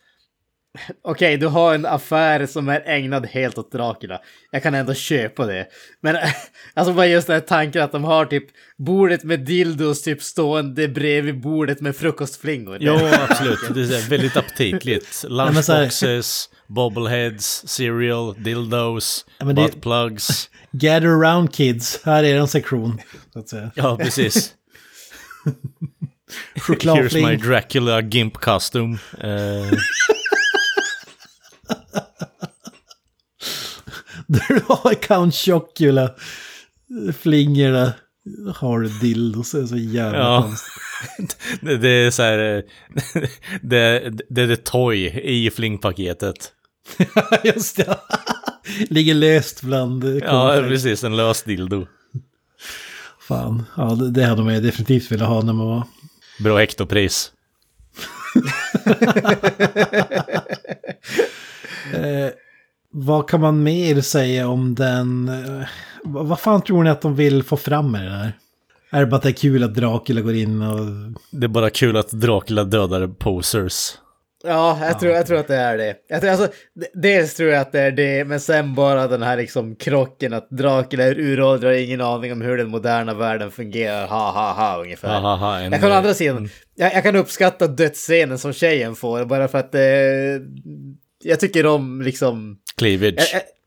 Okej, du har en affär som är ägnad helt åt Dracula. Jag kan ändå köpa det. Men alltså bara just den här tanken att de har typ bordet med dildos typ stående bredvid bordet med frukostflingor. ja absolut. Det är väldigt aptitligt. Lunchboxes, bobbleheads, cereal, dildos, Ja, det- buttplugs. Gather around kids, här är en sektion. Så att säga. Ja, precis. Here's my Chokladfling. Dracula Gimp costume. Eh, Där har Count Chocula. Flingorna. Har dildos, det är så jävla Ja. konstigt. det, det är så här... eh, det, det är det toy i flingpaketet. Just det. Ligger löst bland eh, Ja, precis. En lös dildo. Fan, ja det, det hade man ju definitivt velat ha när man var... Bra hektopris. Eh, vad kan man mer säga om den? Eh, vad, vad fan tror ni att de vill få fram med det där? Är det bara att det är kul att Dracula går in och... Det är bara kul att Dracula dödar posers. Ja, jag, Tror, jag tror att det är det. Jag tror, alltså, dels tror jag att det är det, men sen bara den här liksom krocken att Dracula är uråldrig har ingen aning om hur den moderna världen fungerar. Ha, ha, ha, ungefär. Ha, ha, ha, en, jag kan å andra sidan, jag, jag kan uppskatta dödsscenen som tjejen får, bara för att eh, jag tycker om liksom... Cleavage. Eh, eh, Ja,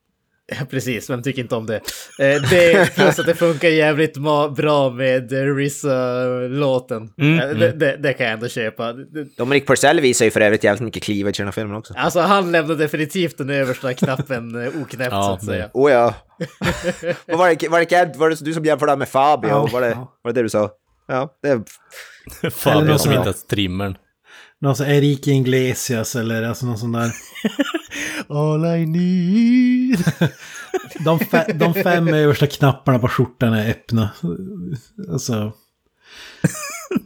precis, vem tycker inte om det? Eh, det plus att det funkar jävligt bra med Rissa-låten. Mm, Eh, det, det, det kan jag ändå köpa. Dominic Purcell visar ju för övrigt jävligt mycket cleavage i den här filmen också. Alltså han lämnar definitivt den översta knappen eh, oknäppt Ja, så att säga. Oh ja. Vad var, det, var, det, var det du som jämförde med Fabio? Ja, var, det, ja. var det det du sa? Ja, det någon som inte har trimmern. Någon sån Enrique Iglesias eller alltså någon sån där... All I need. De, fe, de fem översta knapparna på skjortan är öppna. Alltså...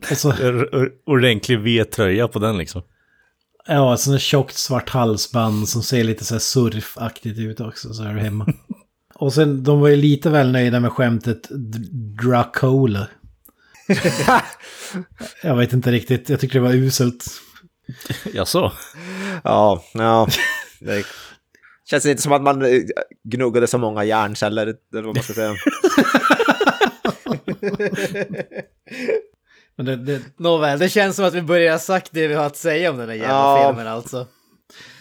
alltså Ordentlig V-tröja på den liksom. ja, sån där tjockt svart halsband som ser lite så här surfaktigt ut också, så är du hemma. Och sen, de var ju lite väl nöjda med skämtet Dracola. Jag vet inte riktigt, jag tycker det var uselt. Jaså? Ja, ja. Det känns inte som att man eh, gnuggade så många hjärnceller, eller vad man ska säga. Men det, det, Nåväl, det känns som att vi börjar ha sagt det vi har att säga om den här jävla Ja. filmen alltså.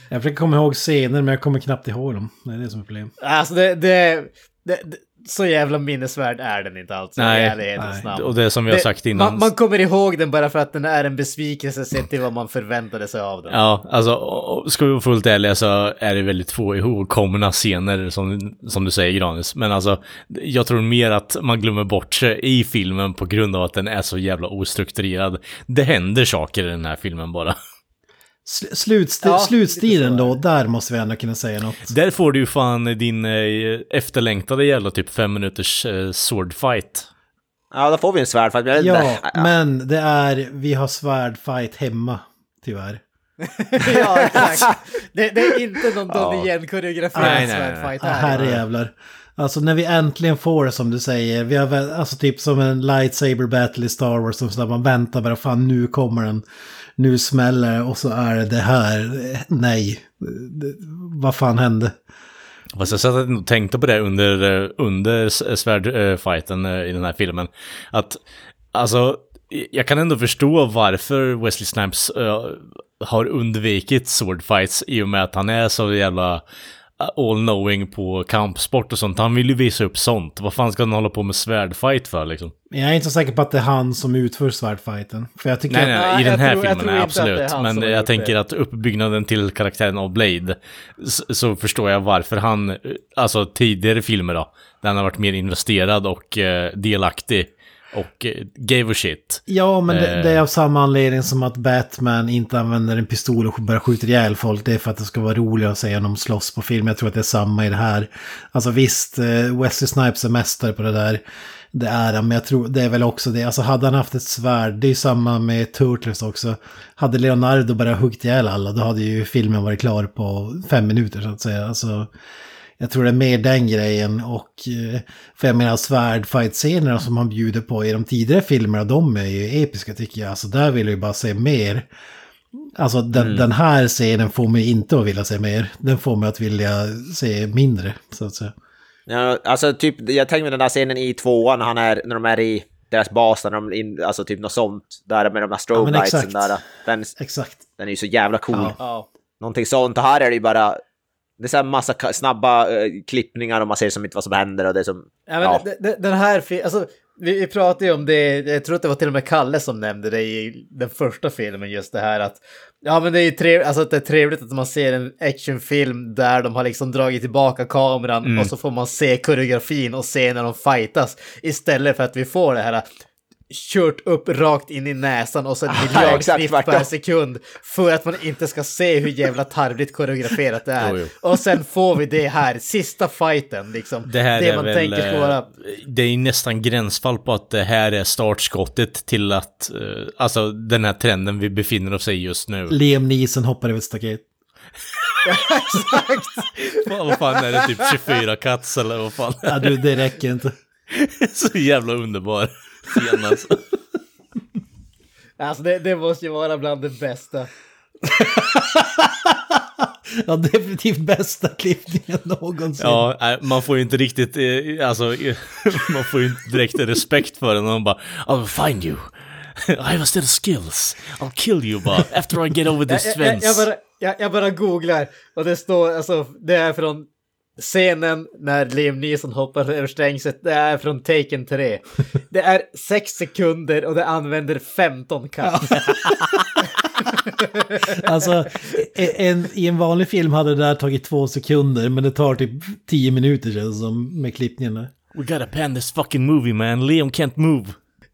jag försöker komma ihåg scener, men jag kommer knappt ihåg dem. Det är det som är problemet. Alltså det, det, det, det så jävla minnesvärd är den inte alltså. Nej, nej. Och det som vi har Det- sagt innan. Man, man kommer ihåg den bara för att den är en besvikelse sett till vad man förväntade sig av den. Ja, alltså ska vi vara fullt ärliga så är det väldigt få ihågkomna scener som, som du säger Granis. Men alltså, jag tror mer att man glömmer bort sig i filmen på grund av att den är så jävla ostrukturerad. Det händer saker i den här filmen bara. Sl- Slutst Ja, slutstilen då, där måste vi ändå kunna säga något. Där får du ju fan din eh, efterlängtade jävla typ fem minuters eh, swordfight. Ja, då får vi en svärdfight. men Ja, inte. men det är, vi har svärdfight hemma, tyvärr. ja, exakt. Det, det är inte någon Donnie Nej, Yen-koreograferad nej, nej. svärdfight Ja, här. herrejävlar. Alltså när vi äntligen får det som du säger, vi har väl, alltså typ som en lightsaber battle i Star Wars, som så där man väntar bara, fan nu kommer den, nu smäller det och så är det det här, nej, vad fan hände? Fast jag satt och tänkte på det under, under svärdfighten eh, eh, i den här filmen. Att, alltså, jag kan ändå förstå varför Wesley Snipes uh, har undvikit swordfights i och med att han är så jävla all-knowing på kampsport och sånt. Han vill ju visa upp sånt. Vad fan ska han hålla på med svärdfight för liksom? Jag är inte så säker på att det är han som utför svärdfighten. För jag tycker Nej, nej, att, nej, Nej, i den här tror- filmen är absolut. Men jag tänker det. att uppbyggnaden till karaktären av Blade, så, så förstår jag varför han, eh, alltså tidigare filmer då, där han har varit mer investerad och eh, delaktig och eh, gave a shit. Ja, men det, Eh. det är av samma anledning som att Batman inte använder en pistol och börjar skjuta ihjäl folk. Det är för att det ska vara roligare att se honom slåss på film. Jag tror att det är samma i det här. Alltså visst, eh, Wesley Snipes är mästare på det där. Det är han, men jag tror det är väl också det. Alltså hade han haft ett svärd, det är ju samma med Turtles också. Hade Leonardo bara huggit ihjäl alla, då hade ju filmen varit klar på fem minuter så att säga. Alltså, jag tror det är mer den grejen och... eh, För jag menar svärdfight-scenerna som han bjuder på i de tidigare filmerna, de är ju episka tycker jag. Alltså där vill jag ju bara se mer. Alltså den, den här scenen får mig inte att vilja se mer. Den får mig att vilja se mindre, så att säga. Ja, alltså typ, jag tänker mig den där scenen i tvåan när han är, när de är i deras bas, när de in, alltså typ något sånt, där med de här Ja, strobe men lightsen exakt. där. Den, Exakt. den är ju så jävla cool. Ja. Ja. Någonting sånt. Och här är det ju bara, det är så här massa snabba eh, klippningar och man ser som inte vad som händer och det som... Ja, men Ja. Den här filmen, alltså vi, vi pratade ju om det, jag tror att det var till och med Kalle som nämnde det i den första filmen, just det här att Ja men det är ju trevligt, alltså att det är trevligt att man ser en actionfilm där de har liksom dragit tillbaka kameran och så får man se koreografin och se när de fightas istället för att vi får det här kört upp rakt in i näsan och så ett exakt, miljardklipp per sekund för att man inte ska se hur jävla tarvligt koreograferat det är. Jo, Och sen får vi det här, sista fighten liksom. Det här är man väl, tänker ska eh, vara... det är nästan gränsfall på att det här är startskottet till att, eh, alltså den här trenden vi befinner oss i just nu. Liam Neeson hoppar över ett staket. Exakt! Fan, vad fan är det, typ 24 cuts eller vad fan? Ja, du, det räcker inte. Så jävla underbar scen alltså. Alltså det, det måste ju vara bland det bästa. Ja, definitivt bästa klippningen någonsin. Ja, man får ju inte riktigt, eh, alltså, man får ju inte direkt respekt för den och man bara I'll find you. I have still skills. I'll kill you bara after I get over this Jag, jag, jag, fence. bara, jag, jag bara googlar och det står, alltså det är från scenen när Liam Neeson hoppar över stängslet, det är från Taken 3. Det är 6 sekunder och det använder 15 cut. Alltså, en, i en vanlig film hade det där tagit två sekunder, men det tar typ tio minuter känns det som med klippningarna. We gotta pan this fucking movie man, Liam can't move.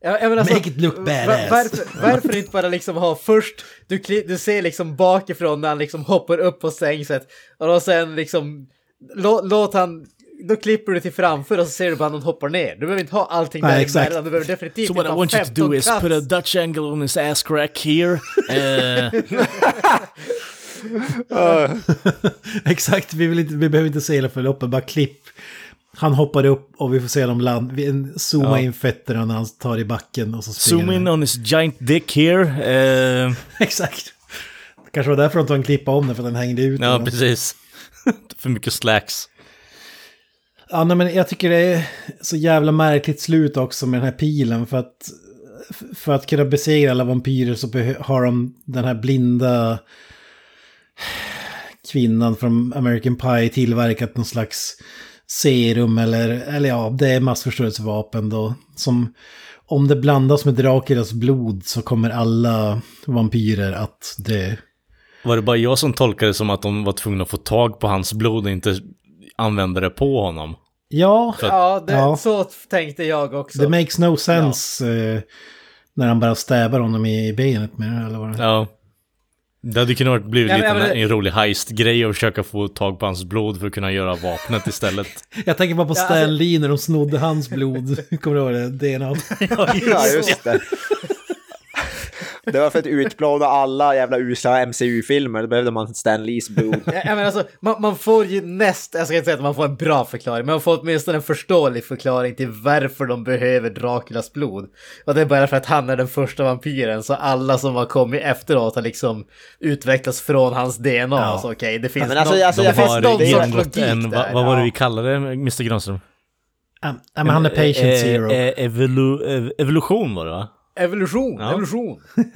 Menar, alltså, Make it look badass. Varför, varför inte bara liksom ha först, du, du ser liksom bakifrån när han liksom hoppar upp på stängslet och då sen liksom, lå, låt han, då klipper du till framför och så ser du bara att han hoppar ner. Du behöver inte ha allting Nej, där exakt. emellan, du behöver definitivt So what inte I ha want you to 15 do is put a Dutch angle on his ass crack here. Uh, Exakt, vi, vill inte, vi behöver inte se hela förloppet, bara klipp. Han hoppar upp och vi får se dem land, vi en- zooma Ja. in fötterna när han tar i backen och så springer zoom in han. on his giant dick here. Uh, Exakt. Kanske var därför de tog en klippa om den, för den hängde ut. ja, eller? precis. För mycket slacks. Ja, nej, men jag tycker det är så jävla märkligt slut också med den här pilen. För att, för att kunna besegra alla vampyrer så har de den här blinda kvinnan från American Pie tillverkat någon slags serum eller, eller ja, det är massförstörelsevapen då. Som om det blandas med Draculas blod så kommer alla vampyrer att dö. Var det bara jag som tolkade det som att de var tvungna att få tag på hans blod och inte använda det på honom? Ja, Ja, det, Ja. så tänkte jag också. det makes no sense eh, när han bara stävar honom i benet med det, eller vad det. Ja. Det hade kunnat blivit Ja, lite men- en, en rolig heist-grej att försöka få tag på hans blod för att kunna göra vapnet istället. Jag tänker bara på Ja, Stan alltså- Lee när de snodde hans blod. Kommer du ihåg det? DNA. Ja, just det. Det var för att utplåna alla jävla USA MCU-filmer, då behövde man Stan Lees blod. Ja, ja, men alltså, man, man får ju näst, jag ska inte säga att man får en bra förklaring, men man får åtminstone en förståelig förklaring till varför de behöver Draculas blod. Och det är bara för att han är den första vampyren, så alla som har kommit efteråt har liksom utvecklats från hans DNA. Ja. Så okej, det finns men alltså, någon, alltså, De det finns någon sorts logik en, där. vad, vad var det ja. vi kallade det, Mr Granström? Ja, men han är patient Eh, zero. eh, evolu ev- evolution var det va? Evolution, Ja. evolution.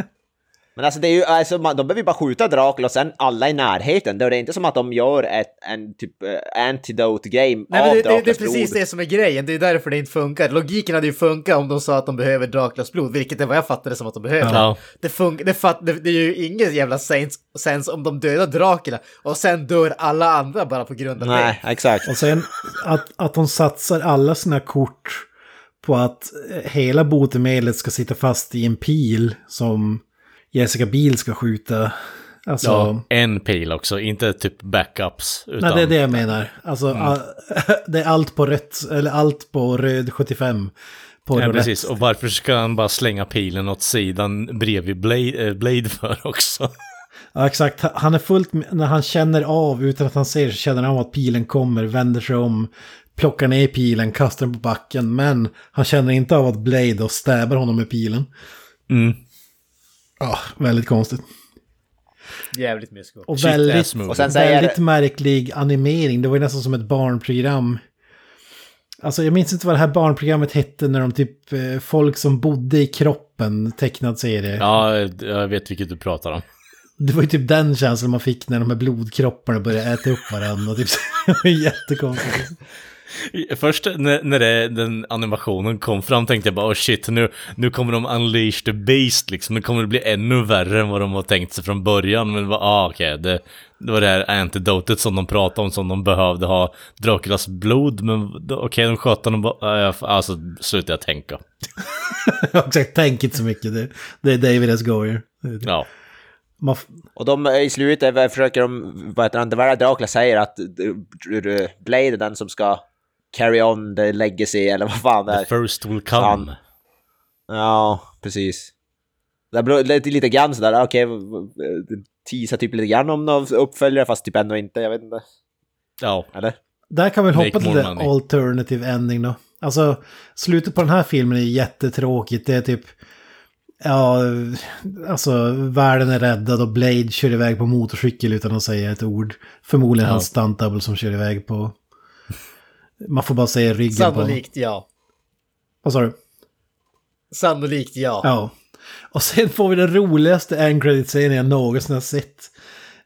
Men alltså det är ju, alltså, man, de behöver ju bara skjuta Dracula och sen alla i närheten. Det är inte som att de gör ett, en typ uh, antidote-game Nej, men av det, det, det är Draculas precis blod. det som är grejen, det är därför det inte funkar. Logiken hade ju funkat om de sa att de behöver Draculas blod, vilket är vad jag fattade som att de behöver. Ja. Det, fun- det, fat- det, det är ju ingen jävla sens, sens om de dödar Dracula och sen dör alla andra bara på grund av Nej, exakt. Och sen att, att de satsar alla sina kort på att eh, hela botemedlet ska sitta fast i en pil som Jessica Biel ska skjuta. Alltså, Ja, en pil också, inte typ backups. Utan, nej, det är det jag menar. Alltså, a- det är allt på rött, eller allt på röd 75. På Ja, precis. Och varför ska han bara slänga pilen åt sidan bredvid Blade, eh, Blade för också? Ja, exakt. Han är fullt när han känner av, utan att han ser, så känner han av att pilen kommer, vänder sig om, plockar ner pilen, kastar den på backen. Men han känner inte av att Blade och stäbar honom med pilen. Mm. Ja, väldigt konstigt. Jävligt mysko. Och väldigt. Och sen säger- väldigt märklig animering. Det var ju nästan som ett barnprogram. Alltså jag minns inte vad det här barnprogrammet hette när de typ eh, folk som bodde i kroppen tecknad serie. Ja, jag vet vilket du pratar om. Det var ju typ den känslan man fick när de här blodkropparna började äta upp varandra. Typ. Det var jättekonstigt. Först när, när det, den animationen kom fram tänkte jag bara oh shit, nu, nu kommer de unleash the beast liksom. Nu kommer det bli ännu värre än vad de har tänkt sig från början. Men det var, ah, okej, det, det var det här antidotet som de pratade om som de behövde ha. Draculas blod, men okej, de sköt honom bara, ah, jag- alltså slutade jag tänka. Exakt, tänk inte så mycket. Det, det är David S. Goyer. Ja. Och de eh, i slutet eh, försöker de, vad heter han, det var Dracula säger att eh, Blade är den som ska carry on the legacy eller vad fan det The är. first will come. Han- Ja, precis. Det beror lite, lite grann sådär, okej, okay, teasar typ lite grann om någon uppföljare fast typ ändå inte, jag vet inte. Ja. Eller? där kan vi hoppa till det money. alternative ending då. Alltså, slutet på den här filmen är jättetråkigt. Det är typ... Ja, alltså världen är räddad och Blade kör iväg på motorcykel utan att säga ett ord. Förmodligen Ja. hans stunt double som kör iväg på... Man får bara säga ryggen på honom. Sannolikt ja. Vad sa du? Sannolikt ja. Ja. Och sen får vi den roligaste end scenen jag någonsin har sett.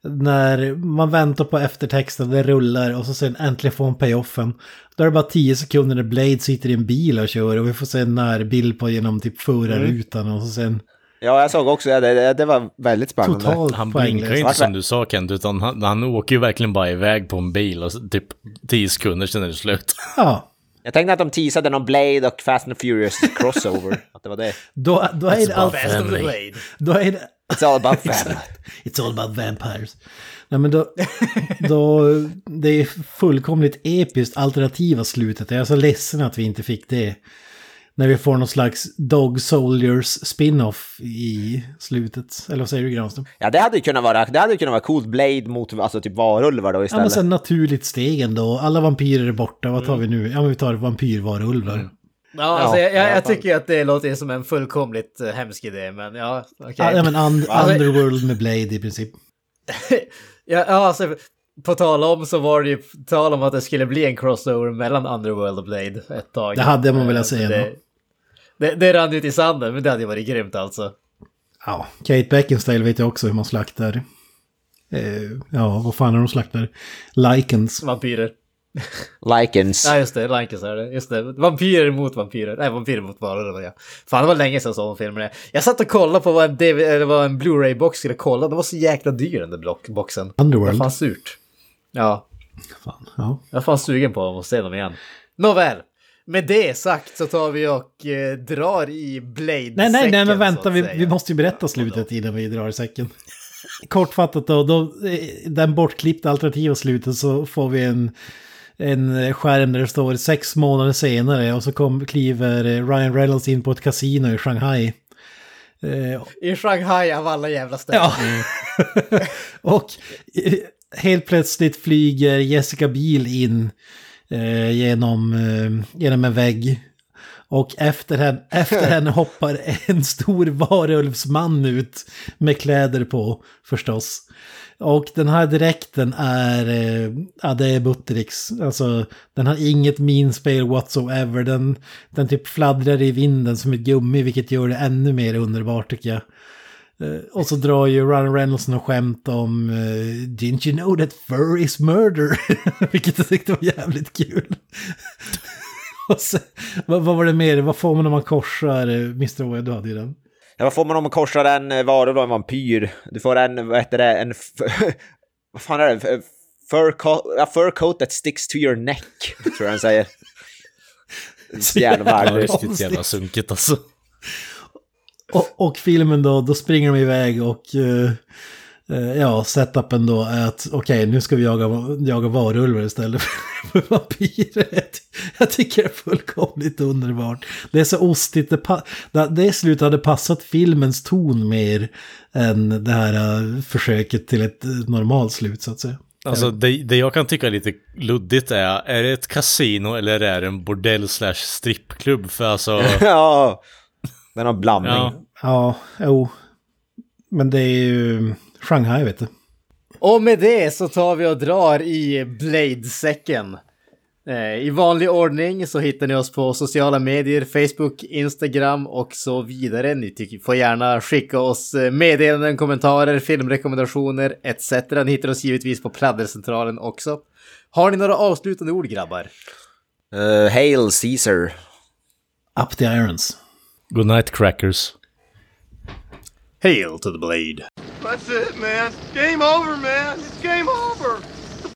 När man väntar på eftertexten, det rullar och så sen äntligen får man payoffen. Då är det bara 10 sekunder när Blade sitter i en bil och kör och vi får se en närbild på genom typ förarrutan och så sen Ja, jag såg också det, det, det var väldigt spännande. totalt Han blinkar ju inte som du sa Kent, utan han, han åker ju verkligen bara iväg på en bil och typ 10 sekunder sen är det slut. Ja, Jag tänkte att de teasade någon Blade och Fast and Furious crossover, att det var det. då, då är det allt... Family. Blade. Då är det... It's all about family. It's all about vampires. Nej men då, då, det är fullkomligt episkt alternativa slutet. Jag är så ledsen att vi inte fick det. När vi får någon slags Dog Soldiers spin-off i slutet. Eller vad säger du Granström? Ja, det hade ju kunnat vara, det hade kunnat vara coolt Blade mot alltså typ varulvar då Ja men istället. sen naturligt steg ändå. Alla vampyrer är borta. Vad tar vi nu? Ja men vi tar vampyrvarulvar. Ja, alltså, jag, jag, jag tycker att det låter som en fullkomligt uh, hemsk idé, men ja, okej. Ja, men un- Alltså- Underworld med Blade i princip. Ja, ja, alltså, på tal om så var det ju tal om att det skulle bli en crossover mellan Underworld och Blade ett tag. Det hade man velat Eh, se Det. Det, det rann ut i sanden, men det hade ju varit grymt alltså. Ja, Kate Beckinsale vet jag också hur man slaktar. Eh, ja, vad fan är de slaktar? Likens. Vampyrer. Likens. Ja, just det. Rankens är det. Just det. Vampyrer mot vampyrer. Nej, vampyrer mot varulvar, ja. Fan, det var länge sedan jag såg de filmerna. Jag satt och kollade på vad en, DV eller vad en Blu-ray-box skulle kolla. Den var så jäkla dyr, den där block- boxen. Det Underworld. var fan surt. Ja, Fan, ja. jag är fan sugen på att se dem igen. Nåväl. Med det sagt så tar vi och eh, drar i blade Nej, nej, nej, men vänta, vi, vi måste ju berätta slutet innan vi drar i säcken. kortfattat då, då eh, den bortklippta alternativa slutet så får vi en, en skärm där det står sex månader senare och så kom, kliver eh, Ryan Reynolds in på ett kasino i Shanghai. Eh, I Shanghai av alla jävla ställen. Ja. och eh, helt plötsligt flyger Jessica Biel in eh, genom, eh, genom en vägg. Och efter henne, efter henne hoppar en stor varulvsman ut med kläder på förstås. Och den här dräkten är, eh, ja det är Buttericks. Alltså den har inget minspel whatsoever. Den, den typ fladdrar i vinden som ett gummi vilket gör det ännu mer underbart tycker jag. Eh, och så drar ju Ryan Reynolds något skämt om eh, Didn't you know that fur is murder? Vilket jag tyckte var jävligt kul. och sen, vad, vad var det mer? Vad får man om man korsar eh, Mr. Way? Du hade ju den. Ja, vad får man om man korsar en varulv och en vampyr? Du får en, vad heter det, en... vad fan är det? Fur coat, a fur coat that sticks to your neck, tror jag han säger. Så jävla Ja, värdelöst. riktigt jävla sunkigt alltså. Och, och filmen då, då springer de iväg och eh, ja, setupen då är att okej, nu ska vi jaga, jaga varulvar istället för vampyrer. Jag tycker det är fullkomligt underbart. Det är så ostigt, det, det, det slutet hade passat filmens ton mer än det här eh, försöket till ett normalt slut så att säga. Alltså det, det jag kan tycka är lite luddigt är, är det ett kasino eller är det en bordell slash strippklubb? För alltså, ja, den har blandning. ja. Ja, jo. Men det är ju Shanghai vet du. Och med det så tar vi och drar i Blade-säcken. Eh, I vanlig ordning så hittar ni oss på sociala medier, Facebook, Instagram och så vidare. Ni tycker, får gärna skicka oss eh, meddelanden, kommentarer, filmrekommendationer etc. Ni hittar oss givetvis på Pladdercentralen också. Har ni några avslutande ord grabbar? Uh, Hail Caesar. Up the irons. Good night crackers. Hail to the Blade! That's it, man. Game over, man. It's game over.